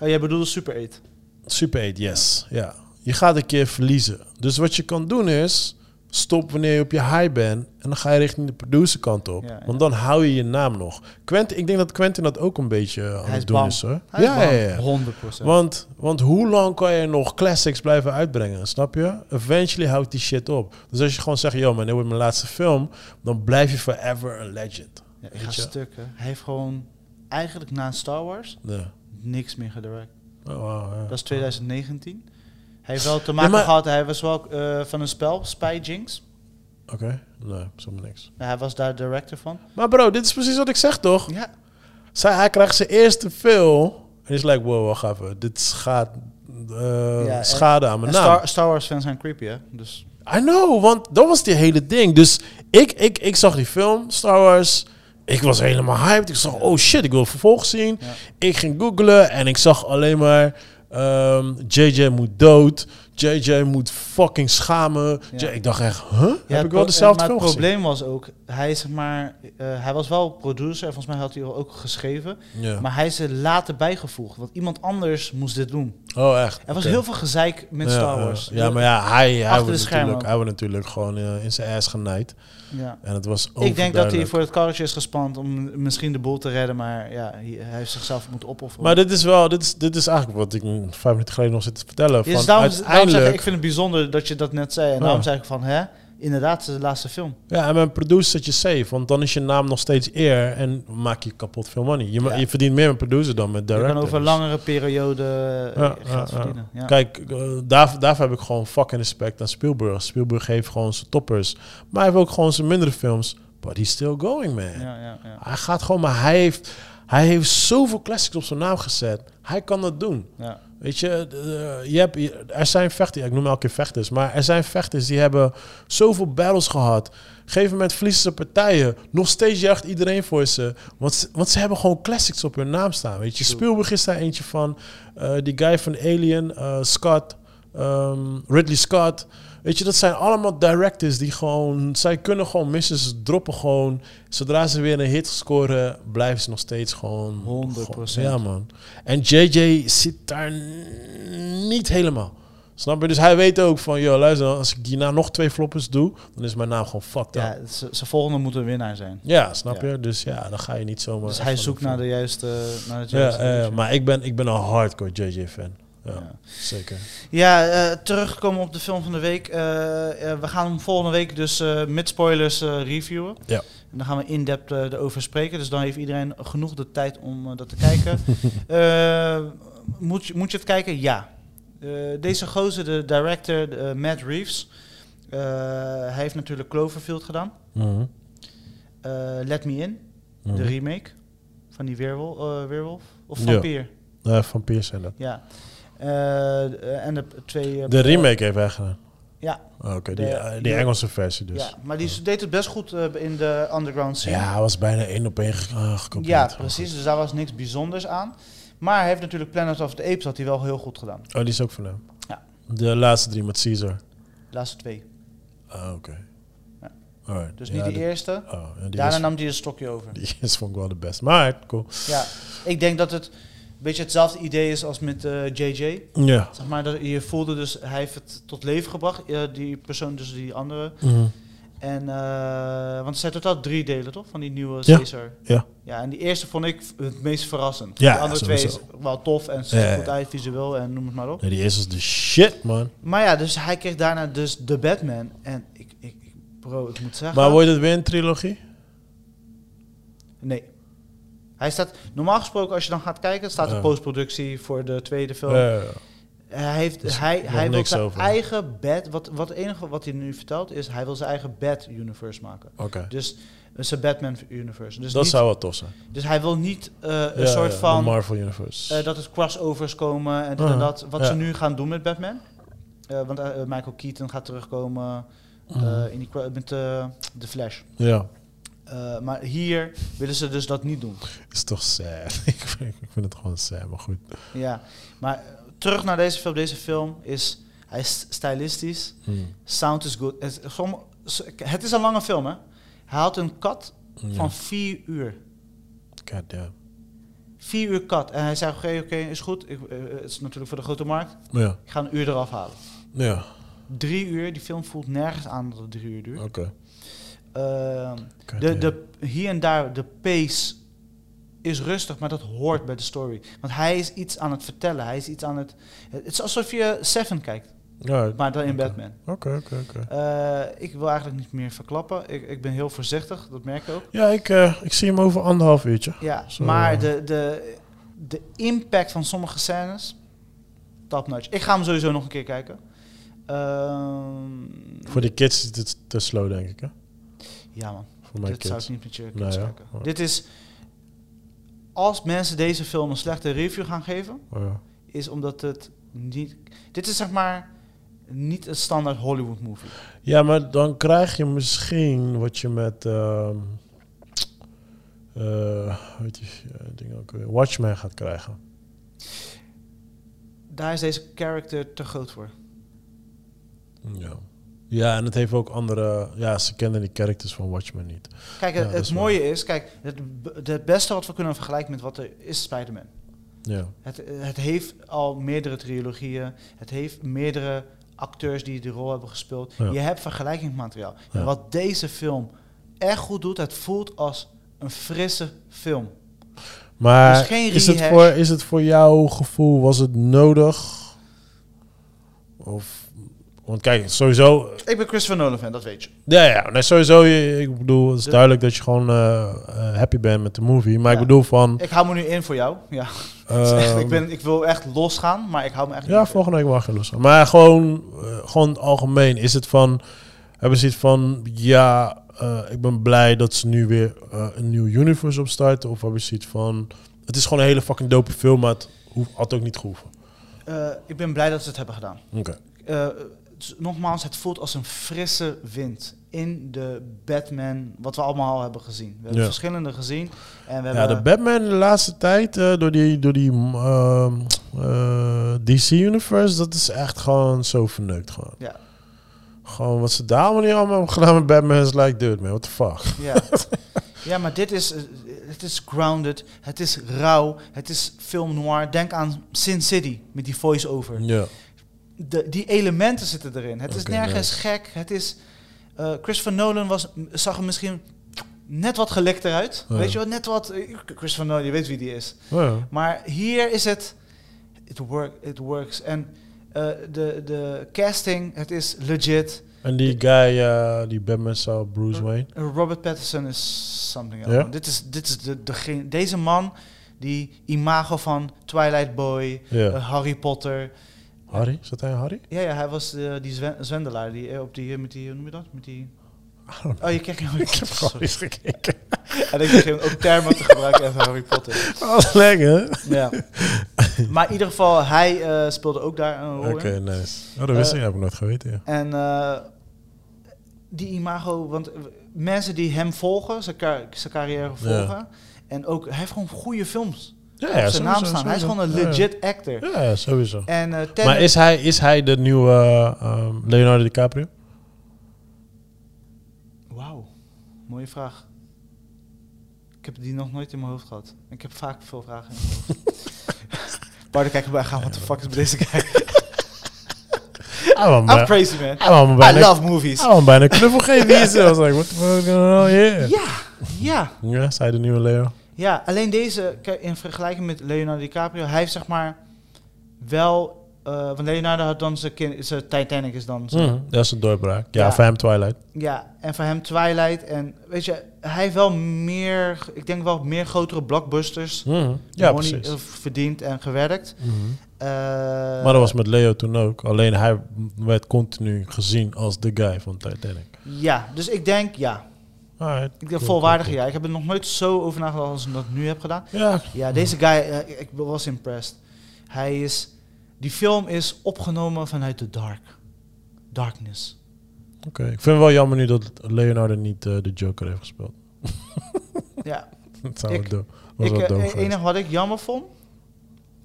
Oh, jij bedoelde Super 8. Super 8, yes. Ja. Je gaat een keer verliezen. Dus wat je kan doen is... Stop wanneer je op je high bent. En dan ga je richting de producer kant op. Ja, ja. Want dan hou je je naam nog. Quentin, ik denk dat Quentin dat ook een beetje aan Hij is het doen bang. is hoor. Hij is ja, bang. ja, ja. 100%. Want, want hoe lang kan je nog classics blijven uitbrengen? Snap je? Eventually houdt die shit op. Dus als je gewoon zegt, yo man, dit wordt mijn laatste film. Dan blijf je forever een legend. ja, ik ga stukken. Hij heeft gewoon eigenlijk na Star Wars niks meer gedirect. Oh, wow. Dat is 2019. Hij heeft wel te maken gehad, hij was wel eh, van een spel, Spy Jinx. Oké, nee, zomaar niks. Ja, hij was daar director van. Maar bro, dit is precies wat ik zeg toch? Ja, Zij, hij krijgt zijn eerste film. En is like, wow, wacht even. Dit gaat eh, Ja, en- schade aan mijn naam. Star, Star Wars fans zijn creepy, hè? Dus I know, want dat was die hele ding. Dus ik, ik, ik zag die film, Star Wars. Ik was helemaal hyped. Ik zag, oh shit, ik wil het vervolg zien. Ik ging googlen en ik zag alleen maar... ehm, JJ moet dood. JJ moet fucking schamen. Ja. Ik dacht echt, huh? Ja, Heb ik wel dezelfde maar film het probleem was ook, hij is zeg maar, eh, hij was wel producer, en volgens mij had hij ook geschreven, Ja. maar hij is er later bijgevoegd, want iemand anders moest dit doen. oh, echt? Er was heel veel gezeik met Star ja. Wars. Ja, maar ja, hij, hij, wordt, natuurlijk, ook. hij wordt natuurlijk gewoon eh, in zijn ass genaaid. Ja. En het was Ik denk dat hij voor het karretje is gespand om misschien de boel te redden, maar ja, hij, heeft zichzelf moeten opofferen. Maar dit is wel, dit is, dit is eigenlijk wat ik vijf minuten geleden nog zit te vertellen. Ja, Van dus daarom zeg ik, ik vind het bijzonder dat je dat net zei. En daarom zei ik van, hè, inderdaad, de laatste film. ja, en mijn producer zet je safe, want dan is je naam nog steeds eer en maak je kapot veel money. Je, Ja. je verdient meer met producer dan met Je director. kan over een langere periode eh, Ja, geld ja, verdienen. Ja. Kijk, eh, daar, daarvoor heb ik gewoon fucking respect aan Spielberg. Spielberg heeft gewoon zijn toppers, maar hij heeft ook gewoon zijn mindere films. But he's still going, man. Ja, ja, ja. Hij gaat gewoon, maar hij heeft, hij heeft zoveel classics op zijn naam gezet. Hij kan dat doen. ja. Weet je, je hebt, er zijn vechters, ik noem elke keer vechters, maar er zijn vechters die hebben zoveel battles gehad. Op een gegeven moment verliezen ze partijen. Nog steeds juicht iedereen voor ze. Want, ze. want ze hebben gewoon classics op hun naam staan. Weet je. Spielberg is daar eentje van. Eh, die guy van Alien, eh, Scott, ehm, Ridley Scott. Weet je, dat zijn allemaal directors die gewoon... Zij kunnen gewoon missen, ze droppen gewoon. Zodra ze weer een hit scoren, blijven ze nog steeds gewoon... 100%. gewoon- Ja, man. En JJ zit daar niet helemaal. Snap je? Dus hij weet ook van, joh, luister, als ik hierna nog twee floppers doe, dan is mijn naam gewoon fucked up. Ja, zijn volgende moet een winnaar zijn. Ja, snap Ja. je? Dus ja, dan ga je niet zomaar... Dus hij zoekt de naar de juiste, naar het Ja, juiste. maar ik ben, ik ben een hardcore JJ-fan. Ja, Ja. zeker. Ja, eh, terugkomen op de film van de week. Eh, eh, we gaan hem volgende week dus met spoilers reviewen. Ja. En dan gaan we in-depth erover spreken. Dus dan heeft iedereen genoeg de tijd om dat te kijken. [laughs] Moet, je, moet je het kijken? Ja. Deze gozer, de director Matt Reeves, hij heeft natuurlijk Cloverfield gedaan. Mhm. Let Me In, Mhm. de remake van die weerwolf, weerwolf of Ja. vampier. Van Piers en dat. Ja. Eh, en de twee... eh, De remake heeft hij gedaan. Ja. Oh, Oké, die, eh, Engelse versie dus. Ja, maar die deed het best goed eh, in de underground scene. Ja, hij was bijna één op één ge- gekopieerd. Ja, precies. Dus daar was niks bijzonders aan. Maar hij heeft natuurlijk Planet of the Apes had hij wel heel goed gedaan. Oh, die is ook van hem. Ja. De laatste drie met Caesar. De laatste twee. Ah, oké. Alright. Dus Ja, niet de die- eerste. Oh, ja, die, Daarna is, nam hij een stokje over. [laughs] die is vond ik wel de best. Maar, cool. Ja, ik denk dat het beetje hetzelfde idee is als met eh, JJ. Ja. Zeg maar, dat je voelde dus, hij heeft het tot leven gebracht. eh, die persoon, dus die andere. Mhm. En, eh, want er zijn totaal drie delen, toch? Van die nieuwe Ja. Caesar. Ja. Ja, en die eerste vond ik het meest verrassend. Ja, de andere twee is wel tof en ziet Ja, goed uit, visueel en noem het maar op. Nee, die eerste is de shit, man. Maar ja, dus hij kreeg daarna dus de Batman. En ik, ik, ik bro, ik moet zeggen... Maar wordt het weer een trilogie? Nee. Hij staat, normaal gesproken, als je dan gaat kijken, staat Ja. postproductie voor de tweede film. Hij heeft, Dus hij, hij wil zijn over. eigen Bat, wat, wat het enige wat hij nu vertelt is, hij wil zijn eigen Bat-universe maken. Oké. Dus zijn Batman-universe. Dus, dat niet- zou wel tof zijn. dus hij wil niet eh, een soort ja, van... de Marvel Universe. Eh, dat het crossovers komen en dit en Ah, dat. Wat ja. ze nu gaan doen met Batman. Eh, want Michael Keaton gaat terugkomen Mhm. in die, met de Flash. ja. Eh, maar hier willen ze dus dat niet doen. Is toch sad. [laughs] ik, vind, ik vind het gewoon sad, maar goed. Ja, maar eh, terug naar deze film. Deze film is, hij is stylistisch. Hmm. Sound is good. Het, som- het is een lange film, hè. Hij had een cut Ja. van vier uur. God damn. Vier uur cut. En hij zei, oké, oké, is goed. Ik, eh, het is natuurlijk voor de grote markt. Ja. Ik ga een uur eraf halen. Ja, Drie uur, die film voelt nergens aan dat het drie uur duurt. oké. God de, de, hier en daar, de pace is rustig, maar dat hoort bij de story. Want hij is iets aan het vertellen. Hij is iets aan het... Het is alsof je Seven kijkt, Ja, maar dan in. Batman. Oké, oké, oké. Eh, ik wil eigenlijk niet meer verklappen. Ik, ik ben heel voorzichtig, dat merk ik ook. Ja, ik, eh, ik zie hem over anderhalf uurtje. Ja, Zo, maar eh. de, de, de impact van sommige scènes, top notch. Ik ga hem sowieso nog een keer kijken. Ehm, Voor die kids is het te slow, denk ik. Hè? Ja man, Voor mijn dit zou ik niet met je kids Nou kijken. maar- Dit is, als mensen deze film een slechte review gaan geven, Oh, ja. is omdat het niet... Dit is zeg maar niet een standaard Hollywood movie. Ja, maar dan krijg je misschien wat je met... ehm eh, weet je, ding ook Watchmen gaat krijgen. Daar is deze character te groot voor. Ja. Ja, en het heeft ook andere... Ja, ze kennen die characters van Watchmen niet. Kijk, Ja, het, mooie is, kijk, het, het beste wat we kunnen vergelijken met wat er is Spider-Man. Ja. Het, het heeft al meerdere trilogieën. Het heeft meerdere acteurs die die rol hebben gespeeld. Ja. Je hebt vergelijkingsmateriaal. Ja. En wat deze film echt goed doet, het voelt als een frisse film. Maar Dus geen is, het voor, is het voor jouw gevoel, was het nodig? Of... Want kijk, sowieso... Ik ben Christopher Nolan fan, dat weet je. Ja, ja, nee, sowieso. je- Ik bedoel, het is De- duidelijk dat je gewoon eh, eh, happy bent met de movie. Maar Ja. ik bedoel van... Ik hou me nu in voor jou. Ja. [laughs] Echt- ehm, ik, ben, ik wil echt losgaan, maar ik hou me echt Ja, volgende week mag je los. Maar gewoon, eh, gewoon algemeen. Is het van... Hebben ze iets van... Ja, ik ben blij dat ze nu weer een nieuw universe opstarten. Of hebben ze iets van... Het is gewoon een hele fucking dope film, maar het hoeft, had ook niet gehoeven. Eh, ik ben blij dat ze het hebben gedaan. Oké. Nogmaals, het voelt als een frisse wind in de Batman, wat we allemaal al hebben gezien. We hebben Ja. verschillende gezien. En we Ja, hebben, de Batman de laatste tijd, eh, door die, door die ehm, eh, DC-universe, dat is echt gewoon zo verneukt gewoon. Ja. Gewoon wat ze daar allemaal niet allemaal hebben gedaan met Batman is like, dude man, what the fuck. Ja. ja, maar dit is, eh, het is grounded, het is rauw, het is film noir. Denk aan Sin City met die voice-over. Ja. De, die elementen zitten erin. Het is nergens nice. gek. Het is, eh, Christopher Nolan was, zag er misschien net wat gelekter uit. Ja. Weet je wat? Net wat. eh, Christopher Nolan, je weet wie die is. Oh, ja. Maar hier is het. It, work, it works. En eh, de, de casting, het is legit. En die guy uh, die Batman zou, Bruce Wayne. Uh, Robert Pattinson is something else. Dit is, dit is de, degene, deze man, die imago van Twilight Boy, Harry Potter. Harry? Zat hij Harry? Ja, ja hij was eh, die zwen- zwendelaar die eh, op die, eh, met die, hoe noem je dat? Met die... Oh, je kijkt naar Harry [laughs] Ik heb Potter. gewoon eens gekeken. [laughs] En ik begin ook termen te gebruiken even Harry Potter. [laughs] Oh, lekker. Ja. Maar in ieder geval, hij speelde ook daar een rol Oké, in. nice. Oh, dat wist ik. heb ik nooit geweten, ja. En die imago, want mensen die hem volgen, zijn, zijn carrière volgen. En ook, hij heeft gewoon goede films Ja, op ja, zijn naam sowieso, staan. Hij is gewoon een Ja, ja. legit actor. Ja, ja, sowieso. En eh Maar is hij, is hij de nieuwe ehm, Leonardo DiCaprio? Wauw, mooie vraag. Ik heb die nog nooit in mijn hoofd gehad. Ik heb vaak veel vragen in mijn hoofd. [laughs] Bart, kijk erbij gaan, what the fuck is met deze me [laughs] I'm crazy, man. I love movies. me bijna knuffel geven. Wie is het? I was like, what the fuck is going on here? Ja, ja. Ja, is hij de nieuwe Leo? Ja, alleen deze, in vergelijking met Leonardo DiCaprio, hij heeft zeg maar wel... eh want Leonardo had dan zijn, kind, zijn Titanic is dan zijn- Mhm, Dat is een doorbraak. Ja, Ja. voor hem Twilight. Ja, en voor hem Twilight. En weet je, hij heeft wel meer, ik denk wel meer grotere blockbusters Mhm, Ja, money, precies. eh, verdiend en gewerkt. Mhm. Eh, Maar dat was met Leo toen ook. Alleen hij werd continu gezien als de guy van Titanic. Ja, dus ik denk ja. Alright, Ik denk cool, volwaardig cool, ja. Ik heb er nog nooit zo over nagedacht als ik dat nu heb gedaan. Ja, Ja, deze guy, eh, ik- was impressed. Hij is, die film is opgenomen vanuit de dark. Darkness. oké. Ik vind het wel jammer nu dat Leonardo niet eh, de Joker heeft gespeeld. Ja, [laughs] Dat zou Ik- wel dom. Was ik, wel eh, e- enige wat ik jammer vond,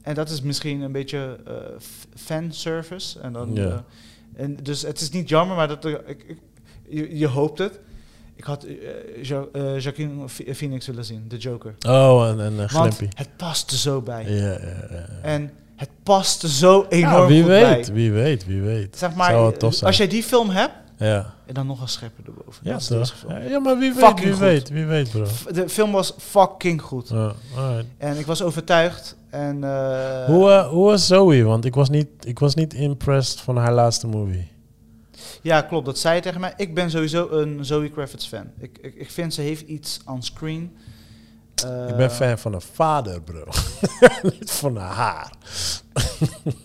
en dat is misschien een beetje eh, fanservice. En dan, Ja. en dus het is niet jammer, maar dat, ik, ik, je, je hoopt het. Ik had jo Joaquin Ph- Phoenix willen zien, de Joker. Oh, en, en uh, Want het past er zo bij. Ja, ja, ja. En het past er zo enorm Ja, wie goed weet, bij. wie weet, wie weet. Zeg maar, Zou wel tof zijn. als jij die film hebt, Ja, en dan nog een schepper erboven. ja toch? Ja, maar wie weet, Fucking wie goed. weet, wie weet, bro. De film was fucking goed. Ja. En ik was overtuigd. En, hoe, eh, hoe was Zoe? Want ik was, niet, ik was niet impressed van haar laatste movie. Ja, klopt. Dat zei je tegen mij. Ik ben sowieso een Zoe Kravitz fan. Ik, ik, ik vind ze heeft iets on screen. Eh, ik ben fan van haar vader, bro. [laughs] niet van haar. [laughs]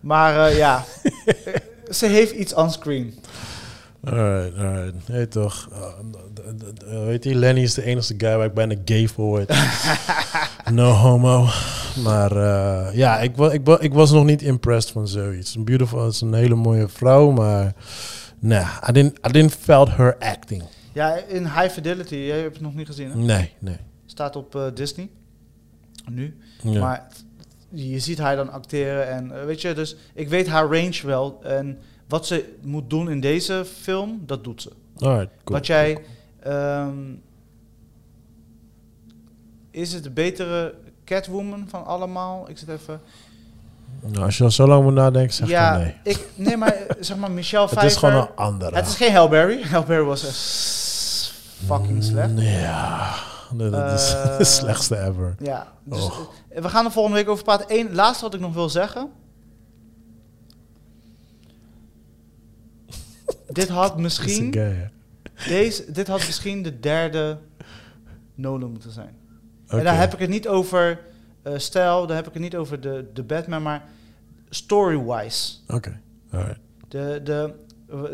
Maar eh, ja, [laughs] ze heeft iets on screen. Alright, alright. Nee, toch. Uh, d- weet je, Lenny is de enige guy waar ik bijna gay voor word. [laughs] no homo. Maar eh, ja, ik, wa ik, wa ik was nog niet impressed van is een beautiful, is een hele mooie vrouw, maar... Nah, I didn't, I didn't felt her acting. Ja, in High Fidelity, jij hebt het nog niet gezien hè? Nee, nee. Staat op eh, Disney. Nu. Ja. Maar je ziet haar dan acteren en eh, weet je, dus ik weet haar range wel. En wat ze moet doen in deze film, dat doet ze. Alright, cool. Wat jij. Ehm, is het de betere Catwoman van allemaal? Ik zit even. Nou, als je al zo lang moet nadenken, zeg ja, nee. ik, nee, maar [laughs] zeg maar Michelle Het Pfeiffer. is gewoon een andere. Het is geen Halle Berry. Halle Berry was echt fucking slecht. Mm, Ja, dat is Eh, [laughs] de slechtste ever. Ja, dus we gaan er volgende week over praten. Eén laatste wat ik nog wil zeggen. [laughs] dit had misschien, guy. Deze, dit had misschien de derde Nolan moeten zijn. En daar heb ik het niet over eh, stijl, daar heb ik het niet over de, de Batman, maar story-wise. Oké, alright. De, de,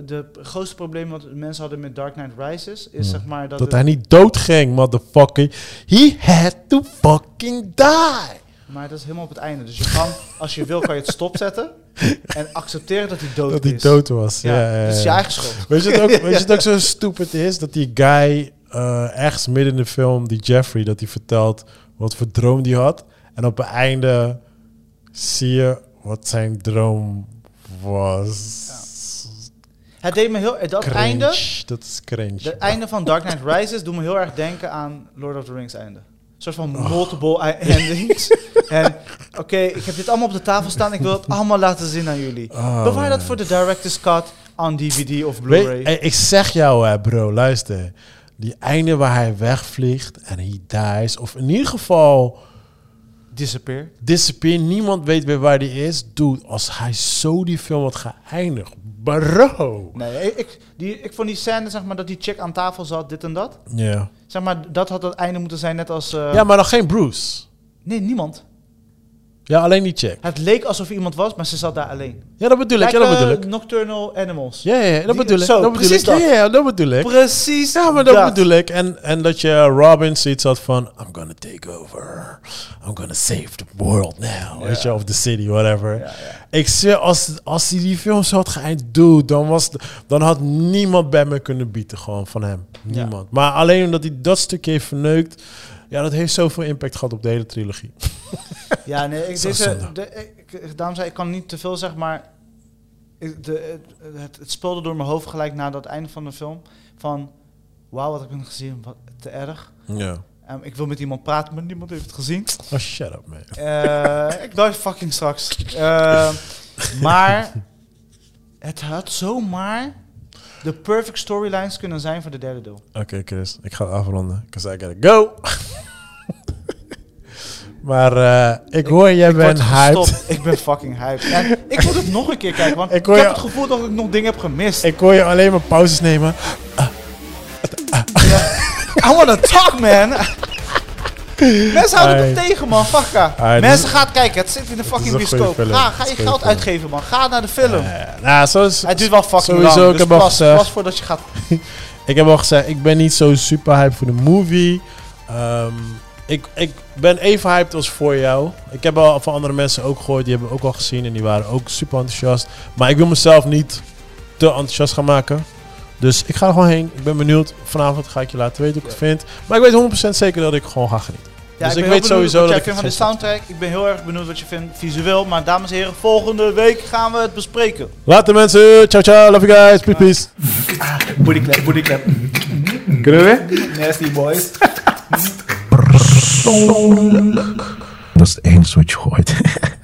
de grootste probleem wat mensen hadden met Dark Knight Rises is Ja. zeg maar dat, Dat hij niet doodging, motherfucker. He had to fucking die. Maar dat is helemaal op het einde. Dus je kan, als je wil, kan je het stopzetten en accepteren dat hij dood Dat hij is. dood was. Ja, Ja, ja, dat is je ja. eigen schuld. Weet je het ook, [laughs] weet je het ook zo stupid is? Dat die guy eh ergens midden in de film, die Jeffrey, dat hij vertelt wat voor droom die had. En op het einde zie je wat zijn droom was. Het deed me heel, dat Cringe. einde, Dat is cringe. het einde van Dark Knight Rises doet me heel erg denken aan Lord of the Rings einde. Soort van Oh. multiple [laughs] endings. en Oké, ik heb dit allemaal op de tafel staan. Ik wil het allemaal laten zien aan jullie. Oh, Bewaar dat voor de director's cut on DVD of Blu-ray. ik zeg jou, hè, bro, luister. Die einde waar hij wegvliegt en hij dies, of in ieder geval Disappear. disappear, niemand weet weer waar die is. Dude, als hij zo die film had geëindigd, bro. Nee, ik, die, ik vond die scène, zeg maar, dat die chick aan tafel zat, dit en dat. Ja. Zeg maar, dat had het einde moeten zijn, net als... eh, Ja, maar dan geen Bruce. Nee, niemand. Ja, alleen die chick. Het leek alsof er iemand was, maar ze zat daar alleen. Ja, dat bedoel ik. Ja, dat eh, bedoel ik. Nocturnal Animals. Ja, ja, ja, dat bedoel ik. zo, dat bedoel precies ik. Dat. ja, dat bedoel ik. Precies Ja, maar dat, bedoel ik. En, en dat je Robin zoiets had van... I'm gonna take over. I'm gonna save the world now. Weet je, of the city, whatever. Ja, ja. Ik zweer, als, als hij die film zo had geëindigd, dude, dan, was, dan had niemand bij me kunnen bieden, gewoon van hem. Niemand. Maar alleen omdat hij dat stukje heeft verneukt, ja, dat heeft zoveel impact gehad op de hele trilogie. Ja, nee, ik, [laughs] deze, de, ik, daarom zei ik, kan niet te veel zeg maar. ik- De, het, het speelde door mijn hoofd gelijk na dat einde van de film. Van, wauw, wat heb ik gezien, wat te erg. Ja. Ehm, ik wil met iemand praten, maar niemand heeft het gezien. Oh, shut up, man. Eh, ik dacht fucking straks. Ehm, [laughs] maar het had zomaar de perfect storylines kunnen zijn voor de derde deel. Oké, Chris, ik ga afronden. Because I gotta go. [laughs] maar eh, ik hoor, jij Ik bent hyped. Ik ben fucking hyped. En ik moet het nog een keer kijken, want [laughs] Ik heb het gevoel dat ik nog dingen heb gemist. Ik hoor je alleen maar pauzes nemen. [laughs] I wanna talk, man. [laughs] Mensen houden het tegen, man. Ai, Mensen gaan kijken. Het zit in de fucking bioscoop. Ga, ga je geld uitgeven, man. Ga naar de film. Eh, nou, zoals, Het duurt wel fucking Sowieso, lang. ik Dus heb al pas, pas voordat je gaat... [laughs] Ik heb al gezegd, ik ben niet zo super hyped voor de movie. Ehm, ik, ik ben even hyped als voor jou. Ik heb al van andere mensen ook gehoord, die hebben ook al gezien en die waren ook super enthousiast. Maar ik wil mezelf niet te enthousiast gaan maken. Dus ik ga er gewoon heen. Ik ben benieuwd. Vanavond ga ik je laten weten hoe ik het vind. Maar ik weet 100% zeker dat ik gewoon ga genieten. Ja, dus ik, ben weet sowieso wat jij ik vindt van de soundtrack. Ik ben heel erg benieuwd wat je vindt visueel. Maar dames en heren, volgende week gaan we het bespreken. Later mensen. Ciao ciao. Love you guys. Peace peace. Booty clap, booty clap. Kunnen we? Nasty boys. Dat is het enige wat je hoort. [laughs]